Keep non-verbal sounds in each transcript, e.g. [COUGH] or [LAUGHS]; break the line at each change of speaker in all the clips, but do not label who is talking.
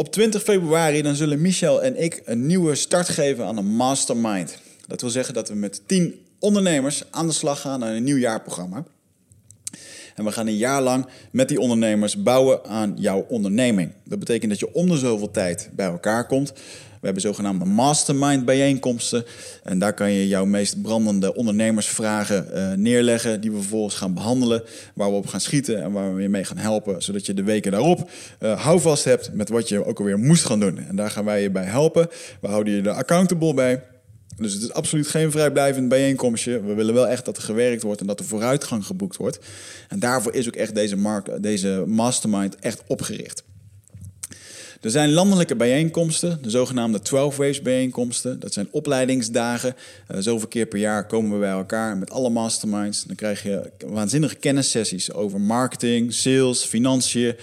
Op 20 februari dan zullen Michel en ik een nieuwe start geven aan een mastermind. Dat wil zeggen dat we met 10 ondernemers aan de slag gaan aan een nieuw jaarprogramma. En we gaan een jaar lang met die ondernemers bouwen aan jouw onderneming. Dat betekent dat je om de zoveel tijd bij elkaar komt. We hebben zogenaamde mastermind bijeenkomsten. En daar kan je jouw meest brandende ondernemersvragen uh, neerleggen. Die we vervolgens gaan behandelen. Waar we op gaan schieten en waar we je mee gaan helpen. Zodat je de weken daarop uh, houvast hebt met wat je ook alweer moest gaan doen. En daar gaan wij je bij helpen. We houden je er accountable bij. Dus het is absoluut geen vrijblijvend bijeenkomstje. We willen wel echt dat er gewerkt wordt en dat er vooruitgang geboekt wordt. En daarvoor is ook echt deze, deze mastermind echt opgericht. Er zijn landelijke bijeenkomsten, de zogenaamde 12 Waves bijeenkomsten. Dat zijn opleidingsdagen. Uh, zoveel keer per jaar komen we bij elkaar met alle masterminds. Dan krijg je waanzinnige kennissessies over marketing, sales, financiën.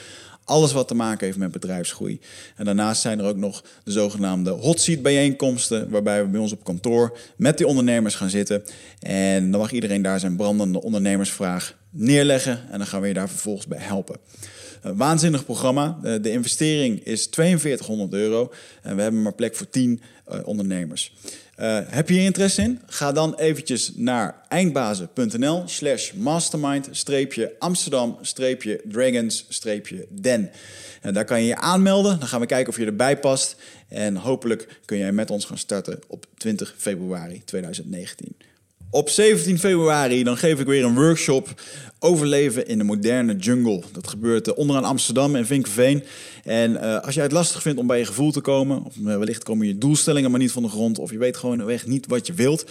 Alles wat te maken heeft met bedrijfsgroei. En daarnaast zijn er ook nog de zogenaamde hot seat bijeenkomsten, waarbij we bij ons op kantoor met die ondernemers gaan zitten. En dan mag iedereen daar zijn brandende ondernemersvraag neerleggen en dan gaan we je daar vervolgens bij helpen. Waanzinnig programma. De investering is 4200 euro en we hebben maar plek voor 10 uh, ondernemers. Uh, heb je hier interesse in? Ga dan eventjes naar eindbazen.nl slash mastermind-amsterdam-dragons-den. En daar kan je je aanmelden. Dan gaan we kijken of je erbij past. En hopelijk kun jij met ons gaan starten op 20 februari 2019. Op 17 februari dan geef ik weer een workshop overleven in de moderne jungle. Dat gebeurt uh, onderaan Amsterdam en Vinkenveen. En uh, als jij het lastig vindt om bij je gevoel te komen, of uh, wellicht komen je doelstellingen maar niet van de grond, of je weet gewoon niet wat je wilt,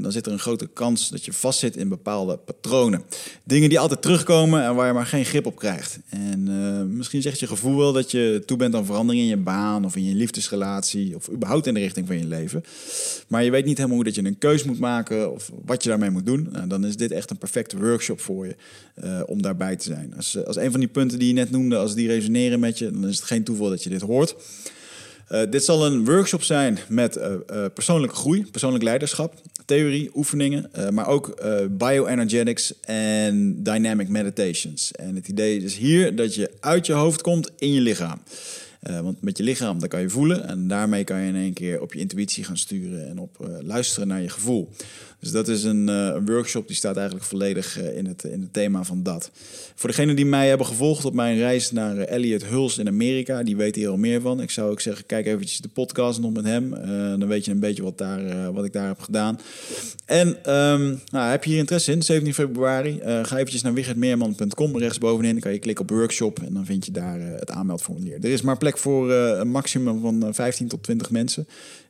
dan zit er een grote kans dat je vastzit in bepaalde patronen. Dingen die altijd terugkomen en waar je maar geen grip op krijgt. En misschien zegt je gevoel wel dat je toe bent aan verandering in je baan of in je liefdesrelatie, of überhaupt in de richting van je leven. Maar je weet niet helemaal hoe dat je een keus moet maken of wat je daarmee moet doen. Nou, dan is dit echt een perfecte workshop voor je. Uh, om daarbij te zijn. Als, als een van die punten die je net noemde, als die resoneren met je, dan is het geen toeval dat je dit hoort. Uh, dit zal een workshop zijn met persoonlijke groei, persoonlijk leiderschap, theorie, oefeningen, maar ook bioenergetics en dynamic meditations. En het idee is hier dat je uit je hoofd komt in je lichaam. Want met je lichaam, dan kan je voelen. En daarmee kan je in één keer op je intuïtie gaan sturen en op luisteren naar je gevoel. Dus dat is een, uh, een workshop die staat eigenlijk volledig in, het, in het thema van dat. Voor degenen die mij hebben gevolgd op mijn reis naar Elliot Huls in Amerika, die weten hier al meer van. Ik zou ook zeggen, kijk eventjes de podcast nog met hem. dan weet je een beetje wat, daar, wat ik daar heb gedaan. En um, nou, heb je hier interesse in, 17 februari, ga eventjes naar wichertmeerman.com. Rechtsbovenin kan je klikken op workshop en dan vind je daar het aanmeldformulier. Er is maar plek voor een maximum van 15 tot 20 mensen.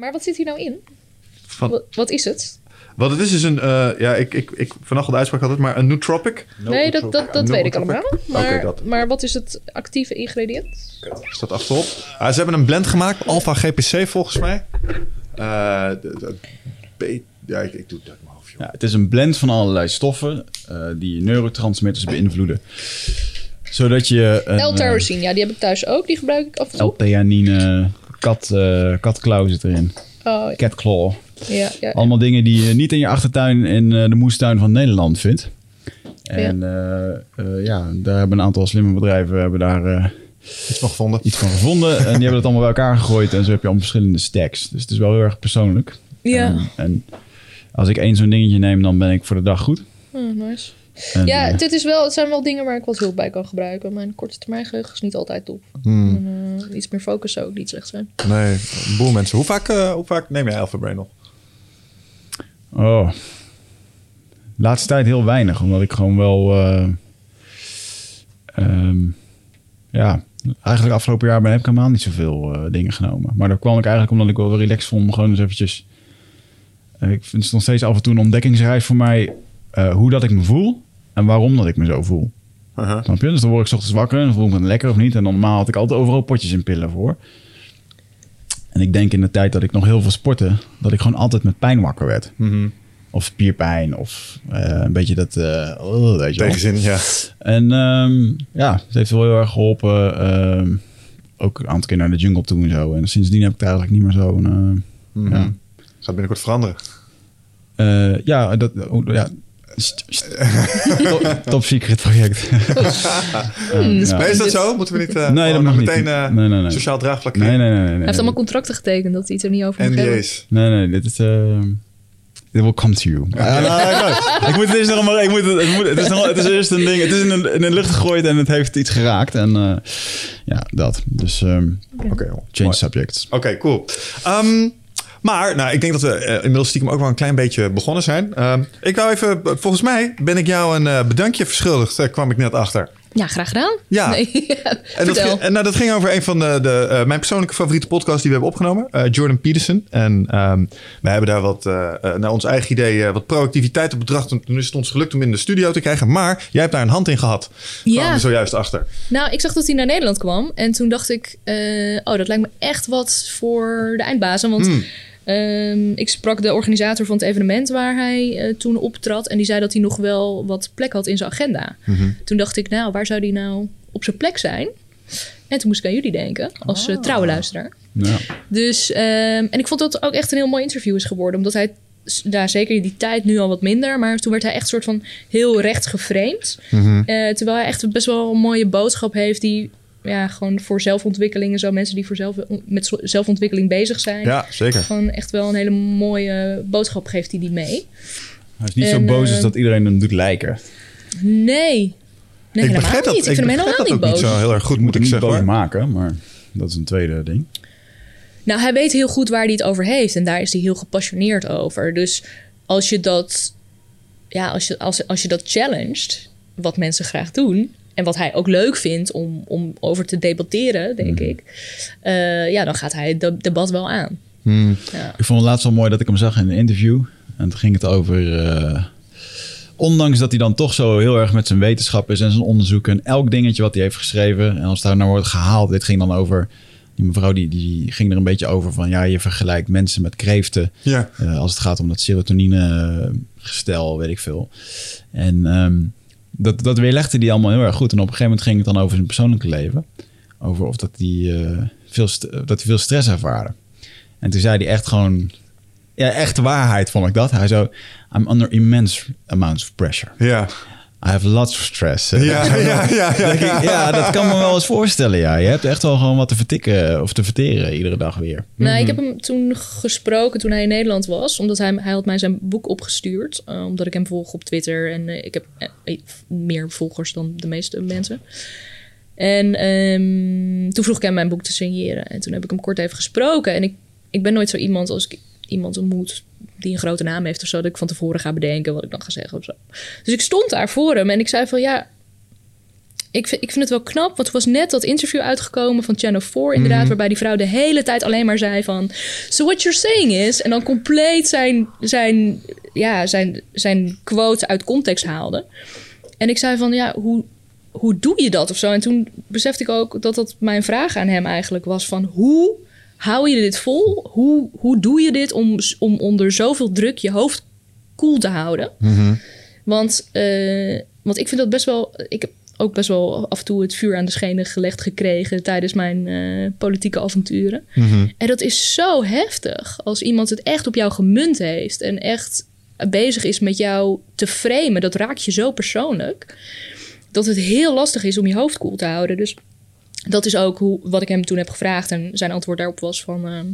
Maar wat zit hier nou in? Van... Wat, is het?
Wat het is, is een, uh, ja, ik, ik, ik vanochtend de uitspraak altijd, maar een nootropic.
nee, dat, dat, dat weet ik allemaal. Maar, okay, maar wat is het actieve ingrediënt?
Is dat achterop? Uh, ze hebben een blend gemaakt, Alpha GPC volgens mij. Uh, ja, ik, ik doe het uit mijn hoofd.
Ja, het is een blend van allerlei stoffen die neurotransmitters beïnvloeden zodat je...
L-tyrosine, ja, die heb ik thuis ook. Die gebruik ik af en toe.
L-theanine, kat, uh, katklauw zit erin. Oh. Catclaw. Ja, ja, Allemaal dingen die je niet in je achtertuin in uh, de moestuin van Nederland vindt. En ja. Uh, ja, daar hebben een aantal slimme bedrijven hebben daar
iets van gevonden.
Iets van gevonden. en die hebben het allemaal bij elkaar gegooid. En zo heb je allemaal verschillende stacks. Dus het is wel heel erg persoonlijk. Ja. En, en als ik één zo'n dingetje neem, dan ben ik voor de dag goed.
Oh, nice ja, uh, dit is wel, het zijn wel dingen waar ik wat hulp bij kan gebruiken. Mijn korte termijn geheugen is niet altijd top. Hmm. En, uh, iets meer focus zou ook niet slecht zijn.
Nee, een boel mensen. Hoe vaak, uh, hoe vaak neem jij Alpha Brain nog?
Oh, laatste tijd heel weinig. Omdat ik gewoon wel... Um, ja, eigenlijk afgelopen jaar ben, heb ik helemaal niet zoveel dingen genomen. Maar daar kwam ik eigenlijk omdat ik wel relaxed vond om gewoon eens eventjes... ik vind het nog steeds af en toe een ontdekkingsreis voor mij uh, hoe dat ik me voel en waarom dat ik me zo voel. Uh -huh. Snap je? Dus dan word ik ochtends wakker en voel ik me lekker of niet. En normaal had ik altijd overal potjes in pillen voor. En ik denk in de tijd dat ik nog heel veel sportte, dat ik gewoon altijd met pijn wakker werd. Of spierpijn, of eh, een beetje dat, eh oh, weet je.
Tegenzin, ja.
En ehm, ja, het heeft wel heel erg geholpen. ehm, ook een aantal keer naar de jungle toe en zo. En sindsdien heb ik daar eigenlijk niet meer zo'n...
Mhm.
ja.
Gaat binnenkort veranderen.
Ja, dat, oh, ja. St- top, top secret project. [LAUGHS]
Hmm,
Ja.
Nee, is dat zo? Moeten we niet eh,
Nee, dat
gewoon
mag niet.
meteen eh,
Nee, nee, nee.
sociaal draagvlak
nee, nee, nee, nee, nee.
Hij heeft allemaal contracten getekend dat hij het er niet over moet hebben.
NDA's.
Nee, nee, dit is... eh It will come to you. Ja, nou, ik, moet het eerst nog maar... Ik moet het, het, moet, het, is nog, het is eerst een ding. Het is in, een, in de lucht gegooid en het heeft iets geraakt. En eh, ja, dat. Dus ehm,
Oké, joh.
change
Mooi.
subjects.
Oké, cool. Ehm, maar nou, ik denk dat we eh, inmiddels stiekem ook wel een klein beetje begonnen zijn. Ehm, ik wou even, volgens mij ben ik jou een eh, bedankje verschuldigd, eh, kwam ik net achter.
Ja, graag gedaan.
Ja.
Nee, [LAUGHS]
En dat, ging, en, nou, dat ging over een van de, de, eh, mijn persoonlijke favoriete podcasts die we hebben opgenomen. eh, Jordan Peterson. En ehm wij hebben daar wat, eh, eh, naar ons eigen idee, eh, wat productiviteit op bedrag. En toen is het ons gelukt om in de studio te krijgen. Maar jij hebt daar een hand in gehad.
Ja.
Kwamen we zojuist achter.
Nou, ik zag dat hij naar Nederland kwam. En toen dacht ik, eh, oh, dat lijkt me echt wat voor de eindbazen. Want
Hmm.
Ehm, ik sprak de organisator van het evenement waar hij eh, toen optrad. En die zei dat hij nog wel wat plek had in zijn agenda.
Mhm.
Toen dacht ik, nou, waar zou die nou op zijn plek zijn? En toen moest ik aan jullie denken, als eh, trouwe luisteraar.
Ja.
Dus, ehm, en ik vond dat het ook echt een heel mooi interview is geworden. Omdat hij, ja, zeker in die tijd nu al wat minder. Maar toen werd hij echt soort van heel rechts geframed.
Mhm.
Eh, terwijl hij echt best wel een mooie boodschap heeft die ja, gewoon voor zelfontwikkeling en zo. Mensen die voor zelf, met zelfontwikkeling bezig zijn.
Ja, zeker.
Gewoon echt wel een hele mooie boodschap geeft hij die mee.
Hij is niet zo boos
eh,
als dat iedereen hem doet lijken.
Nee. Nee,
ik begrijp dat,
niet. Ik
ik
vind hem
begrijp
helemaal
dat
niet
ook
boos.
niet zo heel erg goed, moet ik
niet
zeggen.
boos maken, maar dat is een tweede ding.
Nou, hij weet heel goed waar hij het over heeft. En daar is hij heel gepassioneerd over. Dus als je dat, ja, als je, als, als je dat challenged, wat mensen graag doen. En wat hij ook leuk vindt om, om over te debatteren, denk ik. eh, ja, dan gaat hij het de- debat wel aan.
Hmm.
Ja.
Ik vond het laatst wel mooi dat ik hem zag in een interview. En toen ging het over... eh, ondanks dat hij dan toch zo heel erg met zijn wetenschap is en zijn onderzoeken... en elk dingetje wat hij heeft geschreven... en als daar nou wordt gehaald... dit ging dan over... Die mevrouw die, die ging er een beetje over van... ja, je vergelijkt mensen met kreeften...
Ja.
eh, als het gaat om dat serotonine gestel, weet ik veel. En ehm, dat, dat weerlegde hij allemaal heel erg goed. En op een gegeven moment ging het dan over zijn persoonlijke leven. Over of dat hij, eh, veel, dat hij veel stress ervaarde. En toen zei hij echt gewoon... Ja, echt waarheid vond ik dat. Hij zo... I'm under immense amounts of pressure.
Ja.
I have lots of stress.
Ja, ja, ja, ja,
ik,
ja.
dat kan me wel eens voorstellen. Ja. Je hebt echt wel gewoon wat te vertikken of te verteren iedere dag weer.
Nou, ik heb hem toen gesproken toen hij in Nederland was. Omdat hij, hij had mij zijn boek opgestuurd. eh, omdat ik hem volg op Twitter. En eh, ik heb eh, meer volgers dan de meeste mensen. En ehm, toen vroeg ik hem mijn boek te signeren. En toen heb ik hem kort even gesproken. En ik, ik ben nooit zo iemand als ik iemand ontmoet die een grote naam heeft of zo... dat ik van tevoren ga bedenken wat ik dan ga zeggen of zo. Dus ik stond daar voor hem en ik zei van ja... Ik vind, ik vind het wel knap, want er was net dat interview uitgekomen van Channel 4 inderdaad... waarbij die vrouw de hele tijd alleen maar zei van... So what you're saying is... en dan compleet zijn, zijn, ja, zijn, zijn quote uit context haalde. En ik zei van ja, hoe, hoe doe je dat of zo? En toen besefte ik ook dat dat mijn vraag aan hem eigenlijk was van... hoe hou je dit vol? Hoe, hoe doe je dit om, om onder zoveel druk je hoofd koel te houden? Want, eh, want ik vind dat best wel... Ik heb ook best wel af en toe het vuur aan de schenen gelegd gekregen... tijdens mijn eh, politieke avonturen. En dat is zo heftig als iemand het echt op jou gemunt heeft... en echt bezig is met jou te framen. Dat raakt je zo persoonlijk... dat het heel lastig is om je hoofd koel te houden. Dus dat is ook hoe, wat ik hem toen heb gevraagd. En zijn antwoord daarop was van... ehm,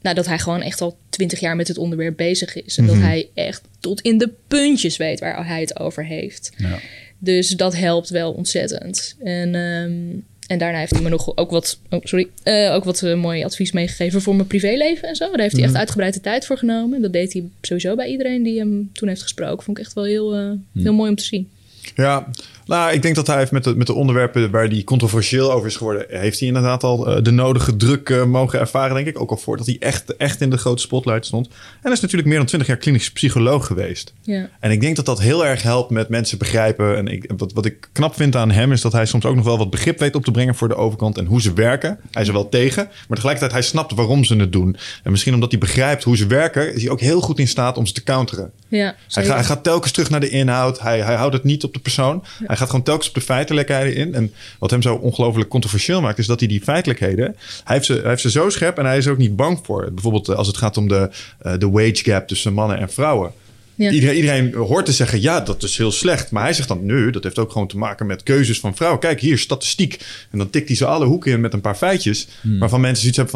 nou, dat hij gewoon echt al twintig jaar met het onderwerp bezig is. En dat hij echt tot in de puntjes weet waar hij het over heeft.
Ja.
Dus dat helpt wel ontzettend. En, ehm, en daarna heeft hij me nog ook wat, oh, sorry, eh, ook wat eh, mooi advies meegegeven voor mijn privéleven en zo. Daar heeft hij echt uitgebreid de tijd voor genomen. Dat deed hij sowieso bij iedereen die hem toen heeft gesproken. Vond ik echt wel heel, eh, heel mooi om te zien.
Ja, nou, ik denk dat hij heeft met de, met de onderwerpen waar hij controversieel over is geworden, heeft hij inderdaad al eh, de nodige druk eh, mogen ervaren, denk ik. Ook al voordat hij echt, echt in de grote spotlight stond. En hij is natuurlijk meer dan twintig jaar klinisch psycholoog geweest.
Ja.
En ik denk dat dat heel erg helpt met mensen begrijpen. En ik, wat, wat ik knap vind aan hem is dat hij soms ook nog wel wat begrip weet op te brengen voor de overkant en hoe ze werken. Hij is er wel tegen, maar tegelijkertijd hij snapt waarom ze het doen. En misschien omdat hij begrijpt hoe ze werken, is hij ook heel goed in staat om ze te counteren.
Ja,
Hij, hij gaat telkens terug naar de inhoud. Hij, hij houdt het niet op de persoon. Hij gaat gewoon telkens op de feitelijkheden in. En wat hem zo ongelooflijk controversieel maakt, is dat hij die feitelijkheden. Hij heeft, ze, hij heeft ze zo scherp en hij is er ook niet bang voor. Bijvoorbeeld eh, als het gaat om de, eh, de wage gap tussen mannen en vrouwen.
Ja.
Iedereen, iedereen hoort te zeggen, ja, dat is heel slecht. Maar hij zegt dan, nee, dat heeft ook gewoon te maken met keuzes van vrouwen. Kijk, hier, statistiek. En dan tikt hij ze alle hoeken in met een paar feitjes. Waarvan mensen zoiets hebben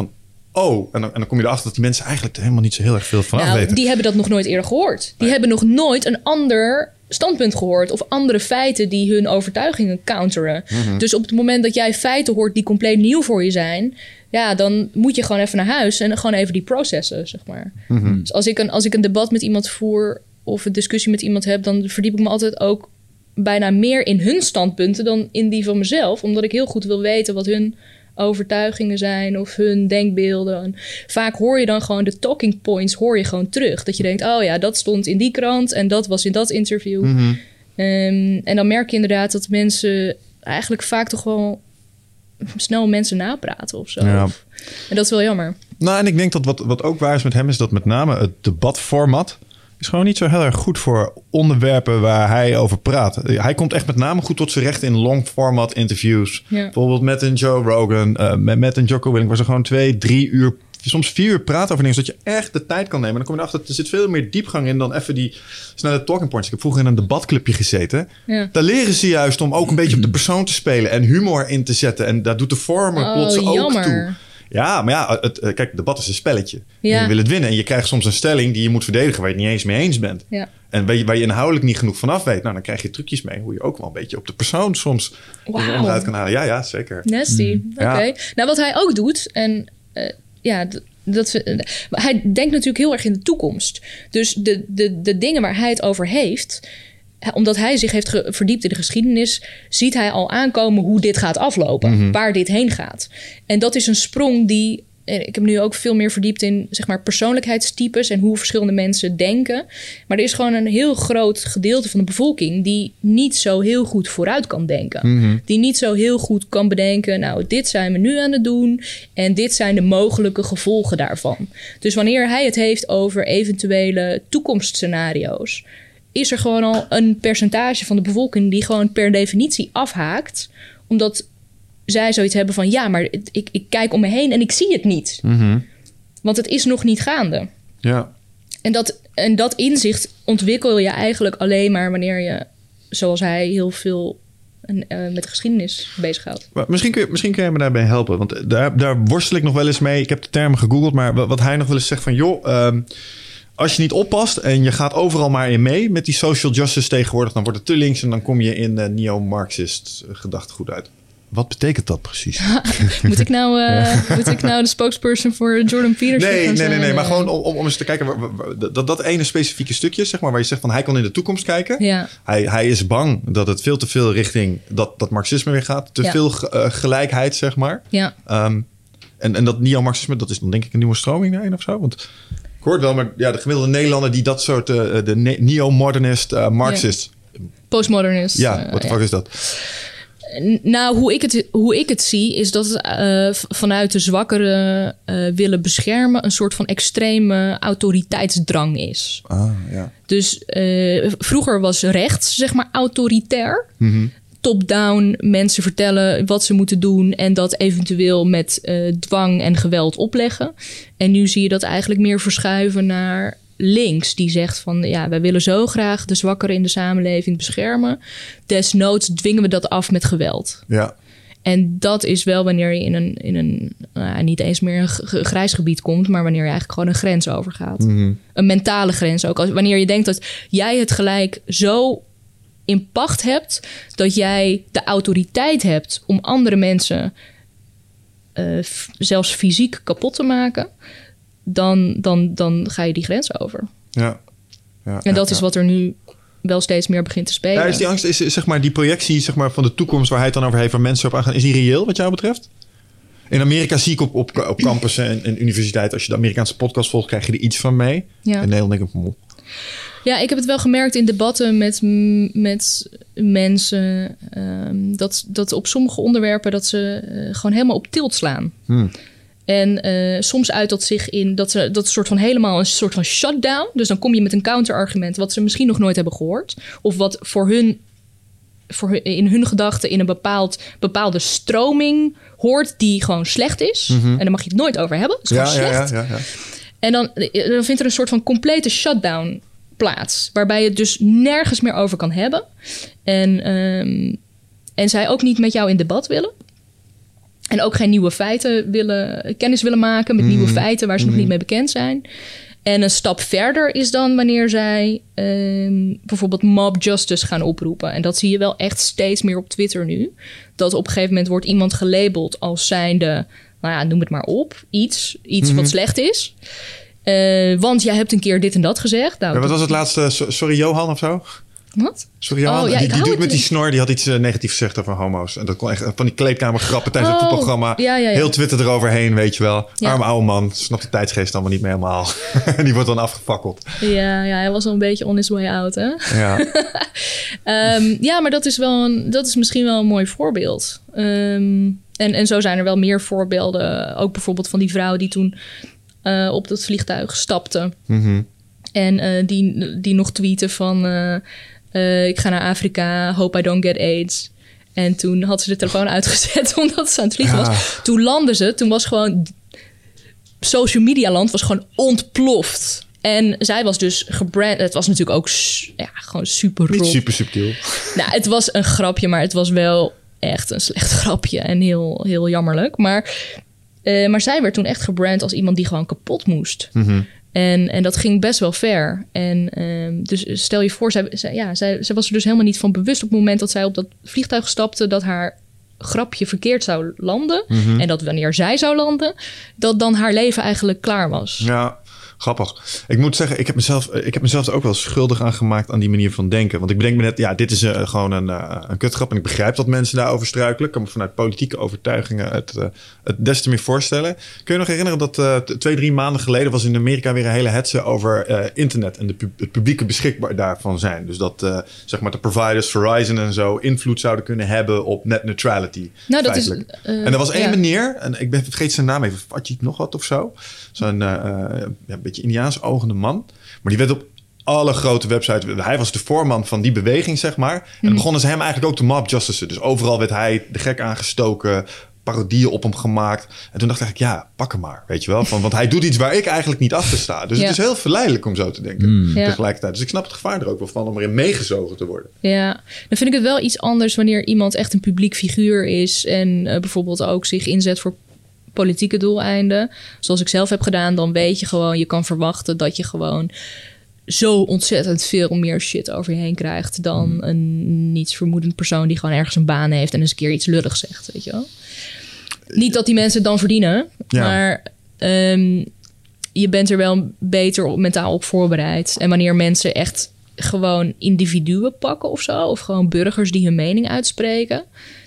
van, oh. En dan, en dan kom je erachter dat die mensen eigenlijk er helemaal niet zo heel erg veel van
Nou,
weten.
die hebben dat nog nooit eerder gehoord. Die hebben nog nooit een ander standpunt gehoord of andere feiten die hun overtuigingen counteren.
Mhm.
Dus op het moment dat jij feiten hoort die compleet nieuw voor je zijn, ja, dan moet je gewoon even naar huis en gewoon even die processen, zeg maar.
Mhm.
Dus als ik, een, als ik een debat met iemand voer of een discussie met iemand heb, dan verdiep ik me altijd ook bijna meer in hun standpunten dan in die van mezelf, omdat ik heel goed wil weten wat hun overtuigingen zijn of hun denkbeelden. En vaak hoor je dan gewoon de talking points hoor je gewoon terug. Dat je denkt, oh ja, dat stond in die krant en dat was in dat interview.
Mhm.
Ehm, en dan merk je inderdaad dat mensen eigenlijk vaak toch wel snel mensen napraten of zo.
Ja.
En dat is wel jammer.
Nou, en ik denk dat wat, wat ook waar is met hem, is dat met name het debatformat is gewoon niet zo heel erg goed voor onderwerpen waar hij over praat. Hij komt echt met name goed tot zijn recht in long format interviews.
Ja.
Bijvoorbeeld met een Joe Rogan, eh, met, met een Jocko Willing, waar ze gewoon twee, drie uur, soms vier uur praten over dingen, zodat je echt de tijd kan nemen. En dan kom je erachter, er zit veel meer diepgang in dan even die snelle talking points. Ik heb vroeger in een debatclubje gezeten.
Ja.
Daar leren ze juist om ook een beetje op de persoon te spelen en humor in te zetten. En daar doet de vormer
Oh,
plots ook toe. Ja, maar ja, het, eh, kijk, debat is een spelletje. En
Ja.
je wil het winnen. En je krijgt soms een stelling die je moet verdedigen waar je het niet eens mee eens bent.
Ja.
En waar je, waar je inhoudelijk niet genoeg vanaf weet. Nou, dan krijg je trucjes mee hoe je ook wel een beetje op de persoon soms
Wauw.
onderuit kan halen. Ja, ja, zeker.
Nasty. Oké.
Ja.
Nou, wat hij ook doet, en eh, ja, dat, hij denkt natuurlijk heel erg in de toekomst. Dus de, de, de dingen waar hij het over heeft, omdat hij zich heeft verdiept in de geschiedenis, ziet hij al aankomen hoe dit gaat aflopen, waar dit heen gaat. En dat is een sprong die. eh, Ik heb nu ook veel meer verdiept in zeg maar, persoonlijkheidstypes en hoe verschillende mensen denken. Maar er is gewoon een heel groot gedeelte van de bevolking die niet zo heel goed vooruit kan denken. Die niet zo heel goed kan bedenken, nou, dit zijn we nu aan het doen en dit zijn de mogelijke gevolgen daarvan. Dus wanneer hij het heeft over eventuele toekomstscenario's, is er gewoon al een percentage van de bevolking die gewoon per definitie afhaakt, omdat zij zoiets hebben van ja, maar ik, ik kijk om me heen en ik zie het niet. Want het is nog niet gaande.
Ja.
En dat, en dat inzicht ontwikkel je eigenlijk alleen maar wanneer je, zoals hij, heel veel eh, met de geschiedenis bezighoudt.
Misschien, kun je, misschien kun je me daarbij helpen. Want daar, daar worstel ik nog wel eens mee. Ik heb de termen gegoogeld. Maar wat wat hij nog wel eens zegt van... joh, ehm, als je niet oppast en je gaat overal maar in mee... met die social justice tegenwoordig... dan wordt het te links en dan kom je in eh, neo-Marxist eh, gedachtegoed uit. Wat betekent dat precies? [LAUGHS]
Moet ik nou, eh, moet ik nou de spokesperson voor Jordan Peterson
Nee, nee, nee,
zijn?
nee. Maar gewoon om, om, om eens te kijken... waar- dat, dat ene specifieke stukje, zeg maar... waar je zegt van hij kan in de toekomst kijken...
Ja,
Hij, hij is bang dat het veel te veel richting dat, dat marxisme weer gaat. Te
Ja.
veel ge- gelijkheid, zeg maar.
ja.
Ehm, en, en dat neo-marxisme, dat is dan denk ik een nieuwe stroming daarin of zo. Want hoor wel, maar ja, de gemiddelde Nederlander die dat soort, eh, de ne- neo-modernist, eh, marxist.
Postmodernist.
Ja,
eh,
wat de fuck is dat?
Nou, hoe ik het, hoe ik het zie, is dat het eh, vanuit de zwakkere eh, willen beschermen... een soort van extreme autoriteitsdrang is.
Ah, ja.
Dus eh, vroeger was rechts, zeg maar, autoritair.
Mhm.
Top-down mensen vertellen wat ze moeten doen en dat eventueel met eh, dwang en geweld opleggen. En nu zie je dat eigenlijk meer verschuiven naar links, die zegt van ja, wij willen zo graag de zwakkeren in de samenleving beschermen. Desnoods dwingen we dat af met geweld.
Ja.
En dat is wel wanneer je in een, in een nou niet eens meer een grijs gebied komt, maar wanneer je eigenlijk gewoon een grens overgaat. Een mentale grens ook. Als, wanneer je denkt dat jij het gelijk zo in pacht hebt dat jij de autoriteit hebt om andere mensen eh, zelfs fysiek kapot te maken, dan, dan, dan ga je die grens over.
Ja. ja
En dat
ja,
is wat er nu wel steeds meer begint te spelen.
Ja, is die angst, is, zeg maar, die projectie zeg maar, van de toekomst waar hij het dan over heeft, waar mensen op aangaan, is die reëel wat jou betreft? In Amerika zie ik op, op, op campussen en, en universiteiten, als je de Amerikaanse podcast volgt, krijg je er iets van mee.
Ja.
In Nederland denk ik.
Ja, ik heb het wel gemerkt in debatten met, met mensen. ehm, dat, dat op sommige onderwerpen dat ze eh, gewoon helemaal op tilt slaan.
Hmm.
En eh, soms uit dat zich in dat ze dat soort van helemaal een soort van shutdown. Dus dan kom je met een counterargument wat ze misschien nog nooit hebben gehoord. Of wat voor hun, voor hun, in hun gedachten in een bepaald, bepaalde stroming hoort die gewoon slecht is. En daar mag je het nooit over hebben. Het is
Mhm. Ja,
gewoon slecht.
ja, ja, ja.
En dan, dan vindt er een soort van complete shutdown plaats. Waarbij je het dus nergens meer over kan hebben. En, ehm, en zij ook niet met jou in debat willen. En ook geen nieuwe feiten willen, kennis willen maken met nieuwe feiten waar ze nog niet mee bekend zijn. En een stap verder is dan wanneer zij ehm, bijvoorbeeld mob justice gaan oproepen. En dat zie je wel echt steeds meer op Twitter nu. Dat op een gegeven moment wordt iemand gelabeld als zijnde, nou ja, noem het maar op, iets, iets wat slecht is. Eh, want jij hebt een keer dit en dat gezegd. Nou,
Ja, wat was het laatste? So- Sorry Johan of zo?
Wat?
Sorry Johan?
Oh, ja,
die die dude met die snor, die had iets eh, negatiefs gezegd over homo's. En dat kon echt van die kleedkamergrappen tijdens het
Oh,
voetbalprogramma.
ja, ja, ja.
Heel Twitter eroverheen, weet je wel. Arme oude man, snapt de tijdsgeest allemaal niet meer helemaal. [LAUGHS] die wordt dan afgefakkeld.
Ja, ja, hij was al een beetje on his way out, hè?
Ja. [LAUGHS]
Ehm, ja, maar dat is, wel een, dat is misschien wel een mooi voorbeeld. Ehm, en, en zo zijn er wel meer voorbeelden. Ook bijvoorbeeld van die vrouw die toen eh, op dat vliegtuig stapte.
Mhm.
En eh, die, die nog tweette van... eh, ik ga naar Afrika, hope I don't get AIDS. En toen had ze de telefoon uitgezet [LAUGHS] omdat ze aan het vliegen was. Toen landde ze, toen was gewoon... Social media land was gewoon ontploft. En zij was dus gebrand. Het was natuurlijk ook ja, gewoon super
Niet super subtiel.
Nou, het was een grapje, maar het was wel echt een slecht [LAUGHS] grapje en heel, heel jammerlijk. Maar, eh, maar zij werd toen echt gebrand als iemand die gewoon kapot moest.
Mhm.
En, en dat ging best wel ver. En ehm, dus stel je voor, zij, zij, ja, zij, zij was er dus helemaal niet van bewust op het moment dat zij op dat vliegtuig stapte, dat haar grapje verkeerd zou landen.
Mhm.
En dat wanneer zij zou landen, dat dan haar leven eigenlijk klaar was.
Ja, grappig. Ik moet zeggen, ik heb mezelf, eh, ik heb mezelf er ook wel schuldig aan gemaakt aan die manier van denken. Want ik bedenk me net, ja, dit is eh, gewoon een, eh, een kutgrap. En ik begrijp dat mensen daarover struikelen. Ik kan me vanuit politieke overtuigingen het, eh, het des te meer voorstellen. Kun je nog herinneren dat twee, drie maanden geleden was in Amerika weer een hele hetze over internet en de het publieke beschikbaar daarvan zijn. Dus dat zeg maar de providers, Verizon en zo, invloed zouden kunnen hebben op net neutrality.
Nou, dat is,
feitelijk.
eh,
en er was één
ja.
meneer, en ik ben vergeet zijn naam even, Fatjit nog wat of zo. Zo'n eh, eh, een beetje Indiaans ogende man. Maar die werd op alle grote websites. Hij was de voorman van die beweging, zeg maar. En dan begonnen ze hem eigenlijk ook te mob justice. Dus overal werd hij de gek aangestoken. Parodieën op hem gemaakt. En toen dacht ik, ja, pak hem maar. Weet je wel? Van, want hij doet iets waar ik eigenlijk niet achter sta. Dus
Ja.
het is heel verleidelijk om zo te denken.
Ja.
Tegelijkertijd. Dus ik snap het gevaar er ook wel van om erin meegezogen te worden.
Ja, dan vind ik het wel iets anders wanneer iemand echt een publiek figuur is en eh, bijvoorbeeld ook zich inzet voor politieke doeleinden. Zoals ik zelf heb gedaan, dan weet je gewoon, je kan verwachten dat je gewoon zo ontzettend veel meer shit over je heen krijgt dan een nietsvermoedend persoon die gewoon ergens een baan heeft en eens een keer iets lulligs zegt, weet je wel. Niet dat die mensen het dan verdienen,
Ja.
maar ehm, je bent er wel beter op, mentaal op voorbereid. En wanneer mensen echt gewoon individuen pakken of zo, of gewoon burgers die hun mening uitspreken,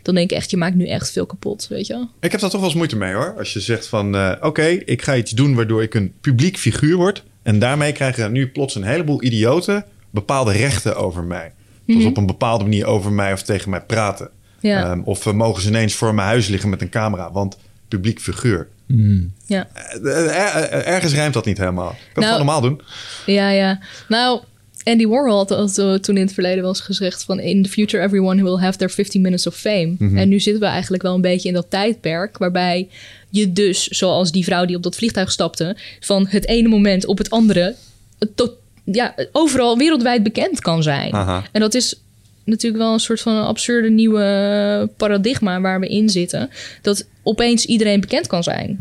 dan denk ik echt, je maakt nu echt veel kapot, weet je wel.
Ik heb daar toch wel eens moeite mee hoor. Als je zegt van eh, oké, ik ga iets doen waardoor ik een publiek figuur word. En daarmee krijgen nu plots een heleboel idioten bepaalde rechten over mij. Zoals op een bepaalde manier over mij of tegen mij praten.
Ja.
Ehm, of eh, mogen ze ineens voor mijn huis liggen met een camera. Want publiek figuur.
Ja.
Eh, ergens rijmt dat niet helemaal. Ik kan
Nou,
het gewoon normaal doen.
Ja, ja. Nou, Andy Warhol had, toen in het verleden wel eens gezegd van... in the future everyone will have their 15 minutes of fame.
Mhm.
En nu zitten we eigenlijk wel een beetje in dat tijdperk... waarbij je dus, zoals die vrouw die op dat vliegtuig stapte... van het ene moment op het andere... Tot, ja, overal wereldwijd bekend kan zijn.
Aha.
En dat is natuurlijk wel een soort van absurde nieuwe paradigma waar we in zitten. Dat opeens iedereen bekend kan zijn.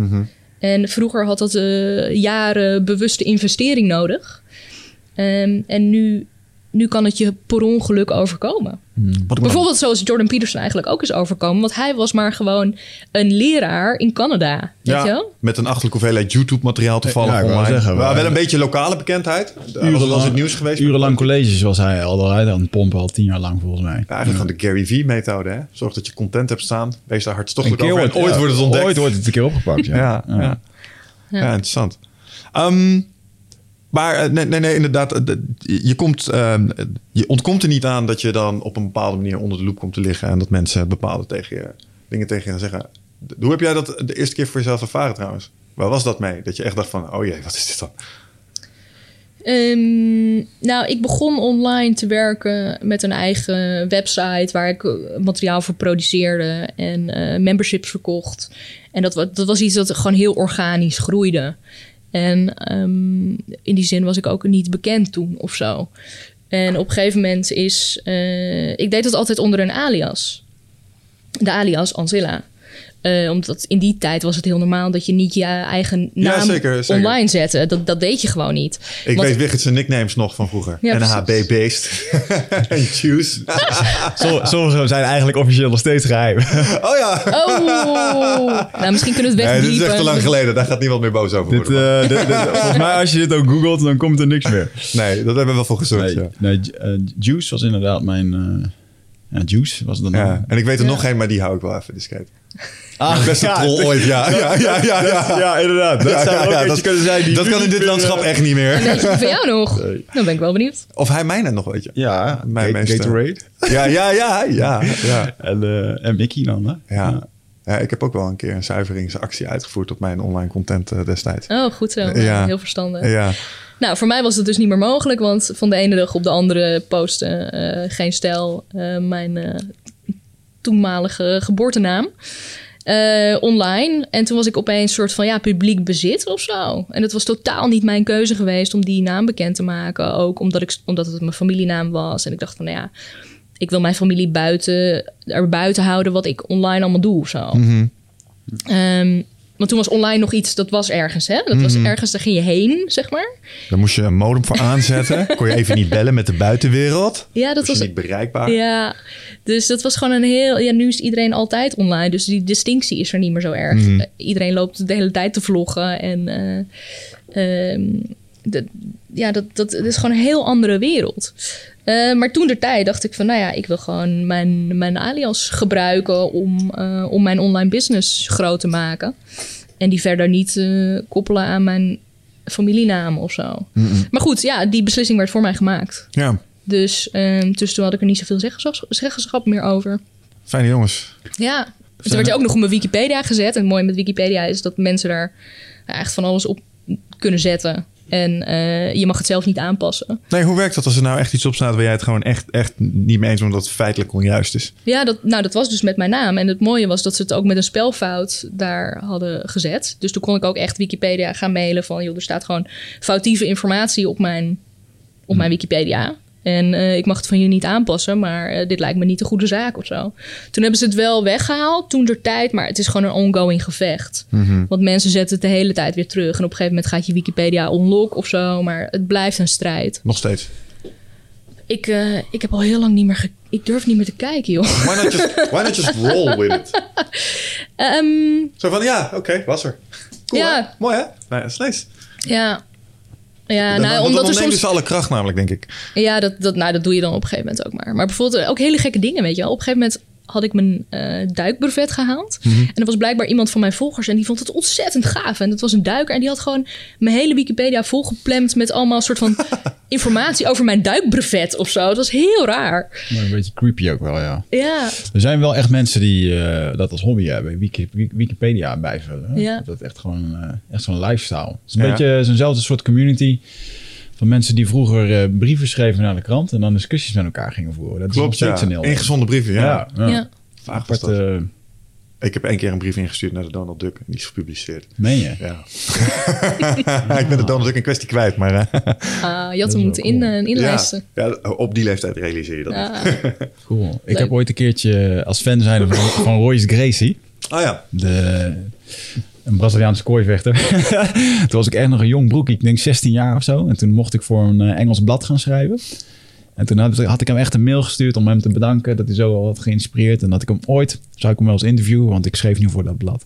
En vroeger had dat eh, jaren bewuste investering nodig. Ehm, en nu, nu kan het je per ongeluk overkomen.
Ik
Bijvoorbeeld zoals Jordan Peterson eigenlijk ook is overkomen. Want hij was maar gewoon een leraar in Canada. Weet je wel?
met een achterlijke hoeveelheid YouTube-materiaal
Ja, wou
online.
zeggen,
maar wel een beetje lokale bekendheid. Hij was wel eens in het nieuws geweest.
Urenlang colleges was hij al aan het pompen, al tien jaar lang volgens mij.
Ja, eigenlijk van de Gary V-methode. hè. Zorg dat je content hebt staan. Wees daar
Een
hartstochtelijk
keer
over. Ooit
ja,
wordt het ontdekt.
Ooit wordt het een keer opgepakt, ja.
Ja, ja. ja.
Ja.
interessant. Ehm, maar eh, nee, nee, nee, inderdaad. eh, Je, komt, ehm, je ontkomt er niet aan dat je dan op een bepaalde manier onder de loep komt te liggen. En dat mensen bepaalde tegen je, dingen tegen je gaan zeggen. Hoe heb jij dat de eerste keer voor jezelf ervaren trouwens? Waar was dat mee? Dat je echt dacht van, oh jee, wat is dit dan?
Ehm, nou, ik begon online te werken met een eigen website waar ik eh, materiaal voor produceerde en memberships verkocht. En dat, dat was iets dat gewoon heel organisch groeide. En ehm, in die zin was ik ook niet bekend toen of zo. En op een gegeven moment is. eh, ik deed dat altijd onder een alias. De alias Anzilla. Eh, omdat in die tijd was het heel normaal dat je niet je eigen
Ja,
naam
zeker, zeker.
online zette. Dat, dat deed je gewoon niet.
Ik
Want-
weet Wiggert's nicknames nog van vroeger.
Ja,
NHB Beest. [LAUGHS] en Juice. [LAUGHS]
Som- Sommige zijn eigenlijk officieel nog steeds geheim.
Oh ja.
Oh, nou misschien kunnen we het
Nee, dit is echt te lang geleden. Daar gaat niemand meer boos over
dit,
worden.
eh, dit- dit- volgens mij als je dit ook googelt, dan komt er niks meer.
nee, dat hebben we wel voor gezorgd.
Nee,
ja.
nee eh, Juice was inderdaad mijn... ja, Juice was het dan.
Ja, en ik weet er
Ja.
nog één, maar die hou ik wel even discreet.
Ah, [LAUGHS]
Beste
ja,
troll ooit, [LAUGHS] ja. Ja, ja, ja, ja.
Ja, inderdaad. Dat
Ja,
zou
ja,
ook
ja,
eentje
dat-
kunnen zijn die
Dat kan in dit landschap
eh,
echt niet meer.
Weet je van jou nog? Dan ben ik wel benieuwd.
Of hij mij net nog, weet je.
Ja,
Mijn
Ga-
meeste.
Gatorade.
Ja, ja, ja, ja. ja. [LAUGHS]
En, eh, en Mickey dan, hè?
Ja. Ja, ik heb ook wel een keer een zuiveringsactie uitgevoerd op mijn online content eh, destijds.
Oh, goed zo.
Ja.
Heel verstandig.
Ja,
Nou, voor mij was het dus niet meer mogelijk, want van de ene dag op de andere postte eh, geen stijl eh, mijn eh, toenmalige geboortenaam online. En toen was ik opeens een soort van ja, publiek bezit of zo. En het was totaal niet mijn keuze geweest om die naam bekend te maken. Ook omdat, ik, omdat het mijn familienaam was. En ik dacht van nou ja, ik wil mijn familie buiten, er buiten houden wat ik online allemaal doe of zo. Ehm, want toen was online nog iets, dat was ergens, hè? Dat was ergens, daar ging je heen, zeg maar.
daar moest je een modem voor [LAUGHS] aanzetten. Kon je even niet bellen met de buitenwereld.
Ja, dat
was niet bereikbaar.
Ja, dus dat was gewoon een heel. Ja, nu is iedereen altijd online, dus die distinctie is er niet meer zo erg.
Mhm.
Eh, iedereen loopt de hele tijd te vloggen en. eh, ehm, dat- ja, dat, dat, dat is gewoon een heel andere wereld. Eh, maar toen de tijd dacht ik van, nou ja, ik wil gewoon mijn, mijn alias gebruiken om, eh, om mijn online business groot te maken. En die verder niet eh, koppelen aan mijn familienaam of zo. Maar goed, ja, die beslissing werd voor mij gemaakt.
Ja,
Dus, ehm, dus toen had ik er niet zoveel zeggenschap, zeggenschap meer over.
fijne jongens.
Ja, toen werd je ook nog op mijn Wikipedia gezet. En het mooie met Wikipedia is dat mensen daar echt van alles op kunnen zetten. En eh, je mag het zelf niet aanpassen.
Nee, hoe werkt dat als er nou echt iets op staat waar jij het gewoon echt, echt niet mee eens bent, omdat het feitelijk onjuist is?
Ja, dat, nou, dat was dus met mijn naam. En het mooie was dat ze het ook met een spelfout daar hadden gezet. Dus toen kon ik ook echt Wikipedia gaan mailen van... joh, er staat gewoon foutieve informatie op mijn, op mijn Wikipedia. En eh, ik mag het van je niet aanpassen, maar eh, dit lijkt me niet een goede zaak of zo. Toen hebben ze het wel weggehaald, toen der tijd. Maar het is gewoon een ongoing gevecht. Want mensen zetten het de hele tijd weer terug. En op een gegeven moment gaat je Wikipedia unlock of zo. Maar het blijft een strijd.
Nog steeds.
Ik, eh, ik heb al heel lang niet meer... ik durf niet meer te kijken, joh.
Why not just, why not just roll with it? [LAUGHS]
Ehm,
Zo van, ja, oké, was er. Cool,
Ja.
hè? Mooi, hè? Nee, dat is nice.
Ja. Ja,
Dan-
nou,
dan,
omdat
dan
er soms...
alle kracht namelijk, denk ik.
Ja, dat, dat, nou, dat doe je dan op een gegeven moment ook maar. Maar bijvoorbeeld ook hele gekke dingen, weet je wel. Op een gegeven moment had ik mijn eh duikbrevet gehaald.
Mhm.
En er was blijkbaar iemand van mijn volgers... en die vond het ontzettend gaaf. En dat was een duiker. En die had gewoon mijn hele Wikipedia volgeplemd... met allemaal soort van [LAUGHS] informatie over mijn duikbrevet of zo. Het was heel raar.
Maar een beetje creepy ook wel, ja.
Ja,
Er zijn wel echt mensen die eh, dat als hobby hebben. Wiki, Wiki- Wikipedia bijvullen. hè.
Ja.
Dat is echt gewoon eh, echt zo'n lifestyle. Het is een
Ja.
beetje zo'nzelfde soort community... van mensen die vroeger eh, brieven schreven naar de krant... en dan discussies met elkaar gingen voeren. Dat is nog
Klopt, ja.
steeds een heel...
Ingezonde brieven, ja.
ja, ja.
ja.
Vaag was dat.
Aparte,
Ik heb één keer een brief ingestuurd naar de Donald Duck. En die is gepubliceerd.
meen je?
Ja. [LAUGHS] ik ben de Donald Duck in kwestie kwijt, maar... eh,
Ah, je had hem moeten in, eh, inlijsten.
ja, ja, op die leeftijd realiseer je dat.
Ja. [LAUGHS]
Cool. Ik
Leuk.
heb ooit een keertje als fan zijn van, van Royce Gracie...
Oh ja.
De, een Braziliaanse kooivechter. [LAUGHS] toen was ik echt nog een jong broek. Ik denk 16 jaar of zo. En toen mocht ik voor een eh, Engels blad gaan schrijven. En toen had, had ik hem echt een mail gestuurd om hem te bedanken dat hij zo al had geïnspireerd. En dat ik hem ooit, zou ik hem wel eens interviewen, want ik schreef nu voor dat blad.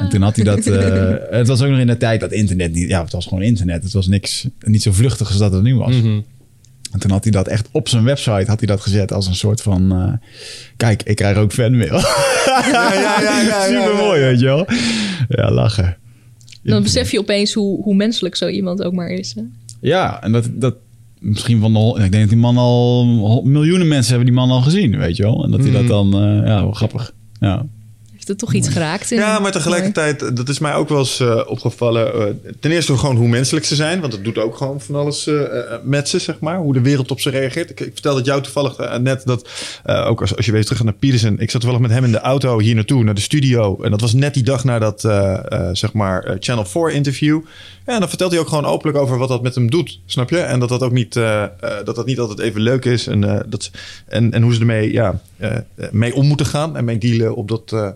En toen had hij dat, [LAUGHS] eh, het was ook nog in de tijd dat internet niet, ja, het was gewoon internet. Het was niks, niet zo vluchtig als dat het nu was.
Mhm.
En toen had hij dat echt op zijn website had hij dat gezet als een soort van, eh, kijk, ik krijg ook fanmail.
Ja, ja, ja, ja,
Super mooi, weet je wel. Ja, lachen.
Dan besef je opeens hoe, hoe menselijk zo iemand ook maar is. Hè?
Ja, en dat, dat misschien van de, ik denk dat die man al miljoenen mensen hebben die man al gezien, weet je wel. En dat hij dat dan, eh, ja, wel grappig. Ja.
Heeft het toch iets geraakt? In,
Ja, maar tegelijkertijd, dat is mij ook wel eens eh, opgevallen. eh, ten eerste gewoon hoe menselijk ze zijn. Want het doet ook gewoon van alles eh, met ze, zeg maar. Hoe de wereld op ze reageert. Ik, ik vertelde het jou toevallig net dat, ook als, als je weer terug naar Peterson. Ik zat toevallig met hem in de auto hier naartoe, naar de studio. En dat was net die dag na dat, zeg maar, Channel 4 interview. Ja, en dan vertelt hij ook gewoon openlijk over wat dat met hem doet. Snap je? En dat dat ook niet, dat dat niet altijd even leuk is. En, dat, en, en hoe ze ermee ja, mee om moeten gaan. En mee dealen op dat,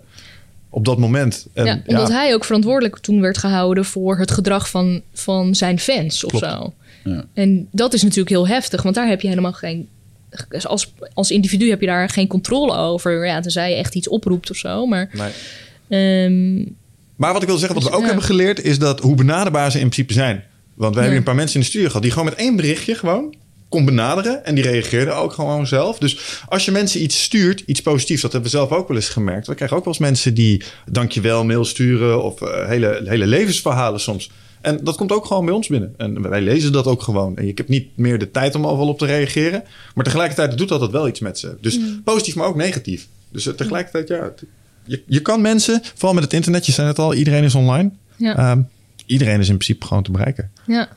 op dat moment. En,
ja, omdat hij ook verantwoordelijk toen werd gehouden voor het gedrag van, van zijn fans of
Klopt.
zo.
Ja.
En dat is natuurlijk heel heftig, want daar heb je helemaal geen. Als, als individu heb je daar geen controle over. Ja, tenzij je echt iets oproept of zo. Maar.
Nee.
ehm,
Maar wat ik wil zeggen, wat we ook
Ja.
hebben geleerd, is dat hoe benaderbaar ze in principe zijn. Want wij
Ja.
hebben een paar mensen in de studio gehad die gewoon met één berichtje gewoon kon benaderen. En die reageerden ook gewoon zelf. Dus als je mensen iets stuurt, iets positiefs, dat hebben we zelf ook wel eens gemerkt. We krijgen ook wel eens mensen die dankjewel mail sturen of eh, hele, hele levensverhalen soms. En dat komt ook gewoon bij ons binnen. En wij lezen dat ook gewoon. En ik heb niet meer de tijd om overal op te reageren. Maar tegelijkertijd doet dat wel iets met ze. Dus positief, maar ook negatief. Dus eh, tegelijkertijd, ja. Je, je kan mensen, vooral met het internet, je zei het al, iedereen is online.
ja,
Ehm, iedereen is in principe gewoon te bereiken.
ja.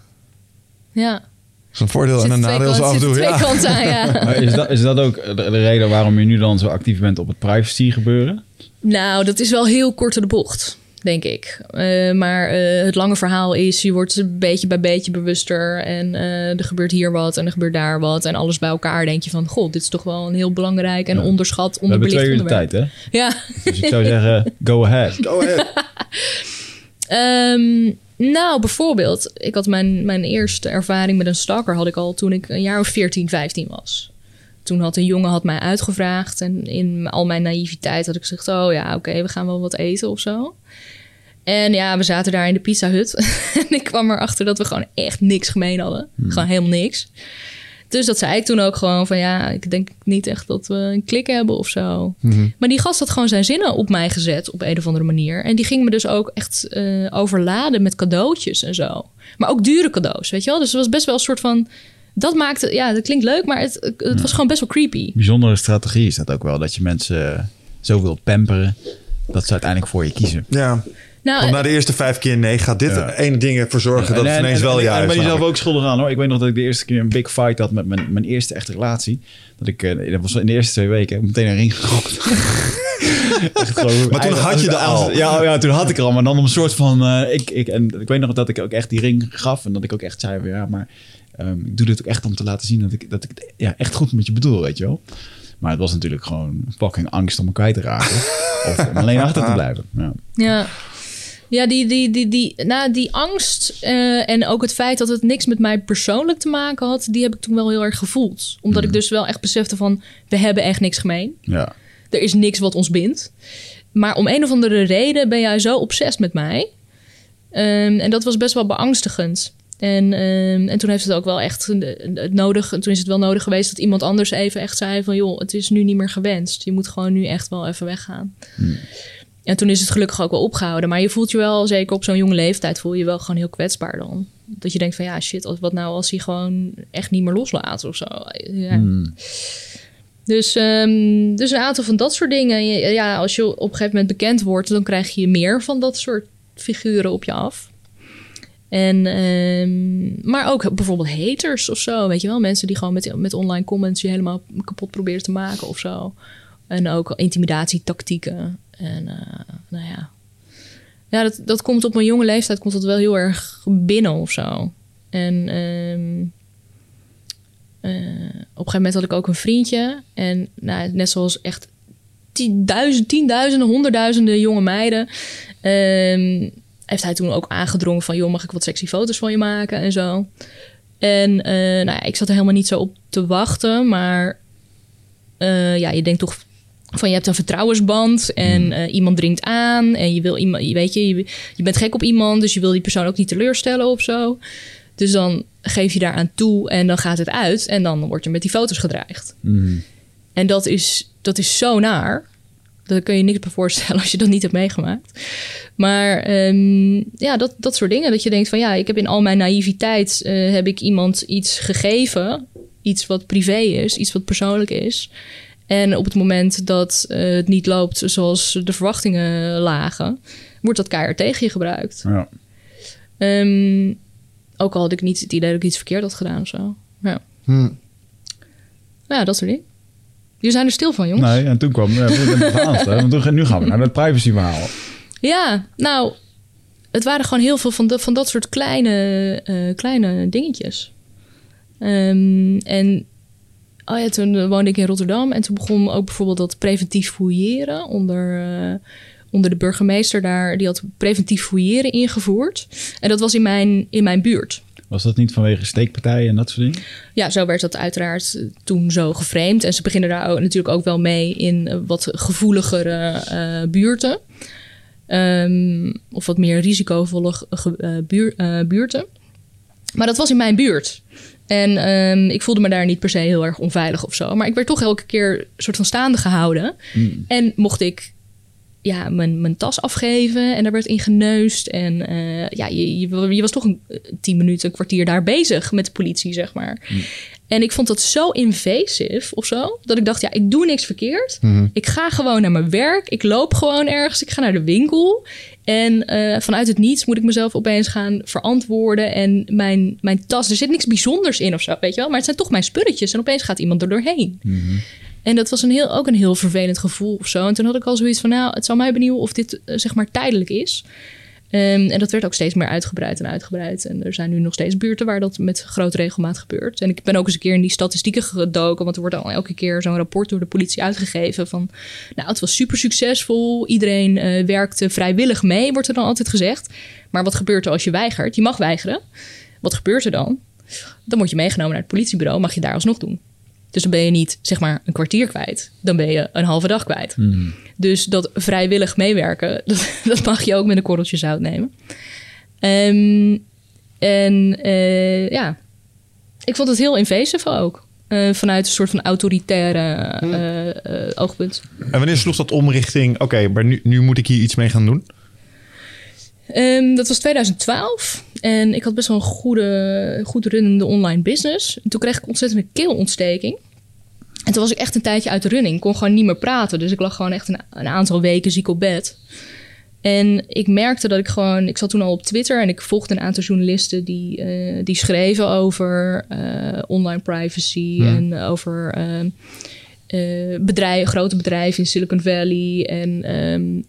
Ja.
Dat is een voordeel en een nadeel af en toe. Ja.
aan, ja. [LAUGHS]
Maar is dat, is dat ook de, de reden waarom je nu dan zo actief bent op het privacy gebeuren?
Nou, dat is wel heel kort door de bocht, denk ik. Eh, maar eh, het lange verhaal is, je wordt een beetje bij beetje bewuster. En eh, er gebeurt hier wat en er gebeurt daar wat. En alles bij elkaar denk je van, god, dit is toch wel een heel belangrijk en onderschat,
We hebben
onderbelicht
twee uur de
onderwerp.
tijd, hè?
Ja.
Dus ik zou zeggen, go ahead.
Go ahead. [LAUGHS]
Ehm, nou, bijvoorbeeld, ik had mijn, mijn eerste ervaring met een stalker had ik al toen ik een jaar of 14, 15 was. Toen had een jongen had mij uitgevraagd en in al mijn naïviteit had ik gezegd: Oh ja, oké, we gaan wel wat eten of zo. En ja, we zaten daar in de Pizza Hut. [LAUGHS] en ik kwam erachter dat we gewoon echt niks gemeen hadden. Gewoon helemaal niks. Dus dat zei ik toen ook gewoon van ja, ik denk niet echt dat we een klik hebben of zo. Maar die gast had gewoon zijn zinnen op mij gezet op een of andere manier. En die ging me dus ook echt eh, overladen met cadeautjes en zo. Maar ook dure cadeaus, weet je wel? Dus het was best wel een soort van... Dat maakte, ja, dat klinkt leuk, maar het, het was gewoon best wel creepy.
Bijzondere strategie is dat ook wel. Dat je mensen zo wilt pamperen, dat ze uiteindelijk voor je kiezen.
Ja,
Nou,
want na de eerste vijf keer nee gaat dit
Ja.
er ene ding ervoor zorgen dat
En-
het
en-
ineens
en-
wel ja
En
is.
ben je zelf
namelijk.
ook schuldig aan hoor. Ik weet nog dat ik de eerste keer een big fight had met mijn, mijn eerste echte relatie. Dat ik, eh, dat was in de eerste twee weken, heb ik meteen een ring gekocht. [LAUGHS] Gewoon-
Maar toen had je er al.
Ja, oh ja, toen had ik er al. Maar dan om een soort van... eh, ik, ik, en ik weet nog dat ik ook echt die ring gaf. En dat ik ook echt zei, van, ja, maar ehm, ik doe dit ook echt om te laten zien dat ik, dat ik het ja, echt goed met je bedoel, weet je wel. Maar het was natuurlijk gewoon fucking angst om me kwijt te raken. [LAUGHS] of om alleen achter te blijven. Ja.
Ja. Ja, die, die, die, die, nou, die angst eh, en ook het feit dat het niks met mij persoonlijk te maken had, die heb ik toen wel heel erg gevoeld. Omdat ik dus wel echt besefte van, we hebben echt niks gemeen.
ja.
Er is niks wat ons bindt. Maar om een of andere reden ben jij zo obsessief met mij. Ehm, en dat was best wel beangstigend. En, ehm, en toen heeft het ook wel echt het nodig. Toen is het wel nodig geweest dat iemand anders even echt zei van joh, het is nu niet meer gewenst. Je moet gewoon nu echt wel even weggaan. En toen is het gelukkig ook wel opgehouden. Maar je voelt je wel, zeker op zo'n jonge leeftijd, voel je je wel gewoon heel kwetsbaar dan. Dat je denkt van ja, shit, wat nou als hij gewoon echt niet meer loslaat of zo. Ja.
Hmm.
Dus, ehm, dus een aantal van dat soort dingen. Ja, als je op een gegeven moment bekend wordt, dan krijg je meer van dat soort figuren op je af. En, ehm, maar ook bijvoorbeeld haters of zo, weet je wel. Mensen die gewoon met, met online comments je helemaal kapot proberen te maken of zo. En ook intimidatietactieken. En uh, nou ja. Ja, dat, dat komt op een jonge leeftijd komt dat wel heel erg binnen of zo. En um, uh, op een gegeven moment had ik ook een vriendje. En nou, net zoals echt tienduizend, tienduizenden, honderdduizenden jonge meiden. Um, heeft hij toen ook aangedrongen van... joh, mag ik wat sexy foto's van je maken en zo. En uh, nou ja, ik zat er helemaal niet zo op te wachten. Maar eh, ja, je denkt toch van je hebt een vertrouwensband en eh, iemand dringt aan en je wil iemand, je weet je, je, je bent gek op iemand, dus je wil die persoon ook niet teleurstellen of zo. Dus dan geef je daaraan toe en dan gaat het uit en dan word je met die foto's gedreigd.
Mm.
En dat is, dat is zo naar. Daar kun je niks bij voorstellen [LAUGHS] als je dat niet hebt meegemaakt. Maar ehm, ja, dat, dat soort dingen. Dat je denkt van ja, ik heb in al mijn naïviteit... eh, heb ik iemand iets gegeven. Iets wat privé is. Iets wat persoonlijk is. En op het moment dat eh, het niet loopt zoals de verwachtingen lagen... wordt dat keihard tegen je gebruikt.
Ja.
Ehm, ook al had ik niet het idee dat ik iets verkeerd had gedaan of zo. Ja,
Hm.
ja dat soort dingen. Jullie zijn er stil van, jongens.
Nee, en toen kwam ja, verhaal, hè, want nu gaan we naar het privacy verhaal.
Ja, nou, het waren gewoon heel veel van, dat van dat soort kleine, eh, kleine dingetjes. Ehm, en oh ja, toen eh, woonde ik in Rotterdam en toen begon ook bijvoorbeeld dat preventief fouilleren onder, eh, onder de burgemeester daar. Die had preventief fouilleren ingevoerd. En dat was in mijn, in mijn buurt.
Was dat niet vanwege steekpartijen en dat soort dingen?
Ja, zo werd dat uiteraard toen zo geframed. En ze beginnen daar ook, natuurlijk ook wel mee in eh, wat gevoeligere buurten. Ehm, of wat meer risicovolle buur- eh, buurten. Maar dat was in mijn buurt. En ehm, ik voelde me daar niet per se heel erg onveilig of zo. Maar ik werd toch elke keer soort van staande gehouden. En mocht ik ja, mijn, mijn tas afgeven en daar werd in geneust. En eh, ja, je, je, je was toch een eh, tien minuten, een kwartier daar bezig met de politie, zeg maar. En ik vond dat zo invasive of zo, dat ik dacht, ja, ik doe niks verkeerd. Ik ga gewoon naar mijn werk, ik loop gewoon ergens, ik ga naar de winkel. En eh, vanuit het niets moet ik mezelf opeens gaan verantwoorden. En mijn, mijn tas, er zit niks bijzonders in of zo, weet je wel. Maar het zijn toch mijn spulletjes en opeens gaat iemand er doorheen. En dat was een heel, ook een heel vervelend gevoel of zo. En toen had ik al zoiets van, nou, het zou mij benieuwen of dit eh, zeg maar tijdelijk is. Ehm, en dat werd ook steeds meer uitgebreid en uitgebreid. En er zijn nu nog steeds buurten waar dat met grote regelmaat gebeurt. En ik ben ook eens een keer in die statistieken gedoken. Want er wordt al elke keer zo'n rapport door de politie uitgegeven. Van, nou, het was super succesvol. Iedereen eh, werkte vrijwillig mee, wordt er dan altijd gezegd. Maar wat gebeurt er als je weigert? Je mag weigeren. Wat gebeurt er dan? Dan word je meegenomen naar het politiebureau. Mag je daar alsnog doen. Dus dan ben je niet zeg maar een kwartier kwijt. Dan ben je een halve dag kwijt. Dus dat vrijwillig meewerken, [LAUGHS] dat, dat mag je ook met een korreltje zout nemen. Ehm, en eh, ja, ik vond het heel invasive ook. Eh, vanuit een soort van autoritaire eh, eh, oogpunt.
En wanneer sloeg dat om richting... Oké, maar nu, nu moet ik hier iets mee gaan doen?
Ehm, dat was 2012. En ik had best wel een goede, goed runnende online business. En toen kreeg ik ontzettend een keelontsteking. En toen was ik echt een tijdje uit de running. Ik kon gewoon niet meer praten. Dus ik lag gewoon echt een, een aantal weken ziek op bed. En ik merkte dat ik gewoon... Ik zat toen al op Twitter en ik volgde een aantal journalisten... die, eh, die schreven over eh, online privacy... en over ehm, eh, bedrijven, grote bedrijven in Silicon Valley... en ehm,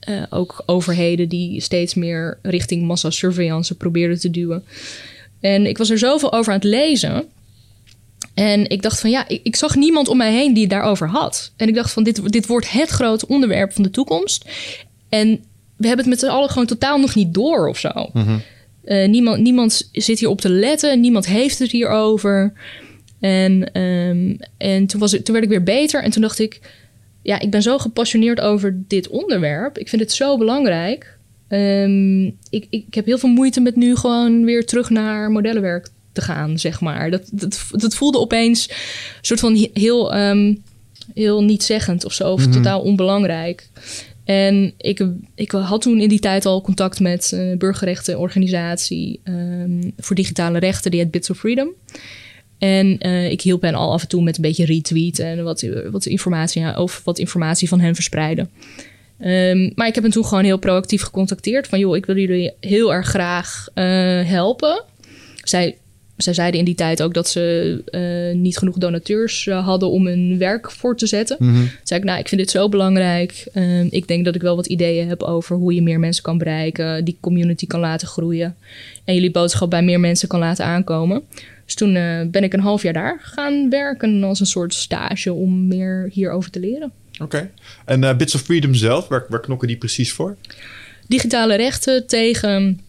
eh, ook overheden die steeds meer richting massasurveillance probeerden te duwen. En ik was er zoveel over aan het lezen. En ik dacht van ja, ik, ik zag niemand om mij heen die het daarover had. En ik dacht van dit, dit wordt het grote onderwerp van de toekomst. En we hebben het met z'n allen gewoon totaal nog niet door of zo. Eh, niemand, niemand zit hier op te letten, niemand heeft het hierover. En, ehm, en toen, was het, toen werd ik weer beter en toen dacht ik ja, ik ben zo gepassioneerd over dit onderwerp. Ik vind het zo belangrijk. Ehm, ik, ik heb heel veel moeite met nu gewoon weer terug naar modellenwerk te gaan, zeg maar. Dat, dat, dat voelde opeens een soort van he- heel, ehm, heel niet-zeggend of zo, of totaal onbelangrijk. En ik, ik had toen in die tijd al contact met een burgerrechtenorganisatie ehm, voor digitale rechten, die heet Bits of Freedom. En eh, ik hielp hen al af en toe met een beetje retweet en wat, wat informatie, ja, of wat informatie van hen verspreiden. Ehm, maar ik heb hen toen gewoon heel proactief gecontacteerd. Van joh, ik wil jullie heel erg graag eh, helpen. Zij, zij zeiden in die tijd ook dat ze eh, niet genoeg donateurs hadden om hun werk voor te zetten. Toen zei ik, nou, ik vind dit zo belangrijk. Ehm, ik denk dat ik wel wat ideeën heb over hoe je meer mensen kan bereiken. Die community kan laten groeien. En jullie boodschap bij meer mensen kan laten aankomen. Dus toen eh, ben ik een half jaar daar gaan werken als een soort stage om meer hierover te leren.
Oké. En eh, Bits of Freedom zelf, waar, waar knokken die precies voor?
digitale rechten tegen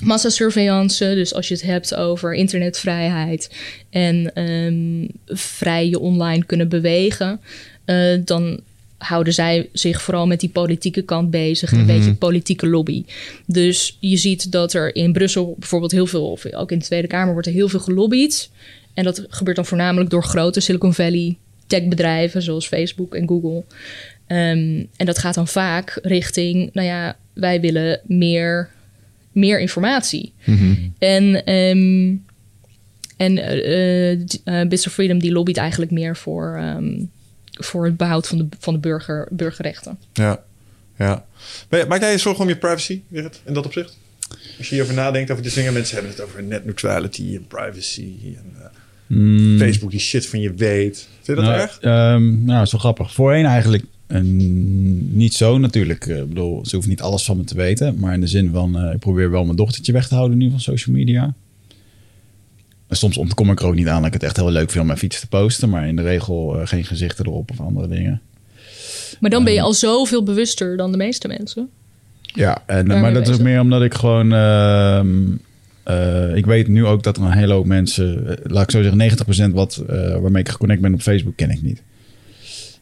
massasurveillance. Dus als je het hebt over internetvrijheid en ehm, vrij je online kunnen bewegen, eh, dan houden zij zich vooral met die politieke kant bezig. en Een beetje politieke lobby. Dus je ziet dat er in Brussel bijvoorbeeld heel veel, of ook in de Tweede Kamer, wordt er heel veel gelobbyd. En dat gebeurt dan voornamelijk door grote Silicon Valley techbedrijven zoals Facebook en Google. Ehm, en dat gaat dan vaak richting, nou ja, wij willen meer, meer informatie. En, ehm, en eh, Bits of Freedom die lobbyt eigenlijk meer voor, ehm, voor het behoud van de, van de burger, burgerrechten.
Ja, ja. Maak jij je zorgen om je privacy, Gerrit, in dat opzicht? Als je hierover nadenkt over dit dingen, mensen hebben het over net neutrality en privacy en eh,
Mm,
Facebook die shit van je weet. Vind je dat
nou,
erg?
ehm, nou, is wel grappig. Voorheen eigenlijk eh, niet zo natuurlijk. Eh, Ik bedoel, ze hoeft niet alles van me te weten. Maar in de zin van, eh, ik probeer wel mijn dochtertje weg te houden nu van social media. En soms ontkom ik er ook niet aan dat ik het echt heel leuk vind om mijn fiets te posten. Maar in de regel eh, geen gezichten erop of andere dingen.
Maar dan ben je al zoveel bewuster dan de meeste mensen.
Ja, en, maar dat is meer omdat ik gewoon... ehm, eh, ik weet nu ook dat er een hele hoop mensen... eh, laat ik zo zeggen, 90% wat, waarmee ik geconnect ben op Facebook ken ik niet.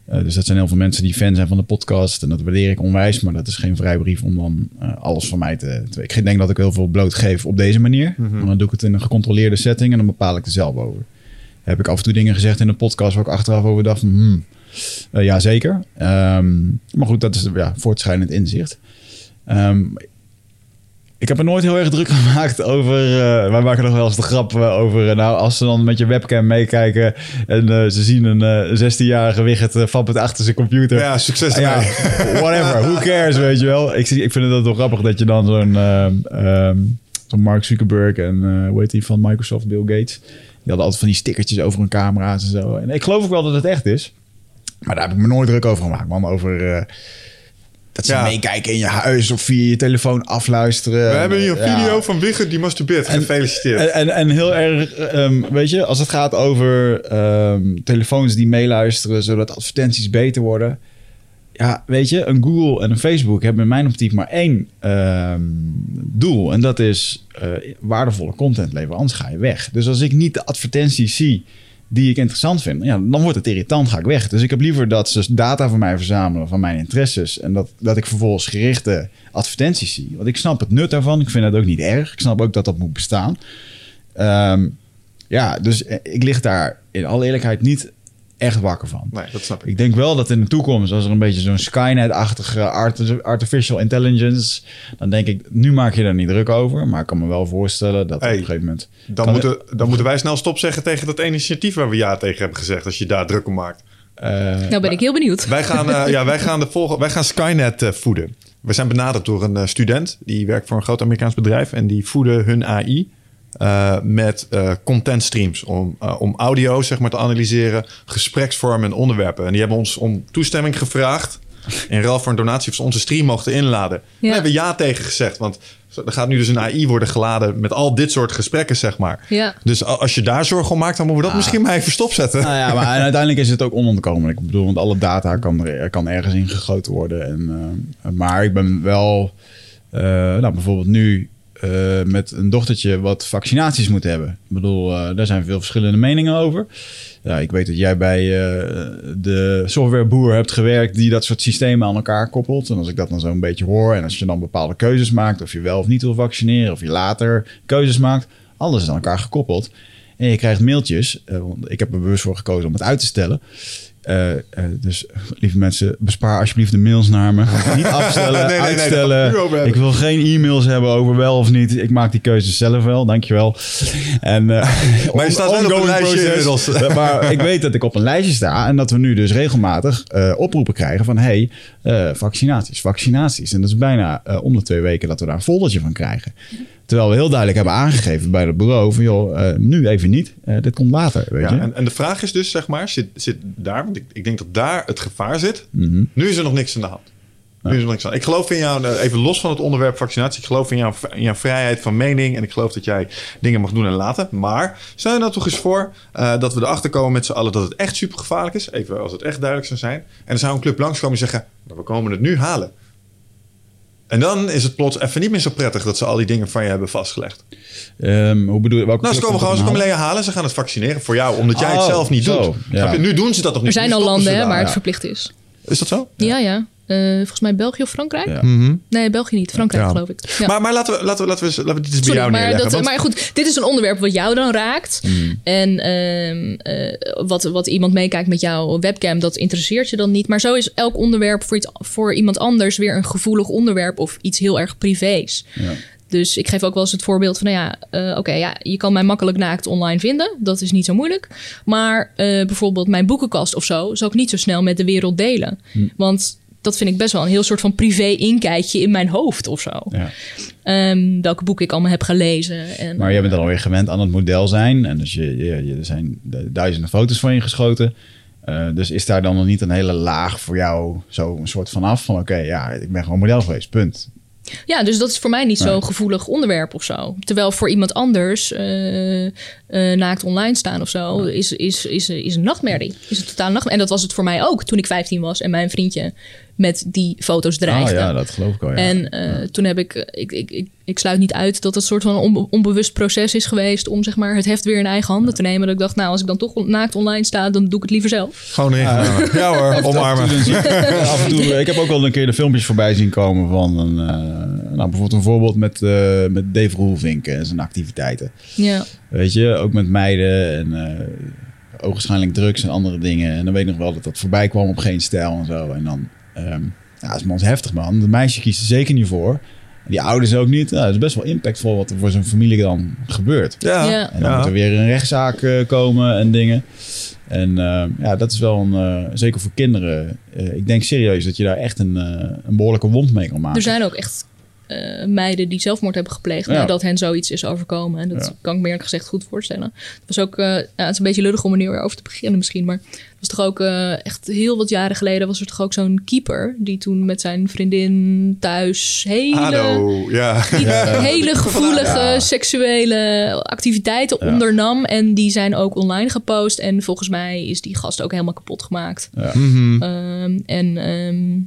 Eh, dus dat zijn heel veel mensen die fan zijn van de podcast. En dat waardeer ik onwijs. Maar dat is geen vrijbrief om dan eh, alles van mij te, te... Ik denk dat ik heel veel blootgeef op deze manier. Maar dan doe ik het in een gecontroleerde setting. En dan bepaal ik er zelf over. Heb ik af en toe dingen gezegd in de podcast... waar ik achteraf over dacht. Hmm, eh, ja, zeker. Ehm, maar goed, dat is ja, voortschrijdend inzicht. Ehm, ik heb er nooit heel erg druk [LAUGHS] gemaakt over. eh, wij maken nog wel eens de grap eh, over. eh, nou, als ze dan met je webcam meekijken. en ze zien een eh 16-jarige wicht uh, vappend achter zijn computer.
Ja, succes
Ah, ja, [LAUGHS] whatever. Who cares, weet je wel? Ik, ik vind het wel grappig dat je dan zo'n. ehm, ehm, zo'n Mark Zuckerberg en. hoe heet die van Microsoft, Bill Gates. Die hadden altijd van die stickertjes over hun camera's en zo. En ik geloof ook wel dat het echt is. Maar daar heb ik me nooit druk over gemaakt, man. Over. Eh, dat ze
Ja.
meekijken in je huis of via je telefoon afluisteren.
We hebben hier een
Ja.
video van Wigger die masturbeert. Gefeliciteerd.
En, en, en heel erg, ehm, weet je, als het gaat over ehm, telefoons die meeluisteren, zodat advertenties beter worden. Ja, weet je, een Google en een Facebook hebben in mijn optiek maar één ehm, doel. En dat is eh, waardevolle content leveren, anders ga je weg. Dus als ik niet de advertenties zie die ik interessant vind, ja, dan wordt het irritant, ga ik weg. Dus ik heb liever dat ze data van mij verzamelen, van mijn interesses. En dat, dat ik vervolgens gerichte advertenties zie. Want ik snap het nut daarvan. Ik vind het ook niet erg. Ik snap ook dat dat moet bestaan. Ehm, ja, dus eh, ik lig daar in alle eerlijkheid niet echt wakker van.
Nee, dat snap ik.
Ik denk wel dat in de toekomst, als er een beetje zo'n Skynet-achtige art- artificial intelligence, dan denk ik, nu maak je daar niet druk over. Maar ik kan me wel voorstellen dat
Hey,
op een gegeven moment.
Dan, moeten, dan moeten wij snel stop zeggen tegen dat initiatief waar we ja tegen hebben gezegd. Als je daar druk om maakt.
eh,
Nou ben ik heel benieuwd. [LAUGHS]
Wij gaan, eh, ja, wij gaan, de volgende, wij gaan Skynet eh, voeden. We zijn benaderd door een student. Die werkt voor een groot Amerikaans bedrijf. En die voeden hun AI eh, met eh content streams. Om, eh, om audio zeg maar, te analyseren. Gespreksvormen en onderwerpen. En die hebben ons om toestemming gevraagd. In ruil voor een donatie of ze onze stream mochten inladen. Daar hebben we ja tegen gezegd. Want er gaat nu dus een AI worden geladen met al dit soort gesprekken, zeg maar.
Ja.
Dus als je daar zorgen om maakt, dan moeten we dat misschien maar even stopzetten.
Nou ja, maar uiteindelijk is het ook onontkomelijk. Ik bedoel, want alle data kan, er, kan ergens ingegoten worden. En, eh, maar ik ben wel, eh, nou bijvoorbeeld nu eh, met een dochtertje wat vaccinaties moet hebben. Ik bedoel, eh, daar zijn veel verschillende meningen over. Ja, ik weet dat jij bij eh, de softwareboer hebt gewerkt die dat soort systemen aan elkaar koppelt. En als ik dat dan zo een beetje hoor en als je dan bepaalde keuzes maakt, of je wel of niet wil vaccineren, of je later keuzes maakt, alles is aan elkaar gekoppeld. En je krijgt mailtjes. ik heb er bewust voor gekozen om het uit te stellen. Eh, eh, dus lieve mensen, bespaar alsjeblieft de mails naar me. [LAUGHS] Niet afstellen,
Nee,
uitstellen. ik wil geen e-mails hebben over wel of niet. Ik maak die keuzes zelf wel, dankjewel. En, eh, [LAUGHS]
Maar je staat wel op een lijstje
maar ik weet dat ik op een lijstje sta en dat we nu dus regelmatig oproepen krijgen van hey, vaccinaties, vaccinaties. En dat is bijna om de twee weken dat we daar een foldertje van krijgen. Terwijl we heel duidelijk hebben aangegeven bij het bureau van joh, eh, nu even niet, Eh, dit komt later. Weet je?
Ja, en, en de vraag is dus, zeg maar, zit, zit daar, want ik, ik denk dat daar het gevaar zit.
Mhm.
Nu is er nog niks aan de hand. Nu is er nog niks aan. Ik geloof in jou, eh, even los van het onderwerp vaccinatie, ik geloof in, jou, in jouw vrijheid van mening en ik geloof dat jij dingen mag doen en laten. Maar stel je nou toch eens voor dat we erachter komen met z'n allen dat het echt super gevaarlijk is, even als het echt duidelijk zou zijn. En dan zou een club langskomen en zeggen, maar we komen het nu halen. En dan is het plots even niet meer zo prettig dat ze al die dingen van je hebben vastgelegd.
Ehm, hoe bedoel je? Welke
Nou, ze komen gewoon, ze komen alleen halen. Ze gaan het vaccineren voor jou, omdat jij het
Oh,
zelf niet
zo,
doet.
ja.
Nu doen ze dat nog niet.
Er zijn al landen hè, waar het
ja.
verplicht is.
Is dat zo?
Ja, ja. Eh, volgens mij België of Frankrijk?
Ja.
Mhm.
Nee, België niet. Frankrijk
Ja.
geloof ik. Ja.
Maar, maar laten, we, laten, we, laten, we, laten we dit eens bij
Sorry,
jou
maar,
neerleggen.
dat,
want-
maar goed, dit is een onderwerp wat jou dan raakt.
Mm.
En ehm, eh, wat, wat iemand meekijkt met jouw webcam, dat interesseert je dan niet. Maar zo is elk onderwerp voor, iets, voor iemand anders weer een gevoelig onderwerp of iets heel erg privés.
Ja.
Dus ik geef ook wel eens het voorbeeld van, nou ja, eh, oké, ja, je kan mij makkelijk naakt online vinden. Dat is niet zo moeilijk. Maar eh, bijvoorbeeld mijn boekenkast of zo, zal ik niet zo snel met de wereld delen.
Hm.
Want dat vind ik best wel een heel soort van privé inkijkje in mijn hoofd of zo.
Ja.
Ehm, welke boeken ik allemaal heb gelezen. En,
Maar jij bent dan alweer gewend aan het model zijn. En dus je, je, je- er zijn duizenden foto's van je geschoten. Eh, dus is daar dan nog niet een hele laag voor jou zo een soort vanaf? Van oké, ja, ik ben gewoon model geweest, punt.
Ja, dus dat is voor mij niet
Nee.
zo'n gevoelig onderwerp of zo. Terwijl voor iemand anders eh, eh, naakt online staan of zo is, is, is, is een nachtmerrie. Is een totaal nachtmerrie. En dat was het voor mij ook toen ik 15 was en mijn vriendje met die foto's dreigde.
Ah ja, dat geloof ik al. Ja.
En eh, toen heb ik, ik, ik, ik, ik sluit niet uit dat het een soort van onbe- onbewust proces is geweest om zeg maar het heft weer in eigen handen te nemen. Dat ik dacht, nou, als ik dan toch naakt online sta, dan doe ik het liever zelf.
Gewoon ingenomen. [LAUGHS] ja hoor, omarmen. [LAUGHS]
Af en, toe, ik heb ook wel een keer de filmpjes voorbij zien komen van een, eh, nou, bijvoorbeeld een voorbeeld met, eh, met Dave Roelvink en zijn activiteiten.
Ja.
Weet je, ook met meiden en eh ogenschijnlijk drugs en andere dingen. En dan weet ik nog wel dat dat voorbij kwam op geen stijl en zo. En dan, ehm ja, dat is man heftig man. De meisje kiest er zeker niet voor. En die ouders ook niet. Nou, dat is best wel impactvol wat er voor zijn familie dan gebeurt.
Ja.
Ja.
En dan moet er weer een rechtszaak eh, komen en dingen. En eh, ja, dat is wel een, eh, zeker voor kinderen. eh, ik denk serieus dat je daar echt een, een behoorlijke wond mee kan maken.
Er zijn ook echt eh, meiden die zelfmoord hebben gepleegd
Ja.
nadat hen zoiets is overkomen. En dat
Ja.
kan ik me eerlijk gezegd goed voorstellen. Het was ook, eh, ja, het is een beetje lullig om er nu weer over te beginnen misschien, maar het was toch ook eh, echt heel wat jaren geleden was er toch ook zo'n keeper die toen met zijn vriendin thuis hele,
Hallo, ja.
die hele gevoelige
Ja.
seksuele activiteiten
Ja.
ondernam en die zijn ook online gepost en volgens mij is die gast ook helemaal kapot gemaakt.
Mhm.
Ehm, en ehm,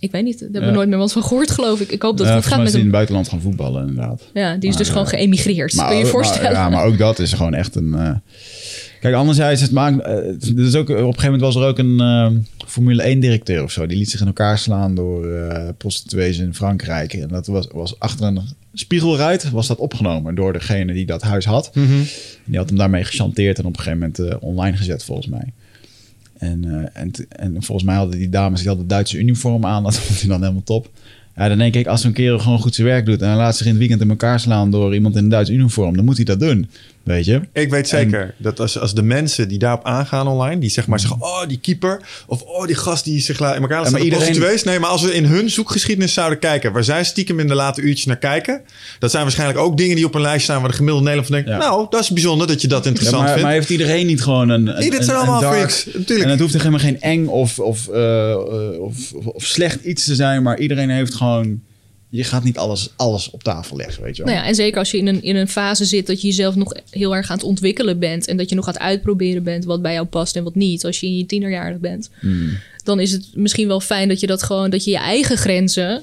ik weet niet, daar hebben
Ja.
we nooit meer wat van gehoord, geloof ik. Ik hoop dat
Ja,
het goed gaat met
is die in
hem.
het buitenland gaan voetballen, inderdaad.
Ja, die is dus gewoon
eh,
geëmigreerd.
Maar
kun je je voorstellen?
Maar, ja, maar ook dat is gewoon echt een. eh, Kijk, anderzijds, het maakt. het is ook, op een gegeven moment was er ook een eh, Formule 1-directeur of zo. Die liet zich in elkaar slaan door eh prostituees in Frankrijk. En dat was, was achter een spiegelruit was dat opgenomen door degene die dat huis had.
Mhm.
Die had hem daarmee gechanteerd en op een gegeven moment eh, online gezet, volgens mij. En, eh, en, en volgens mij hadden die dames die hadden Duitse uniform aan. [LAUGHS] Dat vond hij dan helemaal top. Ja, dan denk ik, als zo'n kerel gewoon goed zijn werk doet... en hij laat zich in het weekend in elkaar slaan door iemand in een Duits uniform... dan moet hij dat doen, weet je?
Ik weet zeker dat als, als de mensen die daarop aangaan online, die zeg maar zeggen, oh die keeper, of oh die gast die zich laat in elkaar laat
Ja, iedereen-.
Nee, maar als we in hun zoekgeschiedenis zouden kijken, waar zij stiekem in de late uurtjes naar kijken, dat zijn waarschijnlijk ook dingen die op een lijst staan waar de gemiddelde Nederlander van denkt,
Ja.
nou, dat is bijzonder dat je dat
Ja,
interessant
maar,
vindt.
maar heeft iedereen niet gewoon een... een
Nee, dit zijn allemaal
een dark-
freaks, natuurlijk.
En het hoeft er helemaal geen eng of, of, eh, eh, of, of, of slecht iets te zijn... maar iedereen heeft gewoon... Je gaat niet alles, alles op tafel leggen, weet je wel.
Nou ja, en zeker als je in een, in een fase zit dat je jezelf nog heel erg aan het ontwikkelen bent. En dat je nog aan het uitproberen bent wat bij jou past en wat niet. Als je in je tienerjaren bent.
Hmm.
Dan is het misschien wel fijn dat je dat gewoon, dat je je eigen grenzen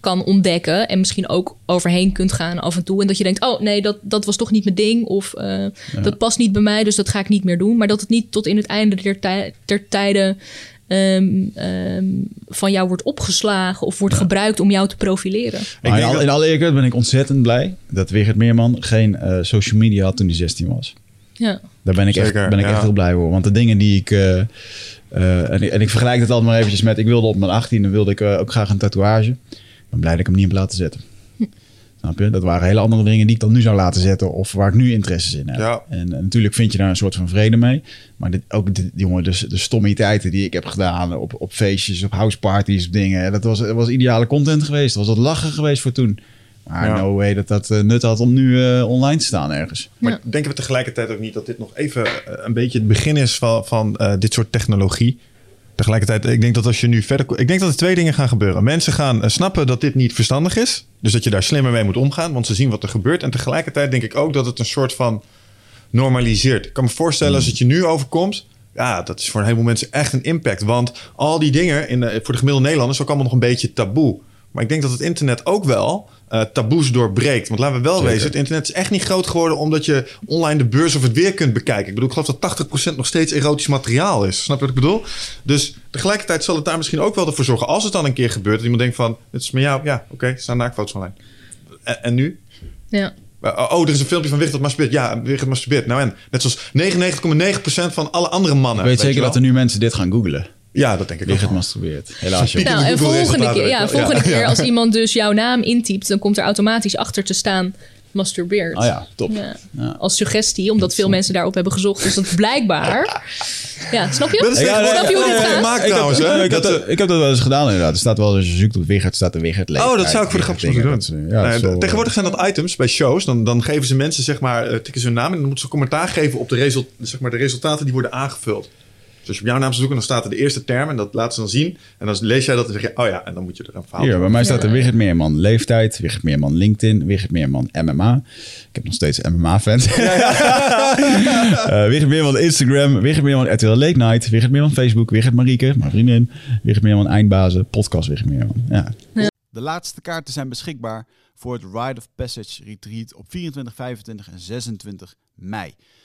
kan ontdekken. En misschien ook overheen kunt gaan af en toe. En dat je denkt, oh nee, dat, dat was toch niet mijn ding. Of eh, dat past niet bij mij, dus dat ga ik niet meer doen. Maar dat het niet tot in het einde der, tij- ter tijde ehm, ehm, van jou wordt opgeslagen. Of wordt gebruikt om jou te profileren.
In, al,
dat-
in alle eerlijkheid ben ik ontzettend blij... dat Wigert Meerman geen eh, social media had toen hij 16 was.
Ja.
Daar ben ik,
Zeker,
echt, ben ik
ja.
echt heel blij voor. Want de dingen die ik... eh, eh, en, ik en ik vergelijk het altijd maar eventjes met... Ik wilde op mijn 18e wilde ik ook graag een tatoeage. Ik ben blij dat ik hem niet heb laten zetten. Snap je? Dat waren hele andere dingen die ik dan nu zou laten zetten. Of waar ik nu interesses in heb.
Ja.
En, en natuurlijk vind je daar een soort van vrede mee. Maar dit, ook de, jongen, dus de stommiteiten die ik heb gedaan op, op feestjes, op houseparties, dingen. Dat was, dat was ideale content geweest. Dat was wat lachen geweest voor toen. Maar
Ja.
no way dat dat eh, nut had om nu eh, online te staan ergens.
Maar
Ja.
denken we tegelijkertijd ook niet dat dit nog even eh, een beetje het begin is van, van eh, dit soort technologie? Tegelijkertijd, ik denk dat als je nu verder... Ik denk dat er twee dingen gaan gebeuren. Mensen gaan eh, snappen dat dit niet verstandig is. Dus dat je daar slimmer mee moet omgaan, want ze zien wat er gebeurt. En tegelijkertijd denk ik ook dat het een soort van normaliseert. Ik kan me voorstellen als het je nu overkomt... Ja, dat is voor een heleboel mensen echt een impact. Want al die dingen in de, voor de gemiddelde Nederlanders is ook allemaal nog een beetje taboe. Maar ik denk dat het internet ook wel eh, taboes doorbreekt. Want laten we wel
Zeker.
wezen, het internet is echt niet groot geworden omdat je online de beurs of het weer kunt bekijken. Ik bedoel, ik geloof dat 80% nog steeds erotisch materiaal is. Snap je wat ik bedoel? Dus tegelijkertijd zal het daar misschien ook wel voor zorgen, als het dan een keer gebeurt, dat iemand denkt van, het is met jou, ja, oké, er staan naaktfoto's online. En, en nu?
Ja.
Uh, Oh, er is een filmpje van Wigert dat masturbeert. Ja, Wigert masturbeert. Nou en, net zoals 99,9% van alle andere mannen.
Ik weet
je
zeker dat er nu mensen dit gaan googlen.
Ja, dat denk ik wel.
masturbeert. Helaas.
in [LAUGHS]
Nou,
de
en volgende keer, ja,
je
volgende
Ja,
keer
ja.
als iemand dus jouw naam intypt, dan komt er automatisch achter te staan masturbeert.
Oh ja, top.
Ja.
Ja.
Als suggestie, omdat veel mensen daarop hebben gezocht. Dus dat blijkbaar. Ja, snap je?
Dat is
Ja,
snap je hoe dit
allemaal
gaat?
gemaakt
Ik heb,
trouwens. hè?
ik, heb
Dat,
dat, ik heb dat wel eens gedaan inderdaad. Er staat wel, als je zoekt op Wigert, staat er Wigert leeftijd.
Oh, dat zou ik voor de grap doen. Nee,
zo,
tegenwoordig zijn dat items bij shows. Dan, dan geven ze mensen, zeg maar, eh, tikken ze hun naam en dan moeten ze commentaar geven op de, result, zeg maar, de resultaten die worden aangevuld. Dus als je op jouw naam zou zoeken, dan staat er de eerste term en dat laten ze dan zien. En dan lees jij dat en zeg je, oh ja, en dan moet je er een verhaal
Hier, bij mij staat er
Ja.
Wigert Meerman leeftijd, Wigert Meerman LinkedIn, Wigert Meerman MMA. Ik heb nog steeds MMA-fans. [LAUGHS] Eh, Wigert Meerman Instagram, Wigert Meerman RTL Late Night, Wigert Meerman Facebook, Wigert Marieke, mijn vriendin, Wigert Meerman Eindbazen, podcast Wigert Meerman. Ja.
De laatste kaarten zijn beschikbaar voor het Ride of Passage Retreat op 24, 25 en 26 mei.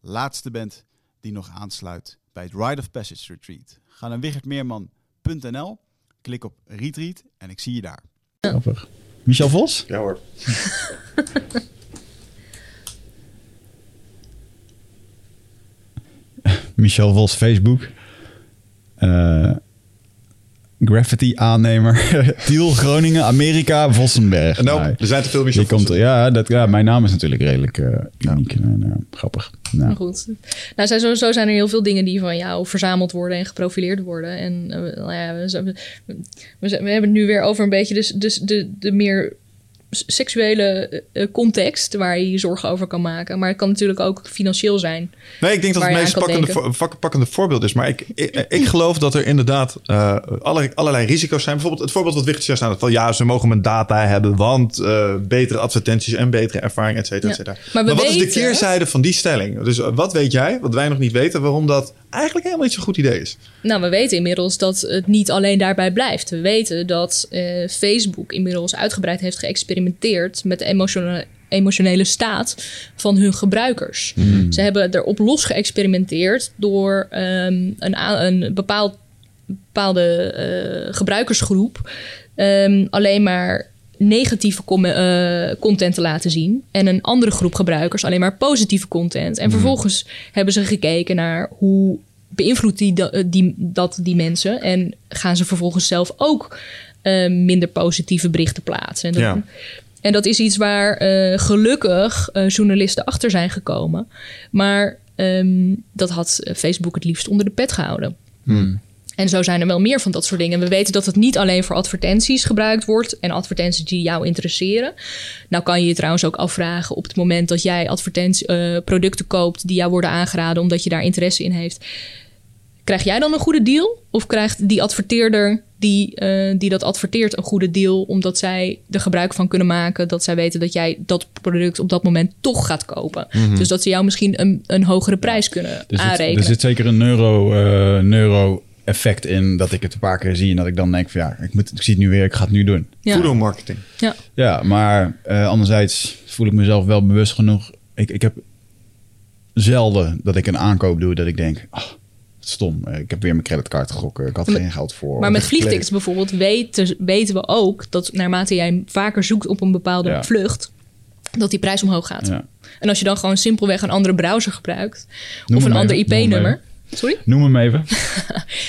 laatste bent die nog aansluit bij het Ride of Passage Retreat. Ga naar wichertmeerman.nl, klik op Retreat en ik zie je daar.
Grappig. Michel Vos?
Ja hoor. [LAUGHS]
Michel Vos Facebook. Eh, graffiti aannemer. [LAUGHS] Tiel, Groningen, Amerika, Vossenberg.
Nou,
Nee.
er zijn te veel Michel
Die komt ja, dat, ja, mijn naam is natuurlijk redelijk eh, uniek. En, eh, grappig. Nou,
Maar goed. Nou, zijn, sowieso zijn er heel veel dingen die van jou verzameld worden en geprofileerd worden. En eh, nou ja, we, we, we zijn- we hebben het nu weer over een beetje dus, dus de, de meer seksuele eh, context waar je je zorgen over kan maken. Maar het kan natuurlijk ook financieel zijn.
Nee, ik denk dat het meest pakkende, vo- pakkende voorbeeld is. Maar ik, ik, ik geloof dat er inderdaad eh, allerlei, allerlei risico's zijn. Bijvoorbeeld het voorbeeld wat Wicht juist aan het van ja, ze mogen mijn data hebben, want eh, betere advertenties en betere ervaring, et cetera, et
Ja.
cetera.
Maar
wat is de keerzijde van die stelling? Dus eh, wat weet jij, wat wij nog niet weten, waarom dat eigenlijk helemaal niet zo'n goed idee is?
Nou, we weten inmiddels dat het niet alleen daarbij blijft. We weten dat eh, Facebook inmiddels uitgebreid heeft geëxperimenteerd met de emotionele, emotionele staat van hun gebruikers. Ze hebben erop los geëxperimenteerd door ehm, een, een bepaald, bepaalde eh, gebruikersgroep ehm, alleen maar negatieve eh, content te laten zien. En een andere groep gebruikers alleen maar positieve content. En vervolgens hebben ze gekeken naar hoe beïnvloedt die, da- die, dat die mensen. En gaan ze vervolgens zelf ook eh, minder positieve berichten plaatsen. En dat,
Ja.
en dat is iets waar eh, gelukkig eh, journalisten achter zijn gekomen. Maar ehm, dat had Facebook het liefst onder de pet gehouden. En zo zijn er wel meer van dat soort dingen. We weten dat het niet alleen voor advertenties gebruikt wordt en advertenties die jou interesseren. Nou kan je je trouwens ook afvragen op het moment dat jij advertentie, eh, producten koopt die jou worden aangeraden omdat je daar interesse in heeft. Krijg jij dan een goede deal? Of krijgt die adverteerder die, eh, die dat adverteert een goede deal omdat zij er gebruik van kunnen maken dat zij weten dat jij dat product op dat moment toch gaat kopen? Dus dat ze jou misschien een, een hogere prijs kunnen
er, zit,
aanrekenen.
er zit zeker een neuro, eh, neuro-effect in dat ik het een paar keer zie en dat ik dan denk van ja, ik, moet, ik zie het nu weer, ik ga het nu doen.
ja.
Voedelmarketing.
Ja.
Ja, maar eh, anderzijds voel ik mezelf wel bewust genoeg. Ik, ik heb zelden dat ik een aankoop doe dat ik denk, ah, stom. Eh, Ik heb weer mijn creditcard gegokken. Ik had
Maar-
geen geld voor.
Maar met vliegtickets bijvoorbeeld weten, weten we ook dat naarmate jij vaker zoekt op een bepaalde
Ja.
vlucht, dat die prijs omhoog gaat.
Ja.
En als je dan gewoon simpelweg een andere browser gebruikt
Noem
of een ander IP-nummer. Sorry?
Noem hem even. [LAUGHS]